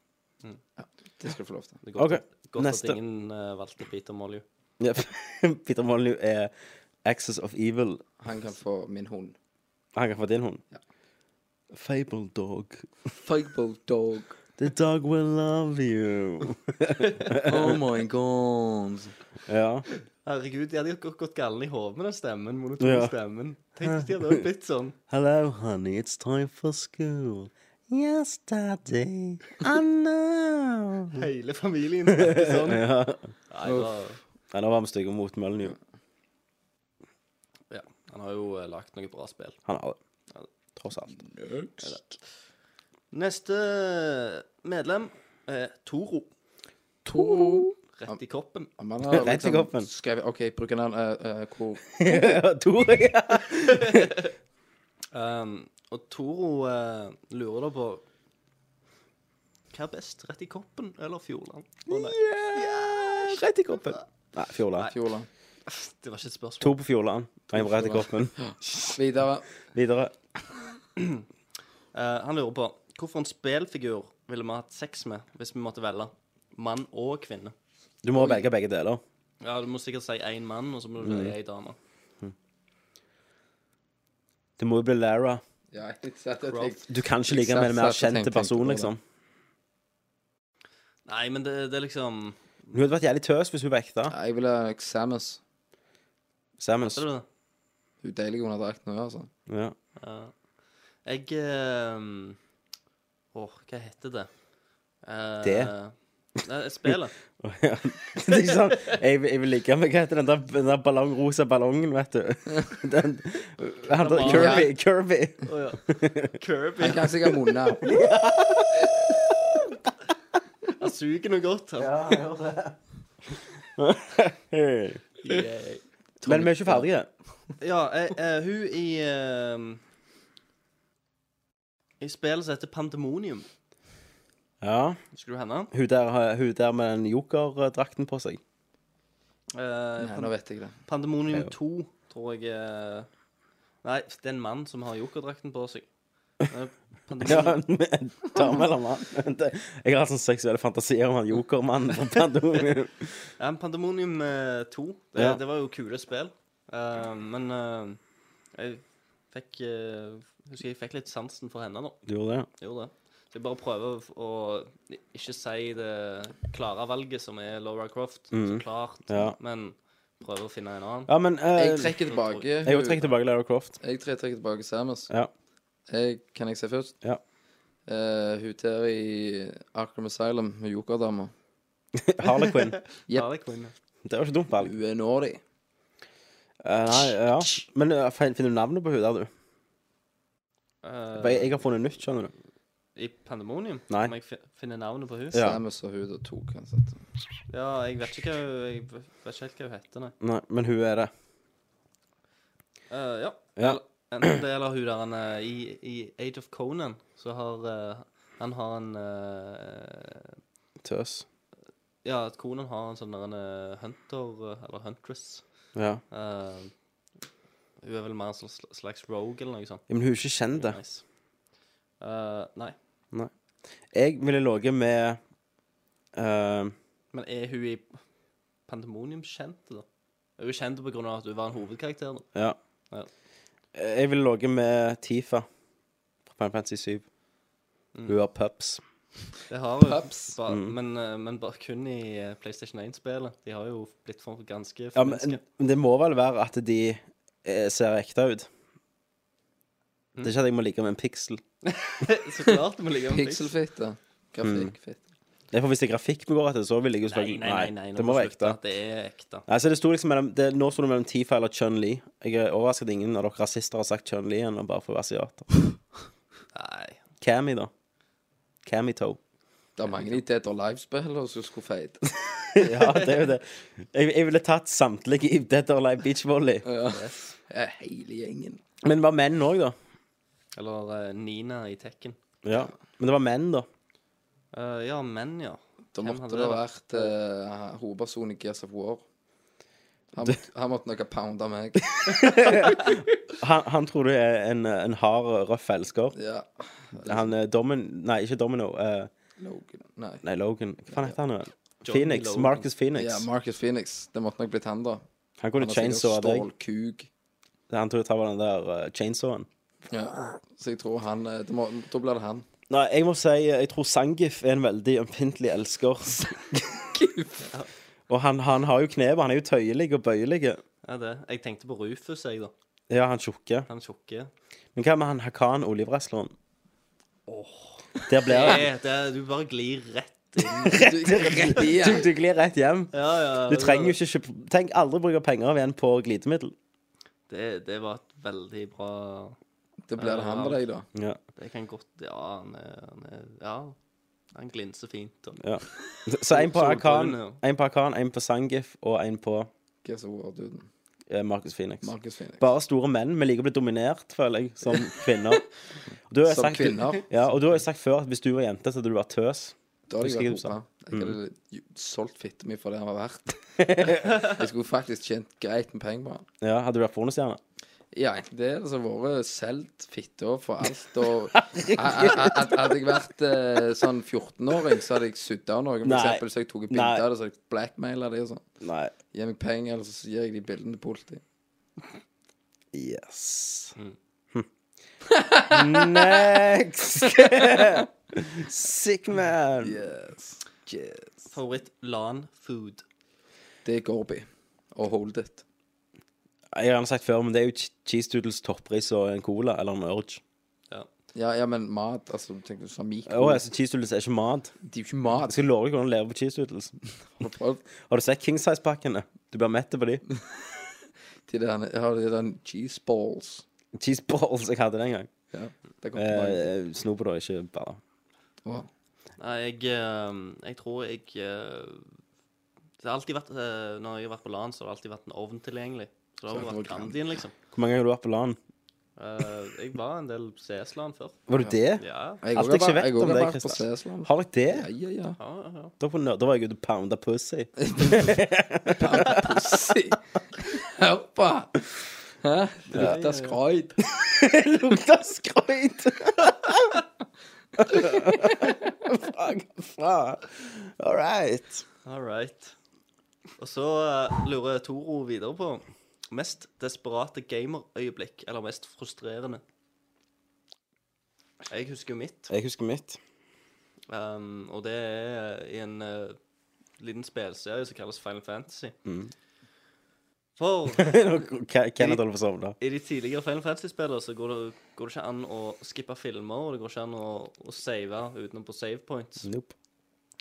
Det skal du få lov til. Det er godt, Ok, godt neste. at ingen eh, valgte Peter Molyu. Yep. Peter Molyneux er Axis of Evil. Han kan få min hund. Han kan få din hund. Ja. Fable dog. Fable dog. The dog will love you. Oh my god. ja. Herregud, de hadde jo gått, gått galne i hodet med den stemmen. Monotone Ja. stemmen. Tenk hvis de hadde også blitt sånn. Hello, honey, it's time for school. Yes, daddy. I know. Hele familien snakker sånn. ja. Nei, det var, Nei, nå var vi stygge mot Molyneux. ja, han har jo uh, lagd noe bra spill. Han har det. Tross alt. Neste medlem er Toro. Toro. Rett i kroppen. Man har Rett i kroppen Skrevet, OK, bruker den uh, uh, hvor Tore, ja. Um, og Toro eh, lurer da på Hva er best, rett i koppen eller Fjordland? Å nei, Rett i koppen. Nei, Fjordland. Fjordland. det var ikke et spørsmål. To på Fjordland. En rett i koppen. Videre. Videre. Eh, han lurer på hvorfor en spelfigur ville vi hatt sex med hvis vi måtte velge mann og kvinne? Du må velge begge deler. Ja, Du må sikkert si én mann, og så må du Mm. velge ei dame. Det må jo bli Lara. Ja, jeg satt tenkte Du kan ikke ligge med en mer kjent person, liksom. Nei, men det, det er liksom Hun hadde vært jævlig tøs hvis hun var ekte. Ja, Jeg ville Samus. Samus. Hva er det? Hun er deilig under drakten òg, altså. Ja. Ja. Jeg ehm, Åh, hva heter det? Eh, Det? Nei, spillet. Ja. Det er ikke sånn Jeg, vil- jeg vil ligge med Hva heter den der, den der ballong, rosa ballongen, vet du? Den, han, der, Kirby. Kirby. Kirby. Han kan sikkert munne. Han suger noe godt. Han. Men vi er ikke ferdige. Ja, eh, eh, hun i ehm, I spillet som heter Pandemonium. Ja. Husker du henne? Hun der, hun der med den jokerdrakten på seg. Eh, Nei, nå vet jeg det. Pandemonium Ja. 2, tror jeg eh, Nei, det er en mann som har jokerdrakten på seg. Eh, Ja, Pandemonium. en dame eller mann. Det- Jeg har hatt sånne seksuelle fantasier om han jokermannen fra Pandemonium. Ja, men Pandemonium eh, 2, det, Ja. det var jo kule spill. Eh, men eh, jeg fikk eh, Husker jeg fikk litt sansen for henne nå. Du gjorde det? Gjorde det. Så er bare prøve å ikke si det klare valget som er Laura Croft, så Mhm. klart, Ja. men prøve å finne en annen. Ja, men eh, Jeg trekker tilbake Jeg også trekker tilbake Lara Croft. Jeg tre- trekker tilbake Samus. Ja. Jeg, kan jeg se først? Ja. Eh, hun der i Arkham Asylum, hun jokerdama. Harlequin. Yep. Harley Quinn, ja. Det var ikke dumt valg. Hun er nådig. Eh, nei, ja. Men eh, fin- finner du navnet på hun der, du? Eh, jeg, jeg har funnet nytt, skjønner du. I Pandemonium? Nei. Om jeg finner navnet på huset? Ja. Samus og hun og to, kan jeg. Ja, jeg vet ikke hva hun Jeg vet ikke helt hva hun heter, nei. Nei, men hun er det. Eh, ja. Ja. Eller- Enten det eller hun der han, eh, i, i Age of Conan, så har eh, Han har en eh, Tøs. Ja, at Conan har en sånn der en eh, hunter, eh, eller huntress. Ja. Eh, hun er vel mer en slags, slags rogue eller noe sånt. ja. Men hun er ikke kjent, det. Nice. Eh, nei. Nei. Jeg ville ligget med eh, Men er hun i Pandemonium kjent, da? Er hun kjent av at hun var en hovedkarakter? da? Ja. Ja. Jeg ville ligget med Tifa fra Final Fantasy 7. Mm. Hun har pups. Det har hun. Pups. Ba, Mm. men, eh, men bare kun i eh, PlayStation 1-spillet. De har jo blitt for ganske Ja, men forminska. men det må vel være at de eh, ser ekte ut. Mm. Det er ikke at jeg må ligge med en pixel. Så klart du må ligge med en pixel. Pikselfitte. Grafikkfitte. Det er for Hvis det er grafikk vi går etter, så vil jeg jo Nei, nei, nei, nei, det må være ekte. Det er ekte. Nei, så det sto liksom mellom, det, Nå sto det mellom Tifa eller Chun-Li. Jeg er overrasket at ingen av dere rasister har sagt Chun-Li ennå, bare for å være asiater. Nei. Cammy, da. Cammy-toe. Det er mange Dead or Live-spillere som skulle feite. ja, det er jo det. Jeg, jeg ville tatt samtlige i Dead or Alive Beach Volley. Ja. Yes. Hele gjengen. Men var menn òg, da. Eller eh, Nina i Tekken. Ja. Men det var menn, da. Eh, ja, menn, ja. Da Hvem måtte hadde det det vært uh, hovedpersonen i Gears of War. Han, måtte- han måtte nok ha pounda meg. Han, han tror du er en, en hard, røff elsker. Ja. Han er Domin... Nei, ikke Domino. eh, Logan. Nei. nei, Logan. Hva faen heter han? nå? Johnny Phoenix. Logan. Marcus Phoenix. Ja, Marcus Phoenix. Det måtte nok blitt han, da. Han kunne har sikkert chainsaw deg. Han tror jeg tar den der uh, chainsawen. Ja. Så jeg tror han eh, det må, Da blir det han. Nei, jeg må si eh, jeg tror Sangif er en veldig ømfintlig elsker. og han, han har jo knep, han er jo tøyelig og bøyelig. Ja, det. Jeg tenkte på Rufus, jeg, da. Ja, han tjukke. Han tjukke. Men hva med han Hakan, olivwrestleren? Der blir Det, det det, du bare glir rett inn. du, du glir rett hjem. Ja, ja. Du trenger jo ikke kjøpe Tenk aldri bruke penger igjen på glidemiddel. Det, det var et veldig bra Det blir det han med deg, da. Ja. Det kan godt Ja, han er, han er Ja. Han glinser fint. Og, ja. Så en på Solbrune, én en på Hakan, en på Sangif og en på Guess of War-duden. eh, Marcus Phoenix. Marcus Phoenix. Bare store menn. Vi liker å bli dominert, føler jeg, som kvinner. Og du har Som sagt, kvinner. Ja, og du har jo sagt før at hvis du var jente, så hadde du vært tøs. Da hadde jeg vært du hopa. Jeg hadde jo solgt fitte mi for det han var verdt. Jeg skulle faktisk tjent greit med penger på han. Ja, Hadde du vært pornostjerne? Ja, enten det. Altså, vært solgt fitta for alt og Ha- ha- ha- Hadde jeg vært eh, sånn 14-åring, så hadde jeg sudda noe. For Nei. eksempel så jeg tok et bilde Nei. av det, så jeg blackmaila de og sånn. Nei. Gi meg penger, eller så gir jeg de bildene til politiet. Yes. Mm. Hm. Next! Sick man. Yes. yes. Favoritt LAN-food. Det er Gorby. Og Hold It. Jeg har sagt før, men det er jo che- cheese doodles, toppris og en cola, eller en urge. Ja. Ja, ja, men mat Altså, tenk du sa mikro. Oh, altså, cheese doodles er ikke mat. De er jo ikke mat. Jeg skal love deg hvordan du lever på cheese doodles. Har du prøvd? Har du sett King Size-pakkene? Du blir mett på de. De der, jeg har de der cheese balls. Cheese balls, jeg hadde det en gang. Ja, det kom. Eh, på da, ikke bare. Wow. Nei, jeg, eh, jeg tror jeg eh, Det har alltid vært eh, Når jeg har vært på LAN, så har det alltid vært en ovn tilgjengelig. Så det har vært Grandien, liksom. Hvor mange ganger har du vært på LAN? Eh, jeg var en del CS-LAN før. Var du det? Ja. Jeg Alt jeg ikke vet jeg om deg, Kristian. Har dere det? Ja, ja, ja. Ja, ja, ja. Da, på, da var jeg ute og pounda pussy. Pussy. Hør på! Hæ? Det lukter skroid. Lukta skrøyt! Fuck, faen. All right. All right. Og så eh, lurer Toro videre på mest desperate gamerøyeblikk, eller mest frustrerende. Jeg husker jo mitt, Jeg husker mitt. um, og det er i en uh, liten spelserie som kalles Final Fantasy. For Ke- Kenneth holder på å sovne. i de tidligere Final Fantasy-spillene så går det, går det ikke an å skippe filmer, og det går ikke an å, å save utenom på save points. Nope.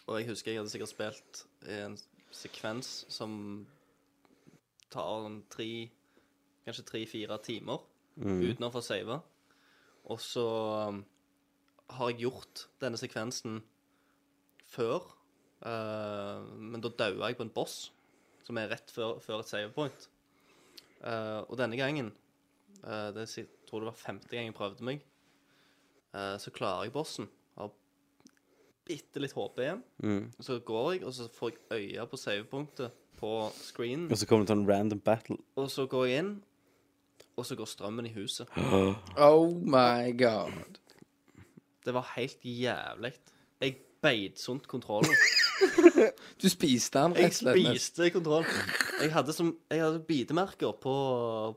Og jeg husker jeg hadde sikkert spilt en sekvens som tar en tre Kanskje tre-fire timer uten å få save. Og så um, har jeg gjort denne sekvensen før, uh, men da daua jeg på en boss som er rett før, før et save point. Uh, og denne gangen, uh, det jeg tror det var femte gang jeg prøvde meg, så klarer jeg bossen. Har bitte litt HP igjen. Så går jeg, og så får jeg øye på savepunktet på screenen. Og så kommer det til en random battle. Og så går jeg inn, og så går strømmen i huset. Oh my god. Det var helt jævlig. Jeg beit sunt kontrollen. Du spiste den, Jeg rett og slett. spiste kontrollen. Jeg hadde, som, jeg hadde bitemerker på,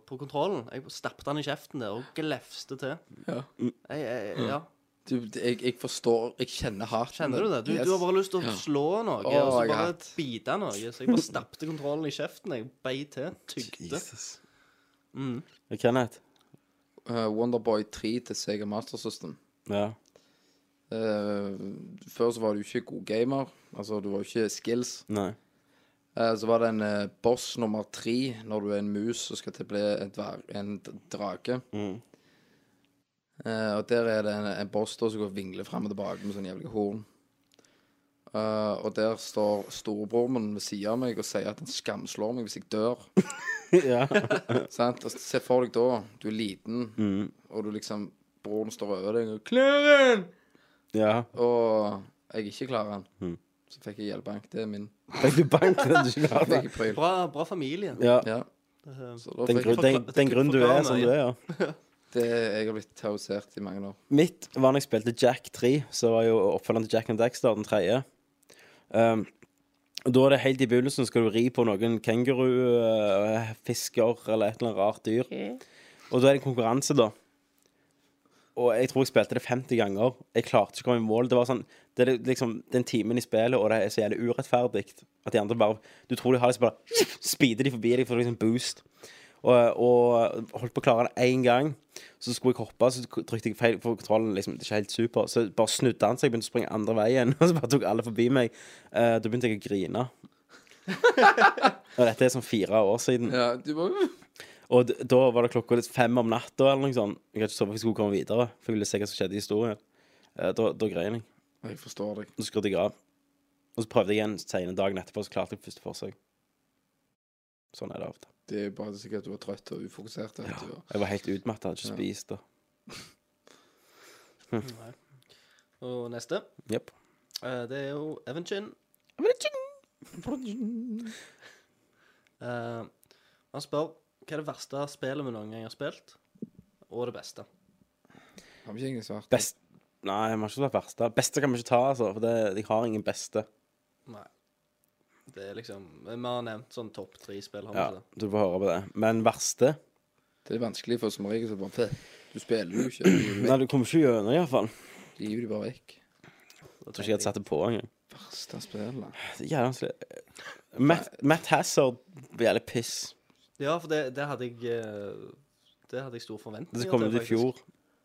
på kontrollen. Jeg stappet den i kjeften der og glefste til. Ja. Jeg, jeg, ja. Du, jeg, jeg forstår Jeg kjenner hardt. Kjenner du det? Du, Yes. du har bare lyst til å Ja. slå noe, oh, og så bare har bite noe. Så jeg bare stappte kontrollen i kjeften. Jeg beit til. Tygde. Jesus. Mm. Kenneth? Uh, Wonderboy 3 til Sega Master System. Ja. Uh, før så var du ikke god gamer. Altså, du var jo ikke skills. Nei. Uh, så var det en boss nummer tre når du er en mus og skal til å bli en, en drage. Mm. Eh, og der er det en, en boss da som går og vingler frem og tilbake med sånn jævlig horn. Eh, og der står storebroren min ved siden av meg og sier at han skamslår meg hvis jeg dør. ja. Sant? Og Se for deg da, du er liten, Mm. og du liksom Broren står over deg og 'Klaren!' Ja. Og jeg ikke klarer den. Mm. Så fikk jeg hjelpebank. Det er min. Fikk du bank den du ikke klarer? Fikk jeg pryl. Bra, bra familie. Ja. Ja. Eh, Så da Den, fikk grunn, den, den grunnen du er som du er, ja. Det Jeg har blitt terrorisert i mange år. Mitt var når jeg spilte Jack 3, så var jo oppfølgeren til Jack and Dexter den tredje. Um, da er det helt i begynnelsen skal du ri på noen kengurufisker eller et eller annet rart dyr. Og da er det konkurranse, da. Og jeg tror jeg spilte det 50 ganger. Jeg klarte ikke å komme i mål. Det var sånn Det er liksom den timen i spillet, og det er så jævlig urettferdig at de andre bare Du tror de har liksom bare Speeder de forbi deg for liksom boost. Og, og holdt på å klare det én gang. Så skulle jeg hoppe, så trykte jeg feil, på kontrollen liksom, det er ikke helt super. Så bare snudde han seg, begynte å springe andre veien. Og så bare tok alle forbi meg. Eh, da begynte jeg å grine. og dette er sånn fire år siden. Ja, du må... Og da var det klokka litt fem om natta eller noe sånt. Jeg hadde ikke sovet for jeg skulle komme videre. For jeg ville se hva som skjedde i historien. Eh, da, da grein jeg. Jeg forstår deg. Så skrudde jeg av. Og så prøvde jeg igjen senere dagen etterpå, så klarte jeg første forsøk. Sånn er det ofte. Det er bare sikkert at du var trøtt og ufokusert. Ja, du, og- Jeg var helt utmatta, hadde ikke Ja. spist. da. Og neste. Yep. Uh, det er jo Evan Chin. uh, han spør hva er det verste spillet vi noen gang har spilt, og det beste. Har vi ikke ingen svart? Best Nei, jeg må ikke svart verste. Beste kan vi ikke ta, altså. For det, jeg har ingen beste. Nei. Det er liksom Vi har nevnt sånn topp tre-spill. Ja, du får høre på det. Men verste Det er vanskelig, for som regel så bare Du spiller jo ikke. Du Nei, du kommer ikke gjennom, iallfall. De gir det bare vekk. Jeg tror ikke jeg hadde satt det på engang. Verste spillet. Det er jævlig vanskelig. Matt, Matt Hazard jævlig piss. Ja, for det, det hadde jeg eh, Det hadde jeg store forventninger Det kom ut i fjor.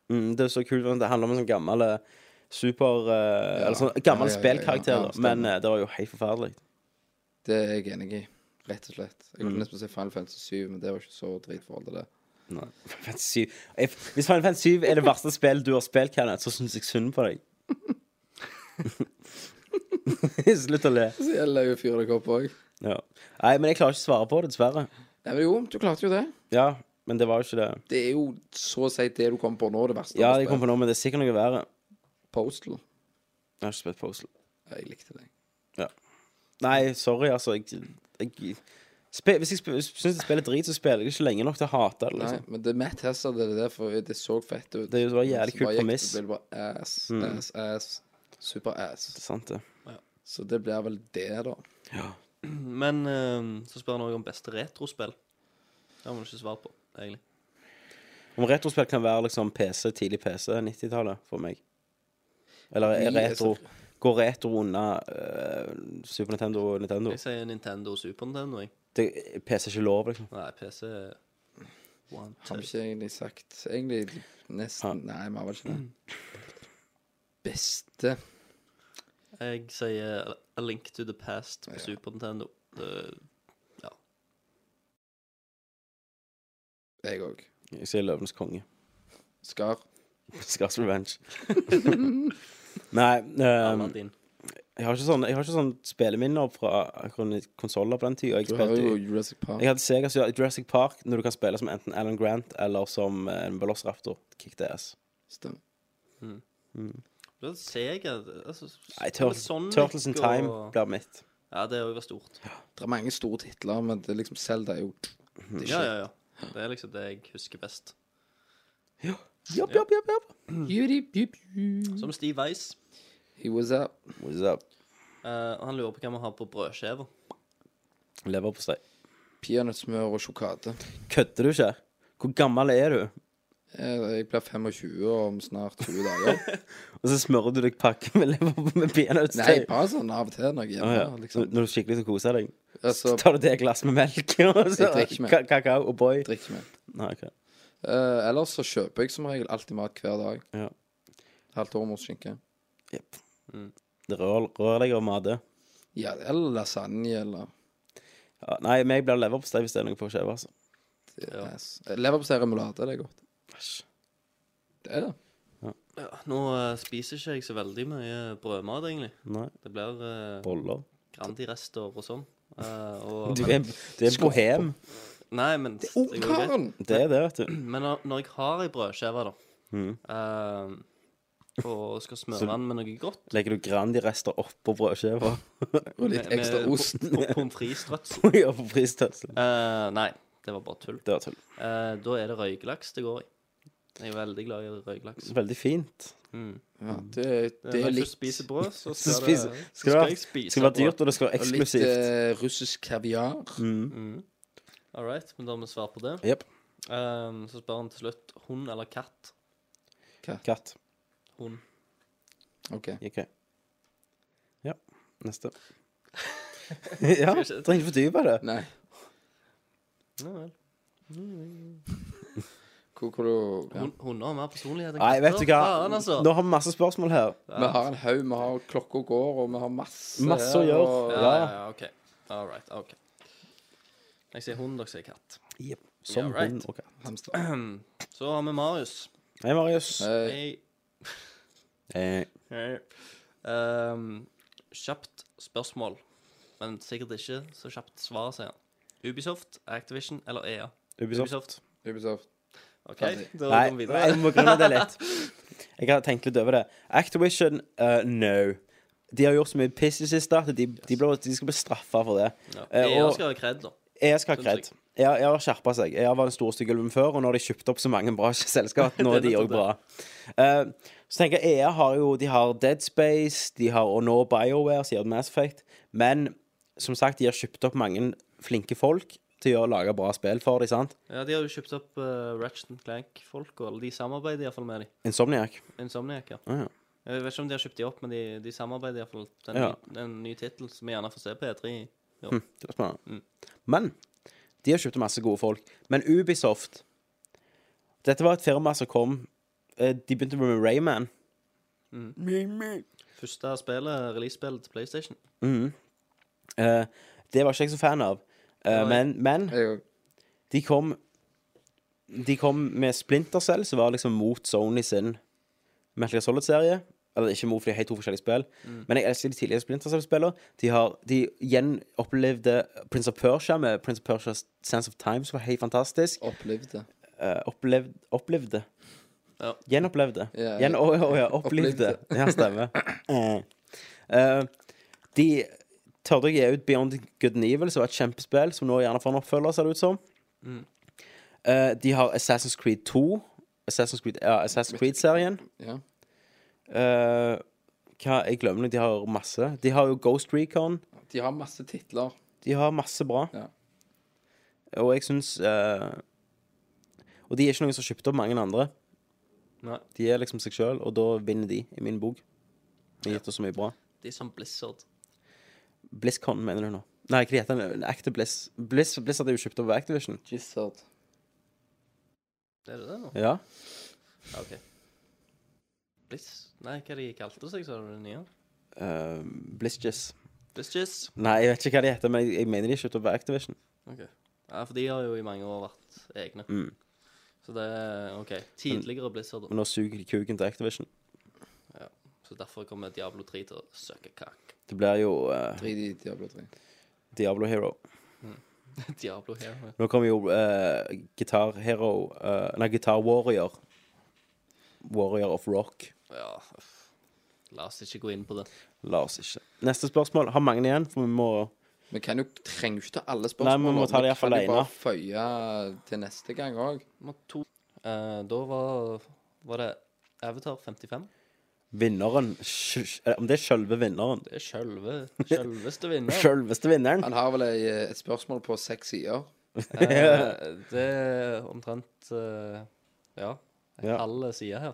Mm, det er så kult. Det handler om en sånn gammel super super ja. Eller sånn gammel ja, ja, ja, spillkarakter, men uh, det var jo helt forferdelig. Det er jeg enig i. Rett og slett. Jeg kunne nesten si Final Fantasy 7, men det var ikke så dritforhold til det. Nei. Fantasy 7. Jeg- Hvis Final Fantasy 7 er det verste spillet du har spilt, Kenneth, så syns jeg synd på deg. Slutt å le. Så gjelder jo å fyre deg opp òg. Ja. Nei, men jeg klarer ikke å svare på det, dessverre. Ja, men jo, du klarte jo det. Ja, men det var jo ikke det. Det er jo så å si det du kom på nå, det verste. Ja, det jeg kom på nå, men det er sikkert noe verre. Postal. Jeg har ikke spilt Postal. Ja, Jeg likte det. Nei, sorry, altså. Jeg, jeg, spe, hvis jeg syns jeg spiller drit, så spiller jeg ikke lenge nok til å hate det. Nei, Liksom. men det er Matt Hazard, det er det, for det så fett ut. Det var jævlig kult premiss. Det ble bare ass, Mm. ass, ass. Super ass. Det er sant, det. Så det blir vel det, da. Men eh, så spør han òg om beste retrospill. Det har vi ikke svart på, egentlig. Om retrospill kan være liksom PC, tidlig PC, 90-tallet, for meg. Eller er Vi er retro så- Går retro unna eh, Super Nintendo og Nintendo? Jeg sier Nintendo og Super Nintendo, jeg. Det, PC er ikke lov, liksom. Nei, PC one, Har two. vi ikke egentlig sagt Egentlig nesten Nei, vi har vel ikke det. Beste Jeg sier A Link to the Past på Ja. Super Nintendo. Det, Jeg òg. Jeg sier Løvenes konge. Skar. Scars Revenge. Nei, ehm, jeg har ikke sånn, jeg har ikke sånn spilleminner fra konsoller på den tida. Jeg, Du har jo Jurassic Park. jeg hadde Sega ja, Jurassic Park, når du kan spille som enten Alan Grant eller som eh, en Velociraptor. Kick the ass. Stemmer. Mm. Mm. Sega altså, Nei, Tur Sonic Turtles in Time og- blir mitt. Ja, det òg var stort. Det er mange store titler, men det er liksom Zelda er jo det er Ja, ja, ja. Det er liksom det jeg husker best. Jopp, jopp, jopp, jopp. Som Steve Weiss. He was up. What's up? Eh, han lurer på hva vi har på brødskiva. Leverpostei. Peanøttsmør og sjokolade. Kødder du ikke? Hvor gammel er du? Jeg, jeg blir 25 om snart 20 dager. Og så smører du deg pakke med lever med Nei, bare sånn av og til når jeg er hjemme. ja. liksom. Når du skikkelig skal kose deg, Altså, så tar du det glass med melk og så Jeg drikker ikke ka- kakao og boy. drikker med. Nei, ok. Eh, ellers så kjøper jeg som regel alltid mat hver dag. Ja. Halvt ormoskinke. Jepp. Det rør, over mat, det. Ja, eller lasagne, eller Ja, nei, meg blir leverpostei hvis det er noe på skjeva, altså. ja. Leverpostei remulade, det er godt. Det er det. Ja, nå uh, spiser ikke jeg så veldig mye brødmat, egentlig. Nei. Det blir uh, Boller. Grandi-rester og sånn. Uh, og, Du er, du er bohem. Nei, men det er. Ungkaren! Det er det, vet du. Men når, når jeg har ei brødskive, da, Mm. eh, og skal smøre Så- den med noe godt Legger du Grandi-rester oppå brødskiva? Og litt med- ekstra med ost. po- po- Pommes frites-strøtsel. ja, på fristøtsel. Eh, nei, det var bare tull. Det var tull. Eh, da er det røykelaks det går i. Jeg er veldig glad i røykelaks. Veldig fint. Mm. Ja, det, det Når er jeg litt spiser brød, så Så skal, det, så skal det skal være- jeg spise skal være brød. dyrt, og det skal være Og litt eksklusivt. eh, russisk kaviar. All right, men da har vi svar på det. Jepp. Um, så spør han til slutt hund eller katt. Katt. Hund. OK. OK. Ja. Neste. ja, trenger ikke fordype det. Nei. Ja vel. Hvor, hvor du ja. Hun- Hunder har mer personlighet enn Nei, vet du hva. Faen, altså. Nå har vi masse spørsmål her. Vi har en haug, vi har klokka går, og vi har masse Masse å her, gjøre. og- Ja, Ja. ja, ja, OK. All right. ok Jeg sier hund, dere sier katt. Yep. Som yeah, right. hund og katt. Hamster. Så har vi Marius. Hei, Marius. Hei. Eh, Hei. Um, kjapt spørsmål, men sikkert ikke så kjapt svar, sier han. Ubisoft, Activision eller EA? Ubisoft. Ubisoft. OK, da Nei, går vi videre. jeg må grunne det litt. Jeg har tenkt litt over det. Activision, uh, no. De har gjort så mye piss i siste at de, de, de skal bli straffa for det. Ja. Eh, EA og- skal ha kred, da. Jeg skal ha Synes kred. Jeg, jeg har skjerpa seg. Jeg var den stor styggelven før, og nå har de kjøpt opp så mange bra selskap. Nå er er de òg bra. Uh, så tenker jeg EA har jo De har Dead Space, de har og nå BioWare, sier Mass Effect. Men som sagt, de har kjøpt opp mange flinke folk til å lage bra spill for dem, sant? Ja, De har jo kjøpt opp uh, Ratchet Clank-folk, og de samarbeider iallfall med dem. Insomniac. Insomniac, ja. Uh ja. Jeg vet ikke om de har kjøpt de opp, men de, de samarbeider iallfall. En, Ja. ny- en ny tittel som vi gjerne får se på E3. År. Hm, det var spennende. Mm. Men de har kjøpt masse gode folk. Men Ubisoft Dette var et firma som kom eh, De begynte med Rayman. Første spillet, release-spillet til PlayStation. Mhm. Eh, det var ikke jeg så fan av. Eh, men, men Jeg, de kom De kom med Splinter Cell, som var liksom mot Sony sin Metal Gear Solid-serie. Eller ikke mot, for de er helt to forskjellige spill. Men jeg elsker de tidligere Splinter Cell-spillene. De har De gjenopplevde Prince of Persia med Prince of Persias Sense of Time, som var helt fantastisk. opplevde. Uh, opplevd, opplevde. Ja. Gjenopplevde. Ja, Gjen, å, å, ja, opplevde. Ja, stemmer. Eh, eh, de tørde å gi ut Beyond Good and Evil, som var et kjempespill, som nå gjerne får en oppfølger, ser det ut som. Mm. Uh, de har Assassin's Creed 2. Assassin's Creed, ja, Assassin's Creed-serien. Eh, hva, jeg glemmer noe, De har masse. De har jo Ghost Recon. De har masse titler. De har masse bra. Ja. Og jeg syns eh, Og de er ikke noen som har kjøpt opp mange andre. Nei. De er liksom seg sjøl, og da vinner de, i min bok. De har gitt oss så mye bra. De er som Blizzard. BlizzCon, mener du nå? Nei, hva heter den? Active Blizz. Blizz, Blizzard er jo kjøpt opp av Activision. Gizzard. Er det det nå? Ja. Ja, OK. Blizz? Nei, hva de kalte seg, sa du det nye? Uh, Blizzjizz. Blizzjizz? Nei, jeg vet ikke hva de heter, men jeg, jeg mener de er kjøpt opp av Activision. OK. Ja, for de har jo i mange år vært egne. Mm. Så det er OK. Tidligere Blizzard. Men nå suger de kuken til Activision. Ja. Så derfor kommer Diablo 3 til å søke kakk. Det blir jo uh, 3D Diablo 3. Diablo Hero. Diablo Hero. Nå kommer jo uh, Guitar Hero uh, Nei, Guitar Warrior. Warrior of Rock. Ja. La oss ikke gå inn på det. La oss ikke. Neste spørsmål. Har mange igjen, for vi må Vi kan jo, trenger jo ikke ta alle spørsmålene. Nei, vi må ta det i hvert fall kan jo alene. bare føye til neste gang òg. To. Eh, da var var det Avatar 55? Vinneren eh, Om det er sjølve vinneren. Det er sjølve, sjølveste vinneren. Sjølveste vinneren. Han har vel et spørsmål på seks sider. Eh, det er omtrent eh, Ja, en Ja. halv side her.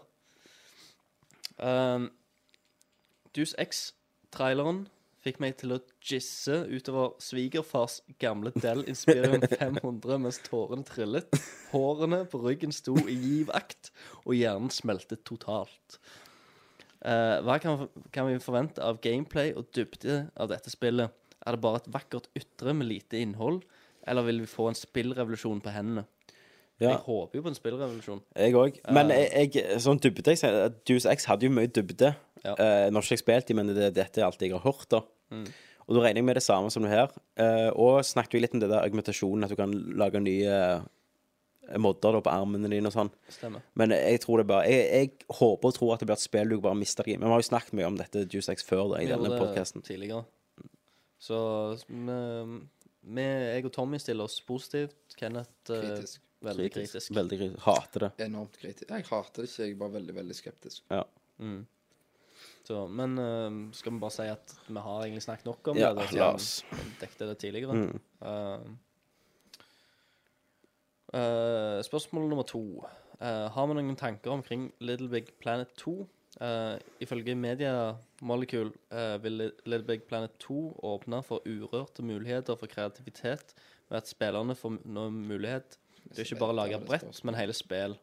Um, Deuce X-traileren fikk meg til å gisse utover svigerfars gamle Dell Inspirion 500 mens tårene trillet. Hårene på ryggen sto i giv akt, og hjernen smeltet totalt. Uh, hva kan, kan vi forvente av gameplay og dybde av dette spillet? Er det bare et vakkert ytre med lite innhold, eller vil vi få en spillrevolusjon på hendene? Ja. Jeg håper jo på en spillrevolusjon. Jeg òg. Men Eh. jeg, jeg, sånn dybde Deuce X hadde jo mye dybde. Ja. Uh, nå har ikke jeg spilt i, men det, dette er alt jeg har hørt. da Mm. Og da regner jeg med det samme som det her. Uh, og snakket vi litt om det der argumentasjonen, at du kan lage nye modder da på armene dine og sånn. Stemmer. Men jeg tror det bare Jeg, jeg håper og tror at det blir et spill du bare mister i. Men vi har jo snakket mye om dette Juice X før da, i denne podkasten. Tidligere. Så vi, vi, jeg og Tommy stiller oss positivt. Kenneth Kritisk. Veldig kritisk. Veldig kritisk. Hater det. Enormt kritisk. Jeg hater det ikke, jeg er bare veldig, veldig skeptisk. Ja. Mm. Så, men eh, skal vi bare si at vi har egentlig snakket nok om Ja, det? Ja la oss. vi dekte det tidligere. Mm. Eh, eh, spørsmål nummer to. Eh, har vi noen tanker omkring Little Big Planet 2? Eh, ifølge Media Molecule eh, vil Little Big Planet 2 åpne for urørte muligheter for kreativitet ved at spillerne får nå mulighet til ikke bare å lage brett, men hele spill.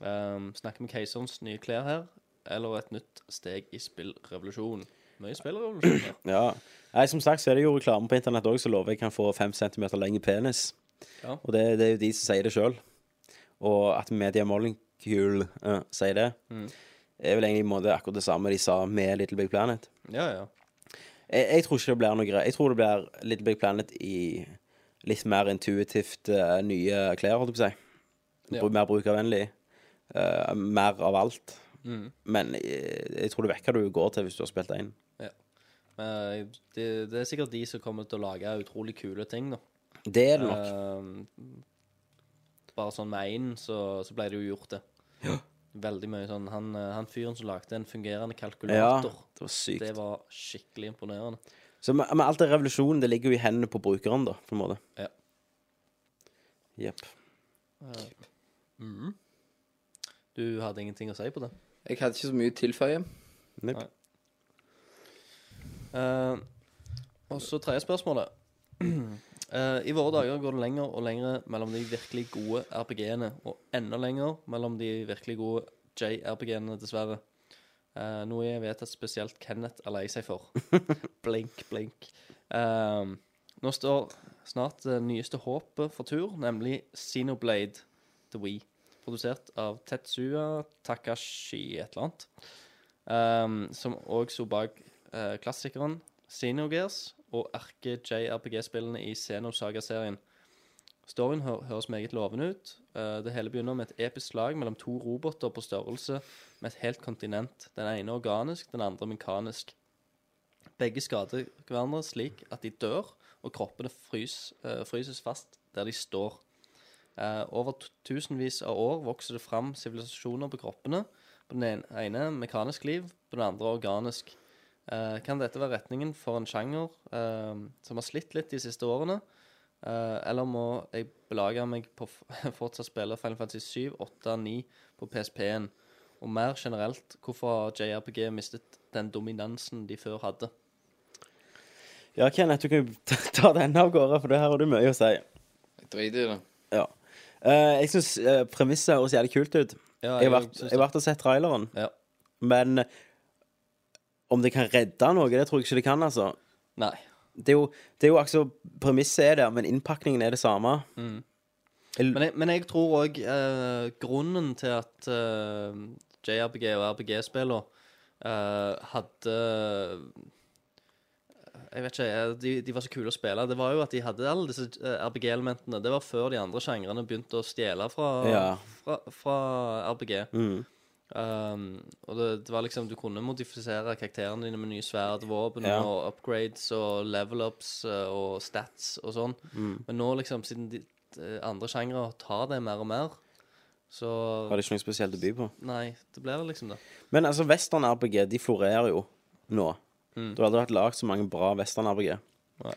Um, snakker med Keiserens nye klær her, eller et nytt steg i spillrevolusjonen? Mye spillrevolusjoner. Ja. Nei, som sagt så er det jo reklame på internett òg, så lover jeg kan få fem centimeter lengre penis. Ja. Og det, det er jo de som sier det sjøl. Og at Media Molecule uh, sier det, Mm. er vel egentlig i en måte akkurat det samme de sa med Little Big Planet. Ja, ja. Jeg, jeg tror ikke det blir noe greit. Jeg tror det blir Little Big Planet i litt mer intuitivt uh, nye klær, holdt jeg på å si. Ja. Mer brukervennlig. Uh, mer av alt. Mm. Men jeg, jeg tror du vet hva du går til hvis du har spilt én. ja. Men det, det er sikkert de som kommer til å lage utrolig kule ting, da. Det er det nok. Uh, bare sånn med én, så, så ble det jo gjort, det. Ja. Veldig mye sånn Han, eh, han fyren som lagde en fungerende kalkulator, Ja, det var sykt. det var skikkelig imponerende. Så med, med alt det revolusjonen, det ligger jo i hendene på brukeren, da, på en måte. Ja. Jepp. Mm. Du hadde ingenting å si på det? Jeg hadde ikke så mye å tilføye. Nei. Eh, og så tredje spørsmålet. Eh, I våre dager går det lenger og lenger mellom de virkelig gode RPG-ene, og enda lenger mellom de virkelig gode JRPG-ene, dessverre. Eh, noe jeg vet at spesielt Kenneth er lei seg for. blink, blink. Um, nå står snart det nyeste håpet for tur, nemlig Xenoblade The Wii. Produsert av Tetsuya Takashi et eller annet. Um, som òg sto bak uh, klassikeren Xenogears og erke-JRPG-spillene i Xenosaga-serien. Storyen hø høres meget lovende ut. Uh, det hele begynner med et episk slag mellom to roboter på størrelse med et helt kontinent. Den ene organisk, den andre mekanisk. Begge skader hverandre slik at de dør, og kroppene frys, eh, fryses fast der de står. Eh, over tusenvis av år vokser det fram sivilisasjoner på kroppene. På den ene, mekanisk liv, på den andre organisk. Eh, kan dette være retningen for en sjanger eh, som har slitt litt de siste årene? Eh, eller må jeg belage meg på f fortsatt spille Final Fantasy 7, 8, 9 på PSP-en? Og mer generelt, hvorfor har JRPG mistet den dominansen de før hadde? Ja, Kenneth, du kan jo ta- den av gårde, for det her har du mye å si. Jeg driter i det. Ja. Uh, jeg syns uh, premisset høres jævlig kult ut. Ja, jeg har vært, og sett traileren, Ja. men eh, om det kan redde noe, det tror jeg ikke det kan, altså. Nei. Det er jo, det er jo altså Premisset er der, men innpakningen er det samme. Mm. Men jeg, men jeg tror òg eh, grunnen til at eh, JRPG og RPG-spillene uh, hadde Jeg vet ikke, eh, de, de var så kule å spille. Det var jo at de hadde alle disse eh, RPG-elementene. Det var før de andre sjangrene begynte å stjele fra, Ja. fra, fra RPG. Mm. Um, og det, det var liksom Du kunne modifisere karakterene dine med nye sverd, våpen Ja. og upgrades og level-ups eh, og stats og sånn. Mm. Men nå, liksom, siden de, de andre sjangre tar det mer og mer, Så Var det ikke noe spesielt å by på? Nei, det ble vel liksom det. Men altså, western-RPG, de florerer jo nå. Mm. Du har aldri hatt lagd så mange bra western-RPG. Nei.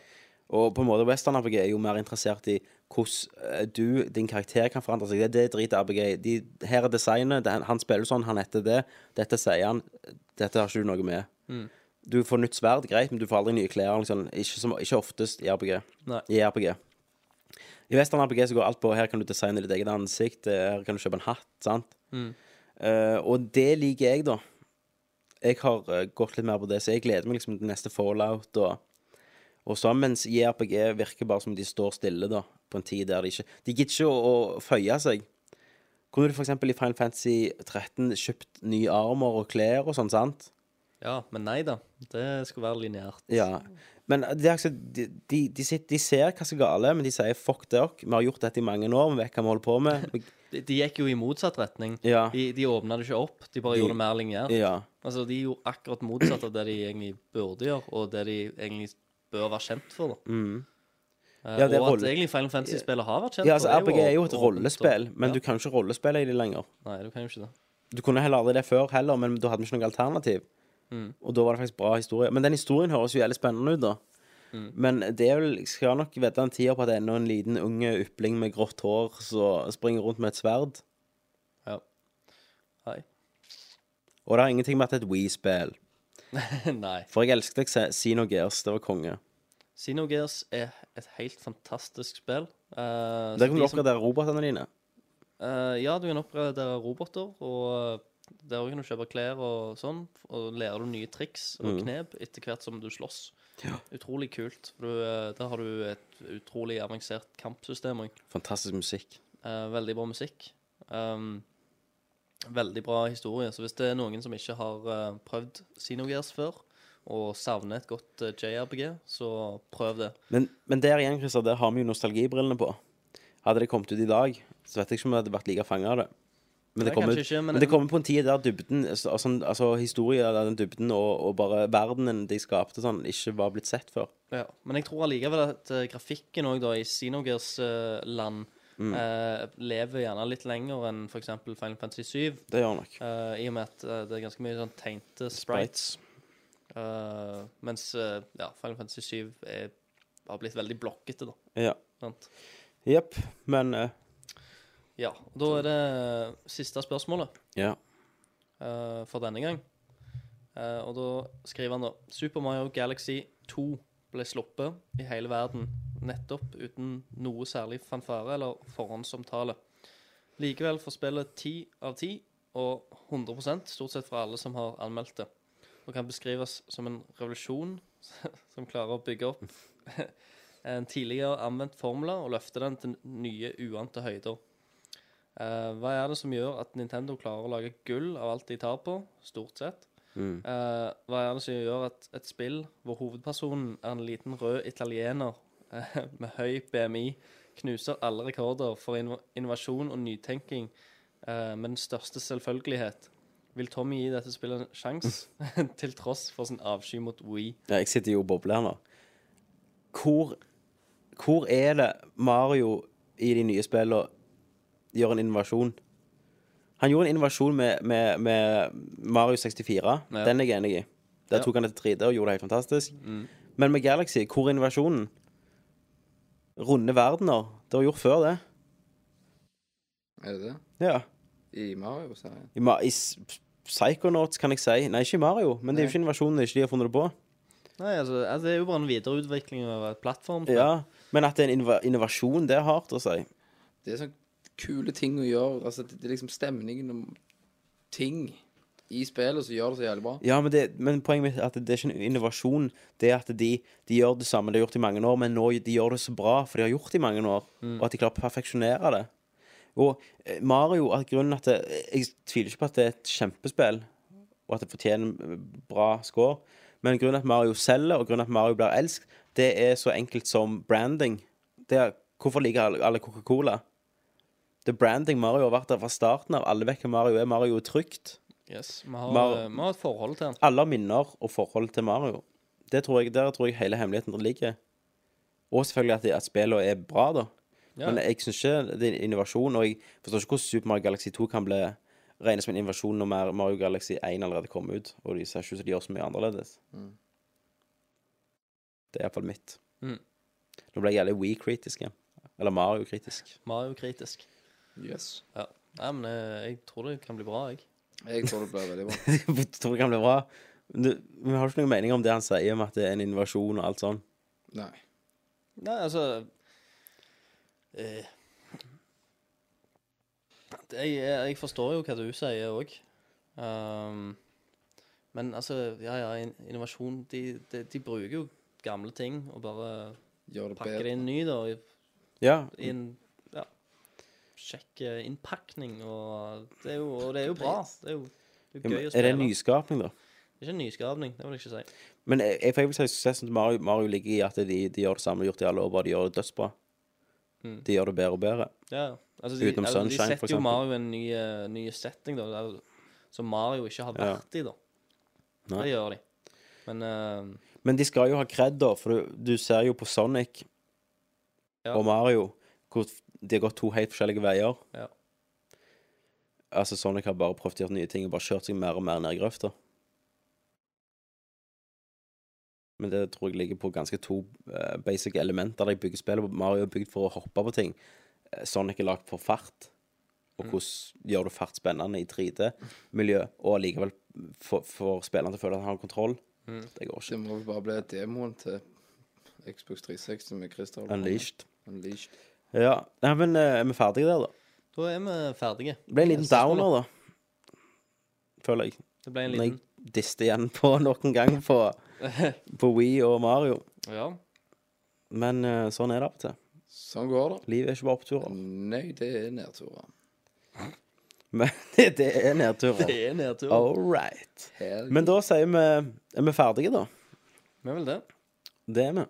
Og på en måte, western-RPG er jo mer interessert i hvordan eh, du, din karakter, kan forandre seg. Det, det driter RPG i. De, her er designet. Det, han spiller sånn, han heter det. Dette sier han. Dette har ikke du noe med. Mm. Du får nytt sverd, greit, men du får aldri nye klær. Liksom. Ikke, som, ikke oftest i RPG. Nei. I RPG. I Western RPG så går alt på Her kan du designe ditt eget ansikt. eh, Her kan du kjøpe en hatt. sant? Mm. Uh, og det liker jeg, da. Jeg har uh, gått litt mer på det, så jeg gleder meg liksom til neste Fallout og, og sånn. Mens i RPG virker bare som de står stille, da, på en tid der de ikke De gidder ikke å, å føye seg. Kunne du f.eks. i Final Fantasy 13 kjøpt ny armer og klær og sånn, sant? Ja, men nei da. Det skulle være lineært. Ja. Men det altså, de, de, de, sitter, de ser hva som er gale, men de sier 'fuck dere'. Vi har gjort dette i mange år, vi vet hva vi holder på med. De, de gikk jo i motsatt retning. Ja. De, de åpna det ikke opp, de bare De- gjorde det mer lignert. Ja. Altså, de gjorde akkurat motsatt av det de egentlig burde gjøre, og det de egentlig bør være kjent for. da. Mm. Eh, Ja, det og rolle- at egentlig Final Fantasy-spillet har vært kjent Ja, altså. RPG er jo et rollespill, men du kan jo ikke rollespille i det lenger. Nei, du kan jo ikke det. Du kunne heller aldri det før heller, men da hadde vi ikke noe alternativ. Mm. Og da var det faktisk bra historie. Men den historien høres jo jævlig spennende ut, da. Mm. Men det er vel, skal nok vite en tier på at det er ennå en liten unge ypling med grått hår som springer rundt med et sverd. Ja. Hei. Og det har ingenting med at det er et We-spill. Nei. For jeg elsket Xenogears. Det var konge. Xenogears er et helt fantastisk spill. Uh, Der kan du de som- robotene dine. Uh, ja, du kan oppgradere roboter, og der kan du kjøpe klær og sånn. Og lærer du nye triks og Mm. knep etter hvert som du slåss. Utrolig kult. For du, eh, der har du et utrolig avansert kampsystem òg. Fantastisk musikk. veldig bra musikk. Um, veldig bra historie. Så hvis det er noen som ikke har eh, prøvd Xenogears før, og savner et godt eh, JRPG, så prøv det. Men, men der igjen, Christer, der har vi jo nostalgibrillene på. Hadde det kommet ut i dag, så vet jeg ikke om jeg hadde vært like fanga av det. Men det, kommer, ikke, men- men det kommer på en tid der dybden altså, altså, historien av den dybden og, og bare verdenen de skapte sånn, ikke var blitt sett før. Ja, men jeg tror allikevel at uh, grafikken òg, da, i Xenogears-land Mm. uh, lever gjerne litt lenger enn f.eks. Final Fantasy 7. Det gjør nok. I og med at eh, det er ganske mye sånn tegnte sprites. Eh, mens eh, ja, Final Fantasy 7 er, har blitt veldig blokkete, da. Ja. Sant? Jepp. Men eh, Ja. og Da er det siste spørsmålet ja. eh, for denne gang. Eh, og da skriver han da Super Mario Galaxy 2 ble sluppet i hele verden nettopp uten noe særlig fanfare eller forhåndsomtale. Likevel får spillet 10 av 10 og 100% stort sett fra alle som har anmeldt det. Og kan beskrives som en revolusjon som klarer å bygge opp en tidligere anvendt formler og løfte den til nye, uante høyder. Eh, hva er det som gjør at Nintendo klarer å lage gull av alt de tar på, stort sett? Mm. Uh, hva er det som gjør at et spill hvor hovedpersonen er en liten rød italiener uh, med høy BMI, knuser alle rekorder for inno innovasjon og nytenking med den største selvfølgelighet? Vil Tommy gi dette spillet en sjanse, til tross for sin avsky mot Wii? ja, jeg sitter jo og bobler nå. Hvor, hvor er det Mario i de nye spillene gjør en innovasjon? Han gjorde en innovasjon med, med, med Mario 64. Ja. Den er jeg enig i. Der Ja. tok han det til 3D og gjorde det helt fantastisk. Mm. Men med Galaxy, hvor er innovasjonen? Runde verdener. Det var gjort før, det. Er det det? Ja. I Mario-serien? I, Ma i Psychonauts, kan jeg si. Nei, ikke i Mario. Men det er jo Nei. ikke innovasjonen ikke de har funnet det på. Nei, altså, altså, det er jo bare en videreutvikling av et plattform. Ja, Men at det er en innova innovasjon, det er hardt å si. Det er sånne kule ting å gjøre. Altså, det, det er liksom stemningen om ting i spillet som gjør det så jævlig bra. Ja, men, det, men poenget mitt er at det er ikke en innovasjon. Det er at de, de gjør det samme de har gjort i mange år, men nå de gjør det så bra, for de har gjort det i mange år, Mm. og at de klarer å perfeksjonere det. Og eh, Mario, at grunnen at det, Jeg tviler ikke på at det er et kjempespill, og at det fortjener en bra score, men grunnen at Mario selger, og grunnen at Mario blir elsket, det er så enkelt som branding. Det er, hvorfor liker alle Coca-Cola? Det er branding. Mario har vært der fra starten av. Alle vet hvem Mario er. Mario er trygt. Yes, vi har, Mar- eh, vi har et forhold til den. Alle har minner og forhold til Mario. Det tror jeg, der tror jeg hele hemmeligheten ligger. Og selvfølgelig at, det- at spillene er bra, da. Ja. Men jeg syns ikke det er innovasjon, og jeg forstår ikke hvordan Super Mario Galaxy 2 kan bli regnes som en innovasjon når Mario Galaxy 1 allerede kom ut, og de ser ikke ut som de gjør så mye annerledes. Mm. Det er iallfall mitt. Mm. Nå ble jeg jævlig We-kritisk igjen. Eller Mario-kritisk. Mario-kritisk. Yes. Ja. Nei, men eh, jeg tror det kan bli bra, jeg. Jeg tror det blir veldig bra. Jeg tror det kan bli bra. Men du, vi har ikke noen mening om det han sier om at det er en innovasjon og alt sånn. Nei. Nei, altså eh, det, jeg, jeg forstår jo hva du sier òg. Um, men altså, ja ja, in- innovasjon de, de, de bruker jo gamle ting og bare Gjør det pakker bedre. det inn ny, da. I, Ja. i en ja, kjekk eh, innpakning, og det er jo, og det er jo bra. Det er jo det er Ja, gøy å spille. Er det en nyskapning, da? Det er ikke en nyskapning, det vil jeg ikke si. Men jeg, jeg, vil si suksessen til Mario, Mario ligger i at de, de gjør det samme de har gjort i alle år, bare de gjør det dødsbra. Mm. De gjør det bedre og bedre. Ja, altså de, Utenom altså, de Sunshine, for setter jo. Mario i en ny, eh, ny setting, da, der, som Mario ikke har Ja. vært i, da. Nei. Det gjør de. Men uh, Men de skal jo ha kred, da, for du, du ser jo på Sonic Ja. og Mario hvor de har gått to helt forskjellige veier. Ja. Altså, Sonic har bare prøvd å gjøre nye ting og bare kjørt seg mer og mer ned i grøfta. Men det tror jeg ligger på ganske to uh, basic elementer der jeg bygger spillet. Mario er bygd for å hoppe på ting. Eh, Sonic er lagd for fart. Og Mm. hvordan gjør du fart spennende i 3D-miljø, og allikevel får får spilleren til å føle at han har kontroll. Mm. Det går ikke. Det må vel bare bli demoen til Xbox 360 med Christer. Unleashed. Unleashed. Ja, Nei, men eh, er vi ferdige der, da? da er vi ferdige. Det ble en liten downer, da. Føler jeg. Det ble en Når liten jeg diste igjen på noen gang på, på Wii og Mario. Ja. Men eh, sånn er det av og til. Sånn går det. Livet er ikke bare oppturer. Nei, det er nedturer. Men det, det er nedturer. Det er nedtur. All right. Hell Men da sier vi Er vi ferdige, da? Vi er vel det. Det er vi.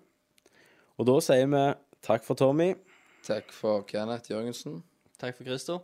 Og da sier vi takk for Tommy. Takk for Kenneth Jørgensen. Takk for Christer.